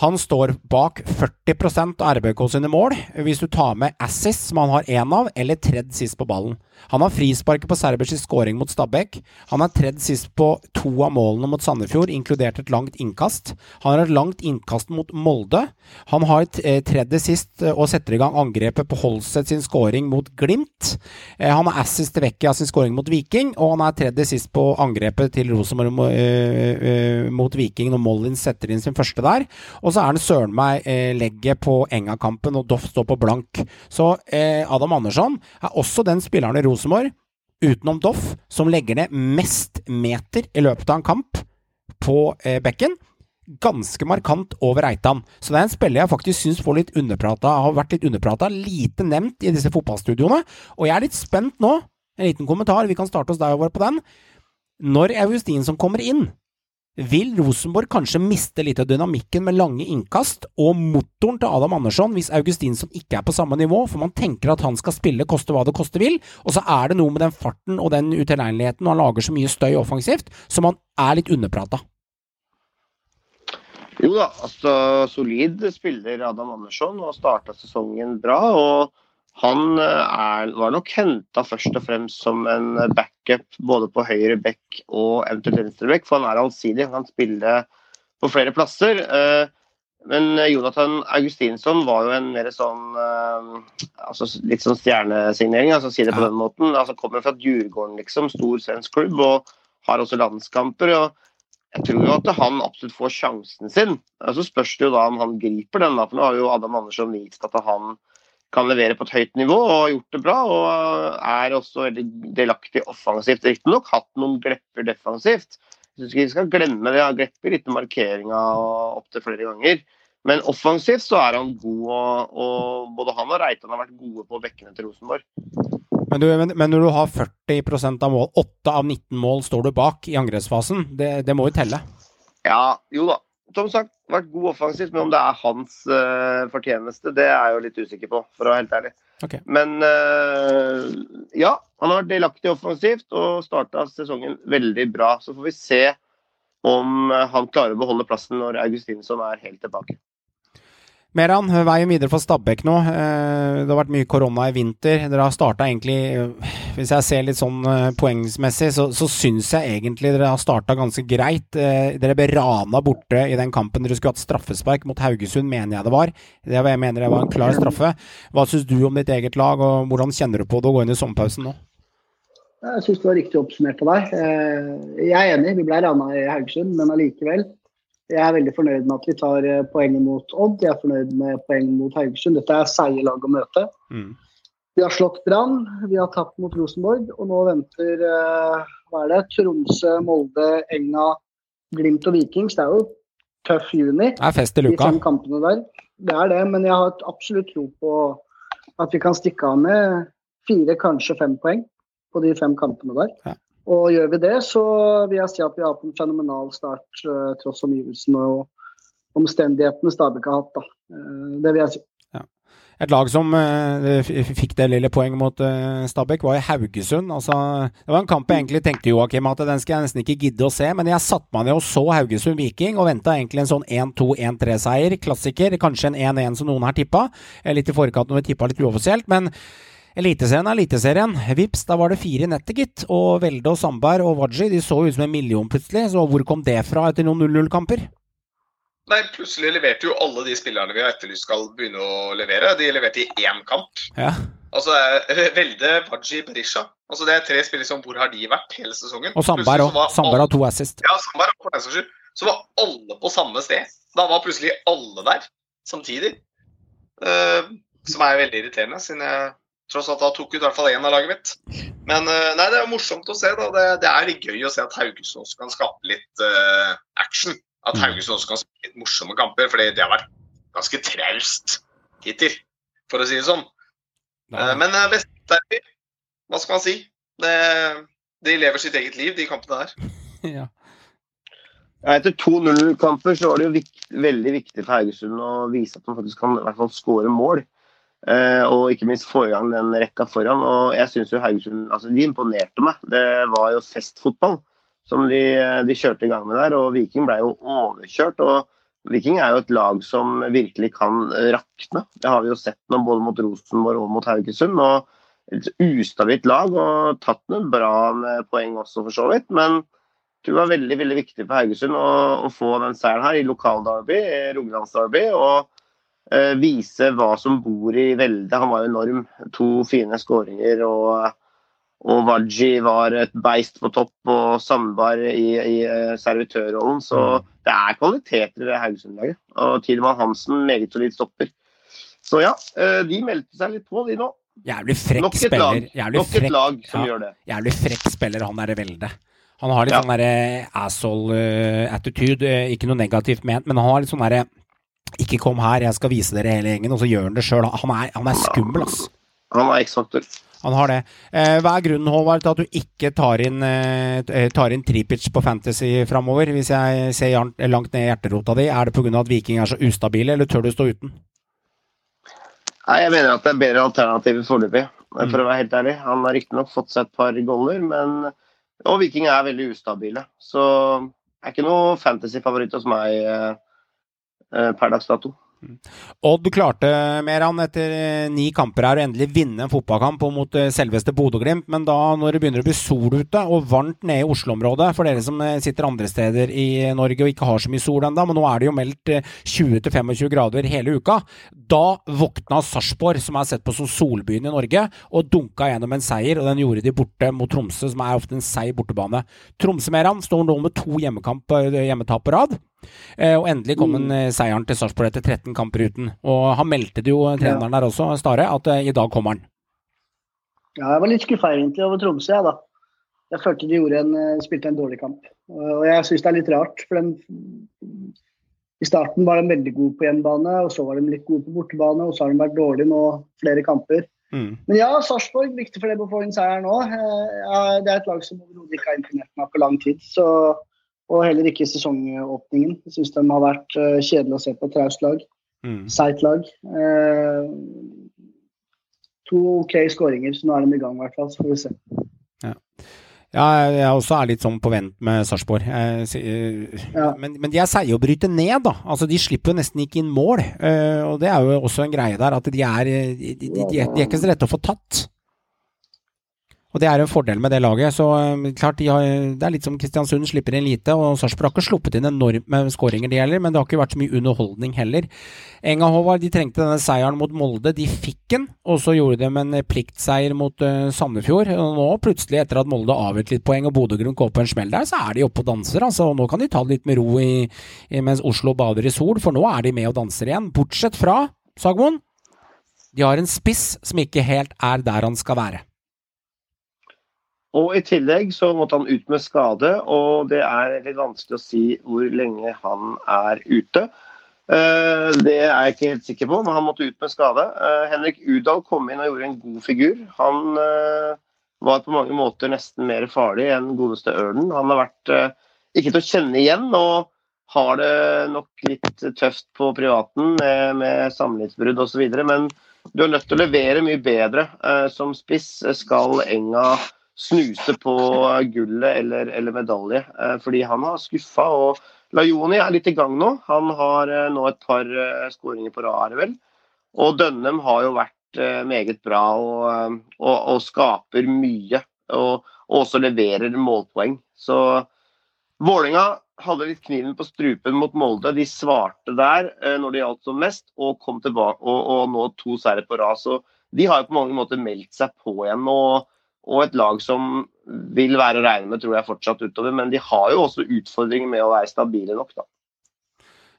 Han står bak 40 av RBK sine mål, hvis du tar med assist, som han har én av, eller tredd sist på ballen. Han har frisparket på Serbers skåring mot Stabæk. Han er tredd sist på to av målene mot Sandefjord, inkludert et langt innkast. Han har et langt innkast mot Molde. Han har eh, tredje sist og setter i gang angrepet på Holset sin skåring mot Glimt. Han har assist til Vecchia sin skåring mot Viking, og han er tredje sist på angrepet til Rosenborg mot Viking når Mollins setter inn sin første der. Og så er han søren meg legget på Enga-kampen, og Doff står på blank. Så Adam Andersson er også den spilleren i Rosenborg Rosenborg, utenom Doff, som legger ned mest meter i løpet av en kamp på eh, bekken. Ganske markant over Eitan. Så det er en spiller jeg faktisk syns får litt underprata, har vært litt underprata, lite nevnt i disse fotballstudioene. Og jeg er litt spent nå. En liten kommentar, vi kan starte oss der over på den. Når Augustinsson kommer inn, vil Rosenborg kanskje miste litt av dynamikken med lange innkast og motoren til Adam Andersson hvis Augustinsson ikke er på samme nivå, for man tenker at han skal spille koste hva det koste vil, og så er det noe med den farten og den utilregneligheten, og han lager så mye støy offensivt, så man er litt underprata. Jo da, altså solid spiller Adam Andersson og starta sesongen bra. og han eh, er, var nok henta først og fremst som en backup både på høyre back og eventuelt venstre back, for han er allsidig. Han kan spille på flere plasser. Eh, men Jonathan Augustinsson var jo en mer sånn eh, altså Litt sånn stjernesignering, altså si det på den måten. altså Kommer fra Djurgården, liksom. Stor svensk klubb. Og har også landskamper. og jeg tror jo at han absolutt får sjansen sin. Så spørs det jo da om han griper den. da, for Nå har jo Adam Andersson vist at han kan levere på et høyt nivå og har gjort det bra. Og er også veldig delaktig offensivt. Riktignok hatt noen glepper defensivt. Jeg syns ikke vi skal glemme det. Han glepper litt markeringa opptil flere ganger. Men offensivt så er han god, og, og både han og Reitan har vært gode på bekkene til Rosenborg. Men, du, men, men, når du har 40% av mål, 8 av 19 mål står du bak i angrepsfasen, det, det må jo telle? Ja, jo da som sagt, vært god offensivt, men om det er hans uh, fortjeneste, det er jeg jo litt usikker på, for å være helt ærlig. Okay. Men uh, ja, han har vært delaktig offensivt og starta sesongen veldig bra. Så får vi se om uh, han klarer å beholde plassen når Augustinsson er helt tilbake. Meran, veien videre for Stabæk nå. Eh, det har vært mye korona i vinter. Dere har starta egentlig Hvis jeg ser litt sånn eh, poengsmessig, så, så syns jeg egentlig dere har starta ganske greit. Eh, dere ble rana borte i den kampen dere skulle hatt straffespark mot Haugesund, mener jeg det var. Det jeg mener det var en klar straffe. Hva syns du om ditt eget lag, og hvordan kjenner du på det å gå inn i sommerpausen nå? Jeg syns det var riktig oppsummert av deg. Jeg er enig, vi ble rana i Haugesund, men allikevel. Jeg er veldig fornøyd med at vi tar eh, poenget mot Odd. Jeg er fornøyd med poenget mot Haugesund. Dette er seige lag å møte. Mm. Vi har slått Brann, vi har tapt mot Rosenborg, og nå venter uh, hva er det? Tromsø, Molde, Enga, Glimt og Vikings. Det er jo tøff juni. Det er fest i luka. De fem kampene der. Det er det, men jeg har absolutt tro på at vi kan stikke av med fire, kanskje fem poeng på de fem kampene der. Ja. Og gjør vi det, så vil jeg si at vi har hatt en fenomenal start, uh, tross omgivelsene og omstendighetene Stabæk har hatt. Da. Uh, det vil jeg si. Ja. Et lag som uh, fikk det lille poenget mot Stabæk, var i Haugesund. Altså, det var en kamp jeg egentlig tenkte Joakim, at den skal jeg nesten ikke gidde å se. Men jeg satte meg ned og så Haugesund Viking og venta egentlig en sånn 1-2-1-3-seier. Klassiker. Kanskje en 1-1 som noen har tippa. Litt i forkant når vi tippa litt uoffisielt. men Eliteserien er Eliteserien. Vips, da var det fire i nettet, gitt. Og Velde og Sandberg og Waji de så ut som en million plutselig. Så hvor kom det fra etter noen 0-0-kamper? Nei, Plutselig leverte jo alle de spillerne vi har etterlyst skal begynne å levere. De leverte i én kamp. Ja. Altså, Velde, Waji, Berisha. Altså, det er tre spillere som hvor har de vært hele sesongen? Og Sandberg òg. Sandberg har to assist. Ja, Sandberg for den saks Så var alle på samme sted. Da var plutselig alle der samtidig. Uh, som er veldig irriterende, siden jeg Tross at han tok ut i hvert fall én av laget mitt. Men eh, nei, det er morsomt å se. da. Det, det er litt gøy å se at Haugesund også kan skape litt uh, action. At mm. Haugesund også kan spille litt morsomme kamper. fordi det har vært ganske traust hittil, for å si det sånn. Uh, men uh, Vest-Derby, hva skal man si? Det, de lever sitt eget liv, de kampene der. ja. Etter 2-0-kamper så var det jo vikt, veldig viktig for Haugesund å vise at man faktisk kan i hvert fall skåre mål. Uh, og ikke minst få i gang den rekka foran. Og jeg syns jo Haugesund altså De imponerte meg. Det var jo festfotball som de, de, kjørte i gang med der. Og Viking ble jo overkjørt. Og Viking er jo et lag som virkelig kan rakne. Det har vi jo sett nå både mot Rosenborg og mot Haugesund. Og et ustabilt lag og tatt noen bra med poeng også, for så vidt. Men det var veldig veldig viktig for Haugesund å, å få den seieren her i lokalderby, Rogalandsderby. Og eh, vise hva som bor i veldet. Han var enorm. To fine skåringer. og og Waji var et beist på topp, og Sandberg i, i uh, servitørrollen. Så det er kvaliteter i det Haugesund-laget. Og Tidemann Hansen, meget solid stopper. Så ja, uh, de meldte seg litt på, de nå. Jævlig frekk Nok et spiller. lag, nok et lag som ja, gjør det. Jævlig frekk spiller, han derre veldet. Han har litt Ja. sånn derre asshole-attitude. ikke noe negativt ment, men han har litt sånn derre Ikke kom her, jeg skal vise dere hele gjengen. Og så gjør han det sjøl. Han, han er skummel, ass. Han er X-faktor. Han har det. Eh, hva er grunnen, Håvard, til at du ikke tar inn, eh, tar inn Tripic på Fantasy framover? Hvis jeg ser langt ned i hjerterota di, er det pga. at Viking er så ustabile, eller tør du stå uten? Nei, Jeg mener at det er bedre alternativer foreløpig, for å være helt ærlig. Han har riktignok fått seg et par goller, men og Viking er veldig ustabile. Så det er ikke noe fantasy-favoritt hos meg eh, eh, per dags dato. Odd klarte, Meran, etter eh, ni kamper her å endelig vinne en fotballkamp mot eh, selveste Bodø-Glimt, men da når det begynner å bli sol ute og varmt nede i Oslo-området, for dere som eh, sitter andre steder i Norge og ikke har så mye sol ennå, men nå er det jo meldt eh, 20-25 grader hele uka, da våkna Sarpsborg, som er sett på som solbyen i Norge, og dunka gjennom en seier, og den gjorde de borte mot Tromsø, som er ofte en seig bortebane. Tromsø, Meran, står nå med to eh, hjemmetap på rad. Eh, og endelig kom en eh, seieren til Sarpsborg etter 13 kamper uten. Og han meldte det jo, eh, treneren der også, Stare, at i dag kommer han. Ja, jeg var litt skuffa egentlig over Tromsø, jeg, da. Jeg følte de gjorde en, spilte en dårlig kamp. Og jeg syns det er litt rart, for den I starten var de veldig gode på hjemmebane, og så var de litt gode på bortebane, og så har de vært dårlige nå flere kamper. Mm. Men ja, Sarpsborg, viktig for dem å få inn seier nå. Det er et lag som overhodet ikke har imponert meg på lang tid. Så, og heller ikke sesongåpningen. Jeg syns de har vært eh, kjedelig å se på. Traust lag. Mm. Seigt lag. Eh, to OK skåringer, så nå er de i gang, i hvert fall. Så får vi se. Ja, jeg også er litt sånn på vent med Sarpsborg. Eh, Ja. Men, men de er seige å bryte ned, da. Altså, de slipper jo nesten ikke inn mål. eh, og det er jo også en greie der, at de er, de, de, de er ikke så lette å få tatt. Og det er en fordel med det laget. Så eh, klart, de har, det er litt som Kristiansund slipper inn lite, og Sarpsborg har ikke sluppet inn enormt med skåringer, de heller, men det har ikke vært så mye underholdning heller. Enga Håvard, de trengte denne seieren mot Molde, de fikk den, og så gjorde de en pliktseier mot uh, Sandefjord. Og nå plutselig, etter at Molde avgjort litt poeng og Bodø-Grunn går på en smell der, så er de oppe og danser, altså. Og nå kan de ta det litt med ro i, i, mens Oslo bader i sol, for nå er de med og danser igjen. Bortsett fra, Sagmoen, de har en spiss som ikke helt er der han skal være. Og i tillegg så måtte han ut med skade, og det er litt vanskelig å si hvor lenge han er ute. Eh, Det er jeg ikke helt sikker på, men han måtte ut med skade. Eh, Henrik Udal kom inn og gjorde en god figur. Han eh, var på mange måter nesten mer farlig enn godeste Ørnen. Han har vært ikke til å kjenne igjen, og har det nok litt tøft på privaten med, med samlivsbrudd osv. Men du er nødt til å levere mye bedre. Som spiss skal Enga snuse på gullet eller, eller medalje, eh, fordi han har skuffa. Og Lajoni er litt i gang nå. Han har eh, nå et par eh, skåringer på rad, vel. Og Dønnem har jo vært meget bra og, og, og skaper mye. Og, og også leverer målpoeng. Så Vålinga hadde litt kniven på strupen mot Molde. De svarte der når det gjaldt som mest, og kom tilbake og, og nå to seire på rad. Så de har jo på mange måter meldt seg på igjen. og og et lag som vil være å regne med, tror jeg fortsatt utover. Men de har jo også utfordringer med å være stabile nok, da.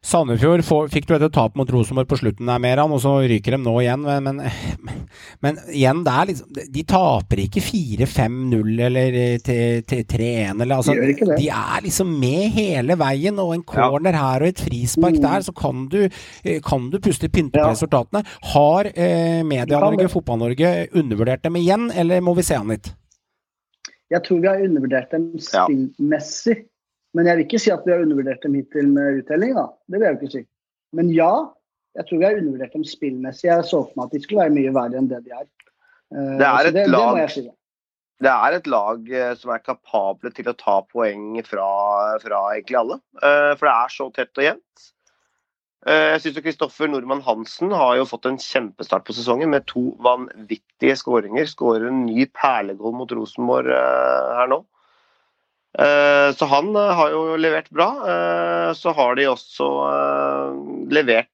Sandefjord fikk du et tap mot Rosenborg på slutten der, Meran, og så ryker de nå igjen. Men, men, men, igjen, det er liksom De taper ikke 4-5-0 eller eh, til- til 3-1 eller altså, De. De er liksom med hele veien, og en corner her og et frispark Mm. der, så kan du, eh, kan du puste pynte på Ja. resultatene. Har eh, Media-Norge. Fotball-Norge undervurdert dem igjen, eller må vi se an litt? Jeg tror vi har undervurdert dem Ja. Men jeg vil ikke si at vi har undervurdert dem hittil med uttelling, da. Det vil jeg jo ikke si. Men ja, jeg tror vi har undervurdert dem spillmessig. Jeg så for meg at de skulle være mye verre enn det de er. Eh, Det er et det, lag- det, si. Det er et lag eh, som er kapable til å ta poeng fra, fra egentlig alle. Eh, For det er så tett og jevnt. Jeg syns Kristoffer Nordmann Hansen har jo fått en kjempestart på sesongen med to vanvittige skåringer. Skårer en ny perlegål mot Rosenborg her nå. Eh, Så han eh, har jo levert bra. Eh, Så har de også levert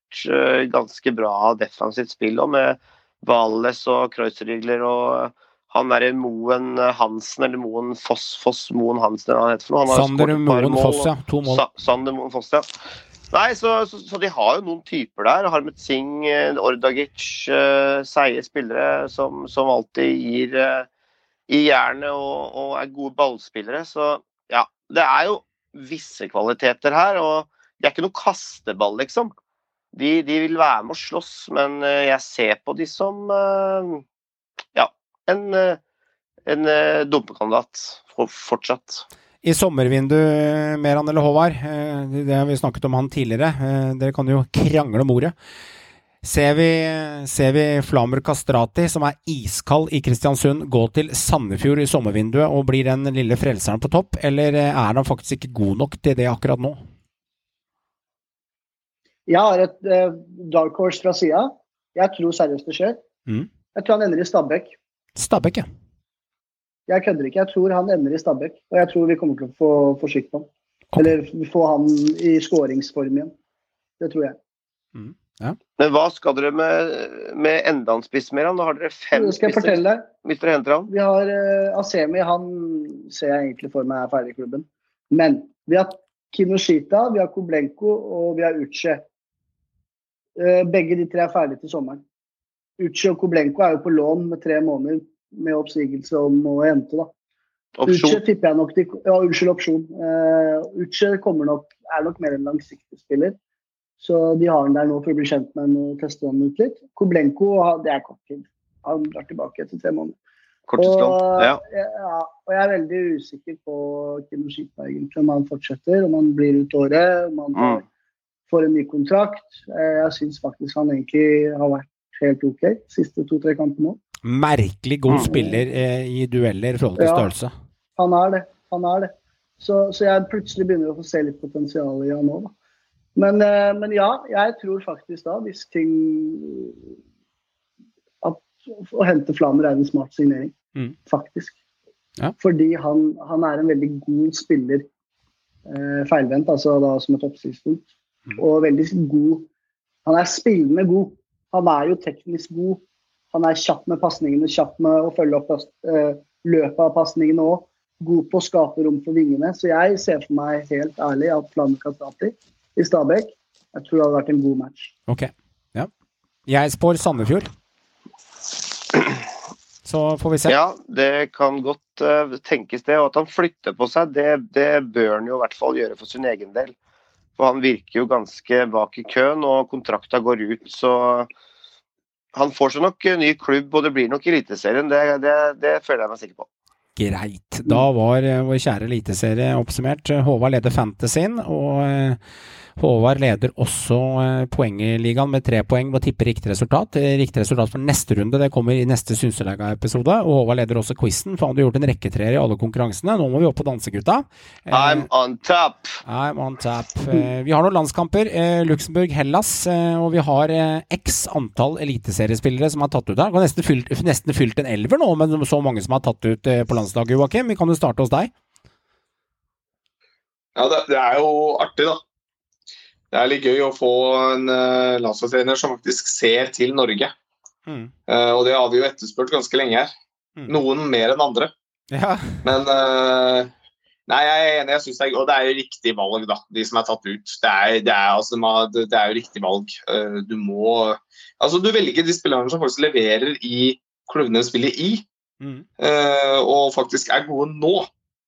ganske bra defensivt spill òg, med Valles og Kreuzrigler og han derre Moen Hansen, eller Moen Foss, Foss Moen Hansen, eller hva han heter for noe. Han har Sander Moen Foss, ja. To mål. Sa Sander Moen Foss, ja. Nei, så, så, så de har jo noen typer der. Harmet Singh, Ordagic, uh, seige spillere som, som alltid gir uh, i jernet og, og er gode ballspillere. Så det er jo visse kvaliteter her. Og de er ikke noe kasteball, liksom. De, de vil være med å slåss, men eh, jeg ser på de som eh, ja, en, eh, en dumpekandidat fortsatt. I sommervinduet, Meran eller Håvard, det har vi snakket om han tidligere. Dere kan jo krangle om ordet. Ser vi, ser vi Flamer Kastrati, som er iskald i Kristiansund, gå til Sandefjord i sommervinduet og blir den lille frelseren på topp, eller eh, er han faktisk ikke god nok til det akkurat nå? Jeg har et uh, dark horse fra sida. Jeg tror seriøst det skjer. Mm. Jeg tror han ender i Stabæk. Stabæk, ja. Jeg kødder ikke. Jeg tror han ender i Stabæk. Og jeg tror vi kommer til å få, få skikt på han. Eller få han i skåringsform igjen. Det tror jeg. Men hva skal dere med, med enda en spiss mer? Nå har dere fem Det skal jeg spisser fortelle hvis dere henter han. Vi har uh, Asemi, han ser jeg egentlig for meg er ferdig i klubben. Men vi har Kinoshita, vi har Koblenko og vi har Uche. Uh, begge de tre er ferdige til sommeren. Uche og Koblenko er jo på lån med tre måneder med oppsigelse om å hente. da. Uche tipper jeg nok de, ja, Unnskyld, opsjon. Uh, Uche kommer nok, er nok mer en langsiktig spiller. Så de har han der nå for å bli kjent med han og teste han ut litt. Koblenko, det er kort tid. Han drar tilbake etter tre måneder. Og, Ja. ja, og jeg er veldig usikker på Kinoshita, egentlig. Om han fortsetter, om han blir ut året, om han Mm. får en ny kontrakt. Eh, Jeg syns faktisk han egentlig har vært helt OK de siste to-tre kampene nå. Merkelig god Mm. spiller eh, i dueller i forhold til Ja. størrelse. Han er det. Han er det. Så, så jeg plutselig begynner å få se litt potensial i han nå, da. Men, eh, men ja, jeg tror faktisk da, hvis ting At å hente Flamer er en smart signering. Mm. Faktisk. Ja. Fordi han, han er en veldig god spiller. Eh, feilvendt, altså da som et oppsiktspunkt. Mm. Og veldig god Han er spillende god. Han er jo teknisk god. Han er kjapp med pasningene, kjapp med å følge opp eh, løpet av pasningene òg. God på å skape rom for vingene. Så jeg ser for meg helt ærlig at Flamme Kastrati i Stabæk jeg tror det hadde vært en god match. Ok. Ja. Jeg spår Sandefjord. Så får vi se. Ja, det kan godt uh, tenkes det. Og at han flytter på seg, det, det bør han jo i hvert fall gjøre for sin egen del. For han virker jo ganske bak i køen, og kontrakta går ut, så han får seg nok ny klubb, og det blir nok Eliteserien. Det, det, det føler jeg meg sikker på. Greit. Da var eh, vår kjære eliteserie oppsummert. Håvard leder Fantasyen, og eh, Håvard leder også eh, poengligaen med tre poeng ved å tippe riktig resultat. Eh, Riktig resultat for neste runde det kommer i neste Synselega-episode. Og Håvard leder også quizen, for han hadde gjort en rekketreer i alle konkurransene. Nå må vi opp på dansegutta. Eh, I'm on top! I'm on tap. Eh, vi har noen landskamper. Eh, Luxembourg, Hellas. Eh, og vi har eh, x antall eliteseriespillere som har tatt ut her. Vi har nesten fylt, nesten fylt en elver nå, med så mange som har tatt ut eh, på landslaget, Joakim. Vi kan jo starte hos deg. Ja, det, det er jo artig, da. Det er litt gøy å få en uh, landslagstrener som faktisk ser til Norge. Mm. Uh, og det har vi jo etterspurt ganske lenge her. Mm. Noen mer enn andre. Ja. Men uh, Nei, jeg er enig. jeg synes det er, Og det er jo riktig valg, da. De som er tatt ut. Det er, det er, altså, det er jo riktig valg. Uh, du må Altså, du velger de spillerne som faktisk leverer i klubbene de spiller i, Mm. eh, og faktisk er gode nå.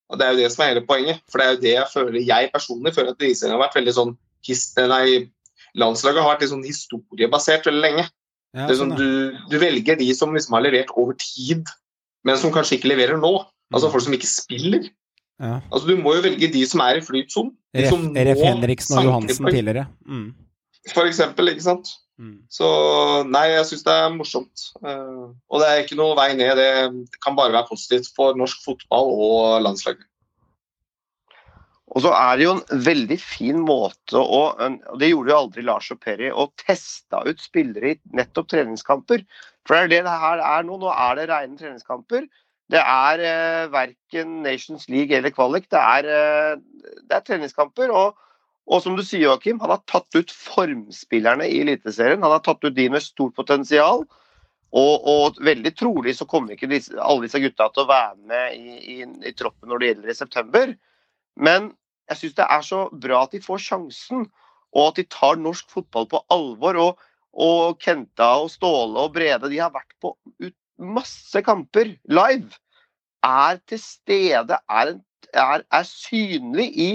Og Det er jo det som er hele poenget. For det er jo det jeg føler jeg personlig føler at Eliteserien har vært veldig sånn his, Nei, landslaget har vært litt sånn historiebasert veldig lenge. Ja, det sånn, sånn, du, du velger de som liksom har levert over tid, men som kanskje ikke leverer nå. Altså folk som ikke spiller. ja. Altså Du må jo velge de som er i flytsonen. Nå Henriksen og Johansen tidligere. Mm. For eksempel, ikke sant. Mm. Så nei, jeg syns det er morsomt. Uh, og det er ikke noe vei ned. Det kan bare være positivt for norsk fotball og landslaget. Og så er det jo en veldig fin måte å og Det gjorde jo aldri Lars og Perry, å teste ut spillere i nettopp treningskamper. For det er det det her er nå. Nå er det rene treningskamper. Det er eh, verken Nations League eller kvalik. Det er, eh, det er treningskamper. Og, og, som du sier, Joakim, han har tatt ut formspillerne i Eliteserien. Han har tatt ut de med stort potensial. Og, og veldig trolig så kommer ikke disse, alle disse gutta til å være med i, i, i troppen når det gjelder i september. Men jeg syns det er så bra at de får sjansen, og at de tar norsk fotball på alvor. Og, og Kenta og Ståle og Brede de har vært på masse kamper live. Er til stede, er, er, er synlig i,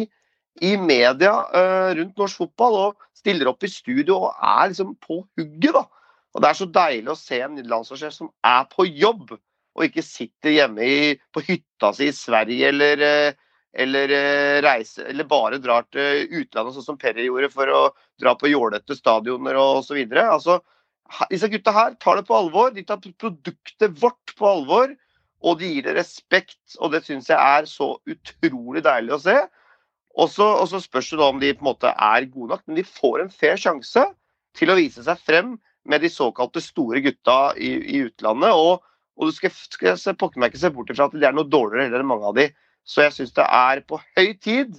i media uh, rundt norsk fotball og stiller opp i studio og er liksom på hugget. da. Og Det er så deilig å se en landslagssjef som er på jobb, og ikke sitter hjemme i, på hytta si i Sverige eller uh, eller eh, reise, eller bare drar til utlandet, sånn som Perry gjorde, for å dra på jålete stadioner osv. Altså, disse gutta her tar det på alvor. De tar produktet vårt på alvor, og de gir det respekt. Og det syns jeg er så utrolig deilig å se. Og så spørs det da om de på en måte er gode nok, men de får en fair sjanse til å vise seg frem med de såkalte store gutta i, i utlandet. Og, og du skal, skal pokker meg ikke se bort fra at de er noe dårligere heller enn mange av de. Så jeg syns det er på høy tid.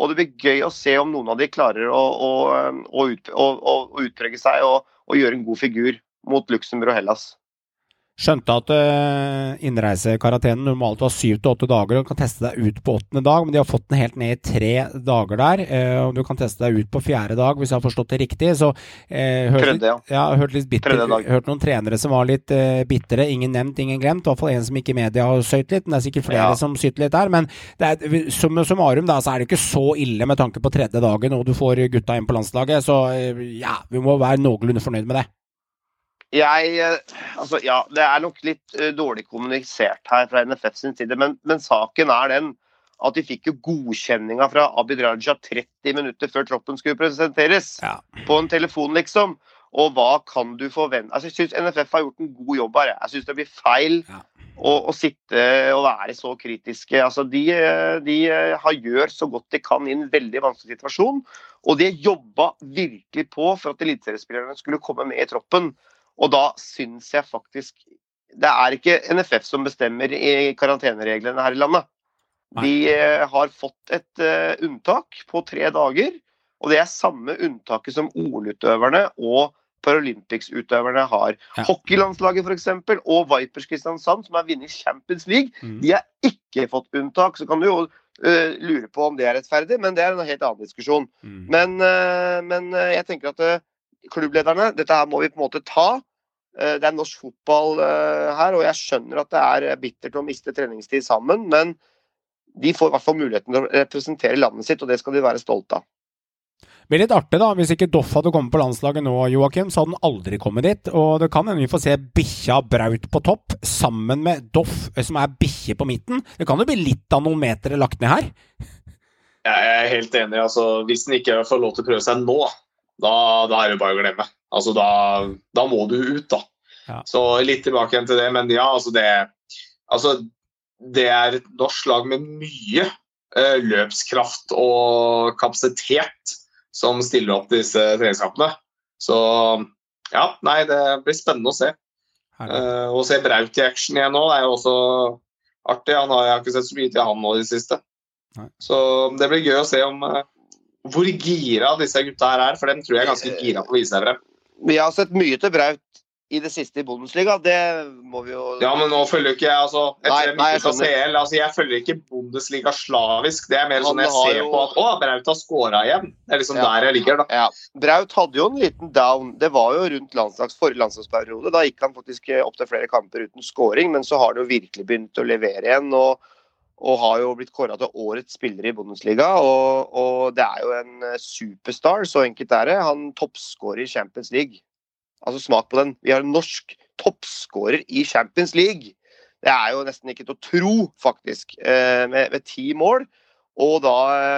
Og det blir gøy å se om noen av de klarer å, å, å, ut, å utprege seg og, gjøre en god figur mot Luxembourg og Hellas. Skjønte at uh, innreisekarantenen normalt var syv til åtte dager og du kan teste deg ut på åttende dag, men de har fått den helt ned i tre dager der. Uh, og du kan teste deg ut på fjerde dag, hvis jeg har forstått det riktig. Så uh, hørte, Tredje, ja. ja. Hørt litt bitter, hørt noen trenere som var litt uh, bitre. Ingen nevnt, ingen glemt. I hvert fall en som ikke i media har søyt litt. Men det er sikkert flere ja. som syter litt der. Men det er, som summarum da, så er det ikke så ille med tanke på tredje dagen, og du får gutta inn på landslaget. Så ja, vi må være noenlunde fornøyd med det. Jeg, eh, altså, ja, Det er nok litt uh, dårlig kommunisert her fra NFF sin side, men, men, saken er den at de fikk jo godkjenninga fra Abid Raja 30 minutter før troppen skulle presenteres. Ja. På en telefon, liksom. Og hva kan du forvente altså, Jeg syns NFF har gjort en god jobb her. Jeg syns det blir feil ja. å, å, sitte og være så kritiske. Altså, de, de har gjør så godt de kan i en veldig vanskelig situasjon. Og de jobba virkelig på for at eliteseriespillerne skulle komme med i troppen. Og da syns jeg faktisk Det er ikke NFF som bestemmer i karantenereglene her i landet. De uh, har fått et uh, unntak på tre dager, og det er samme unntaket som OL-utøverne og Paralympics-utøverne har. Ja. Hockeylandslaget f.eks. og Vipers Kristiansand, som har vunnet Champions League, mm. de har ikke fått unntak. Så kan du jo uh, lure på om det er rettferdig, men det er en helt annen diskusjon. Mm. Men, men jeg tenker at klubblederne, dette her må vi på en måte ta. Eh, det er norsk fotball eh, her, og jeg skjønner at det er bittert å miste treningstid sammen, men de får i hvert fall muligheten til å representere landet sitt, og det skal de være stolte av. Det blir litt artig, da. Hvis ikke Doff hadde kommet på landslaget nå, Joakim, så hadde han aldri kommet dit. Og det kan hende vi får se bikkja Braut på topp, sammen med Doff, eh, som er bikkje på midten. Det kan jo bli litt av noen meter lagt ned her? Jeg er helt enig. altså Hvis han ikke får lov til å prøve seg nå, da, da er det bare å glemme. Altså, da, da må du ut, da. Ja. Så litt tilbake igjen til det, men ja, altså det Altså, det er et norsk lag med mye uh, løpskraft og kapasitet som stiller opp disse treningskampene. Så ja, nei, det blir spennende å se. Uh, å se Braut i action igjen nå er jo også artig. Han har, jeg har ikke sett så mye til han nå i det siste. Nei. Så det blir gøy å se om uh, hvor gira disse gutta her er, for dem tror jeg er ganske gira på å vise seg frem. Vi har sett mye til Braut i det siste i Bundesliga, det må vi jo Ja, men nå følger ikke jeg altså, etter nei, nei, jeg, CL, altså, jeg følger ikke Bundesliga slavisk. Det er mer sånn jeg ser jo... på at å, Braut har scora igjen. Det er liksom ja. der jeg ligger, da. Ja. Braut hadde jo en liten down. Det var jo rundt landslags, forrige landslagsperiode. Da gikk han faktisk opptil flere kamper uten scoring, men så har det jo virkelig begynt å levere igjen. og og har jo blitt kåra til årets spiller i Bundesliga. Og, og, det er jo en eh, superstar, så enkelt er det. Han toppskårer i Champions League. Altså smak på den. Vi har en norsk toppskårer i Champions League. Det er jo nesten ikke til å tro, faktisk. Eh, med, med ti mål. Og da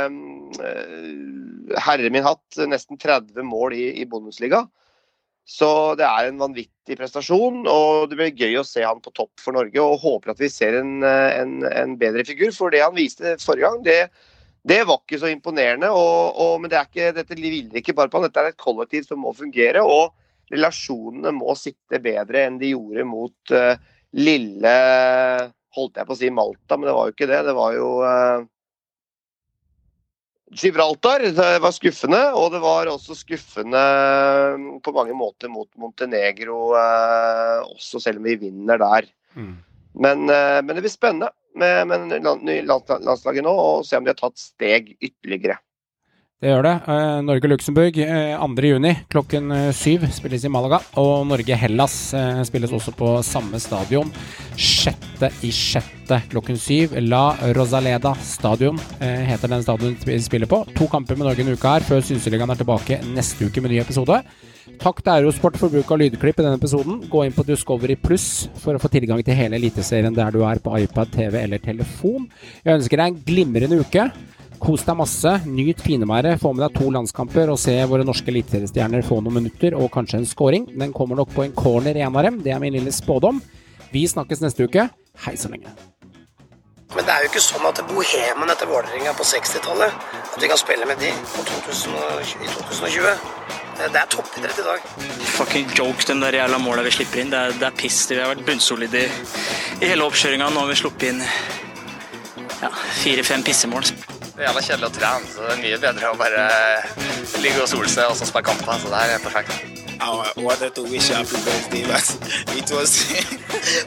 eh, Herre min hatt, nesten 30 mål i, i Bundesliga. Så det er en vanvittig prestasjon, og det blir gøy å se han på topp for Norge. Og håper at vi ser en, en, en bedre figur. For det han viste forrige gang, det, Det var ikke så imponerende. Og, og, men det er ikke, dette hviler ikke bare på han, dette er et kollektiv som må fungere. Og relasjonene må sitte bedre enn de gjorde mot uh, lille Holdt jeg på å si Malta, men det var jo ikke det. Det var jo uh, Gibraltar. Det var skuffende, og det var også skuffende på mange måter mot Montenegro, uh, også selv om vi vinner der. Mm. Men, men, det blir spennende med, med landslaget nå, og se om de har tatt steg ytterligere. Det gjør det. Eh, Norge-Luxembourg eh, 2.6 klokken eh, syv spilles i Malaga. Og Norge-Hellas eh, spilles også på samme stadion 6.6. klokken syv. La Rosaleda stadion eh, heter den stadion vi spiller på. To kamper med Norge en uke her, før Synseligaen er tilbake neste uke med ny episode. Takk til Eurosport for bruk av lydklipp i denne episoden. Gå inn på Discovery Pluss for å få tilgang til hele Eliteserien der du er på iPad, TV eller telefon. Jeg ønsker deg en glimrende uke. Kos deg masse. Nyt finværet, Få med deg to landskamper og se våre norske eliteseriestjerner få noen minutter og kanskje en scoring. Den kommer nok på en corner i en av dem. Det er min lille spådom. Vi snakkes neste uke. Hei så lenge. Men det er jo ikke sånn at bohemen etter Vålerenga på 60-tallet At vi kan spille med de i 2020. Det er toppidrett i dag. Fucking joke, de der jævla måla vi slipper inn. Det er, det er piss. Vi har vært bunnsolide i, i hele oppkjøringa. Nå har vi sluppet inn ja, fire-fem pissemål. Det er jævla kjedelig å trene, så det er mye bedre å bare ligge og sole seg og så spille kamper. Så det her er perfekt. Our water to wish happy birthday, but it was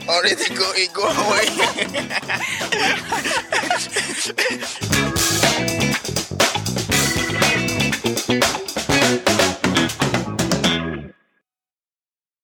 already going, going away. Thank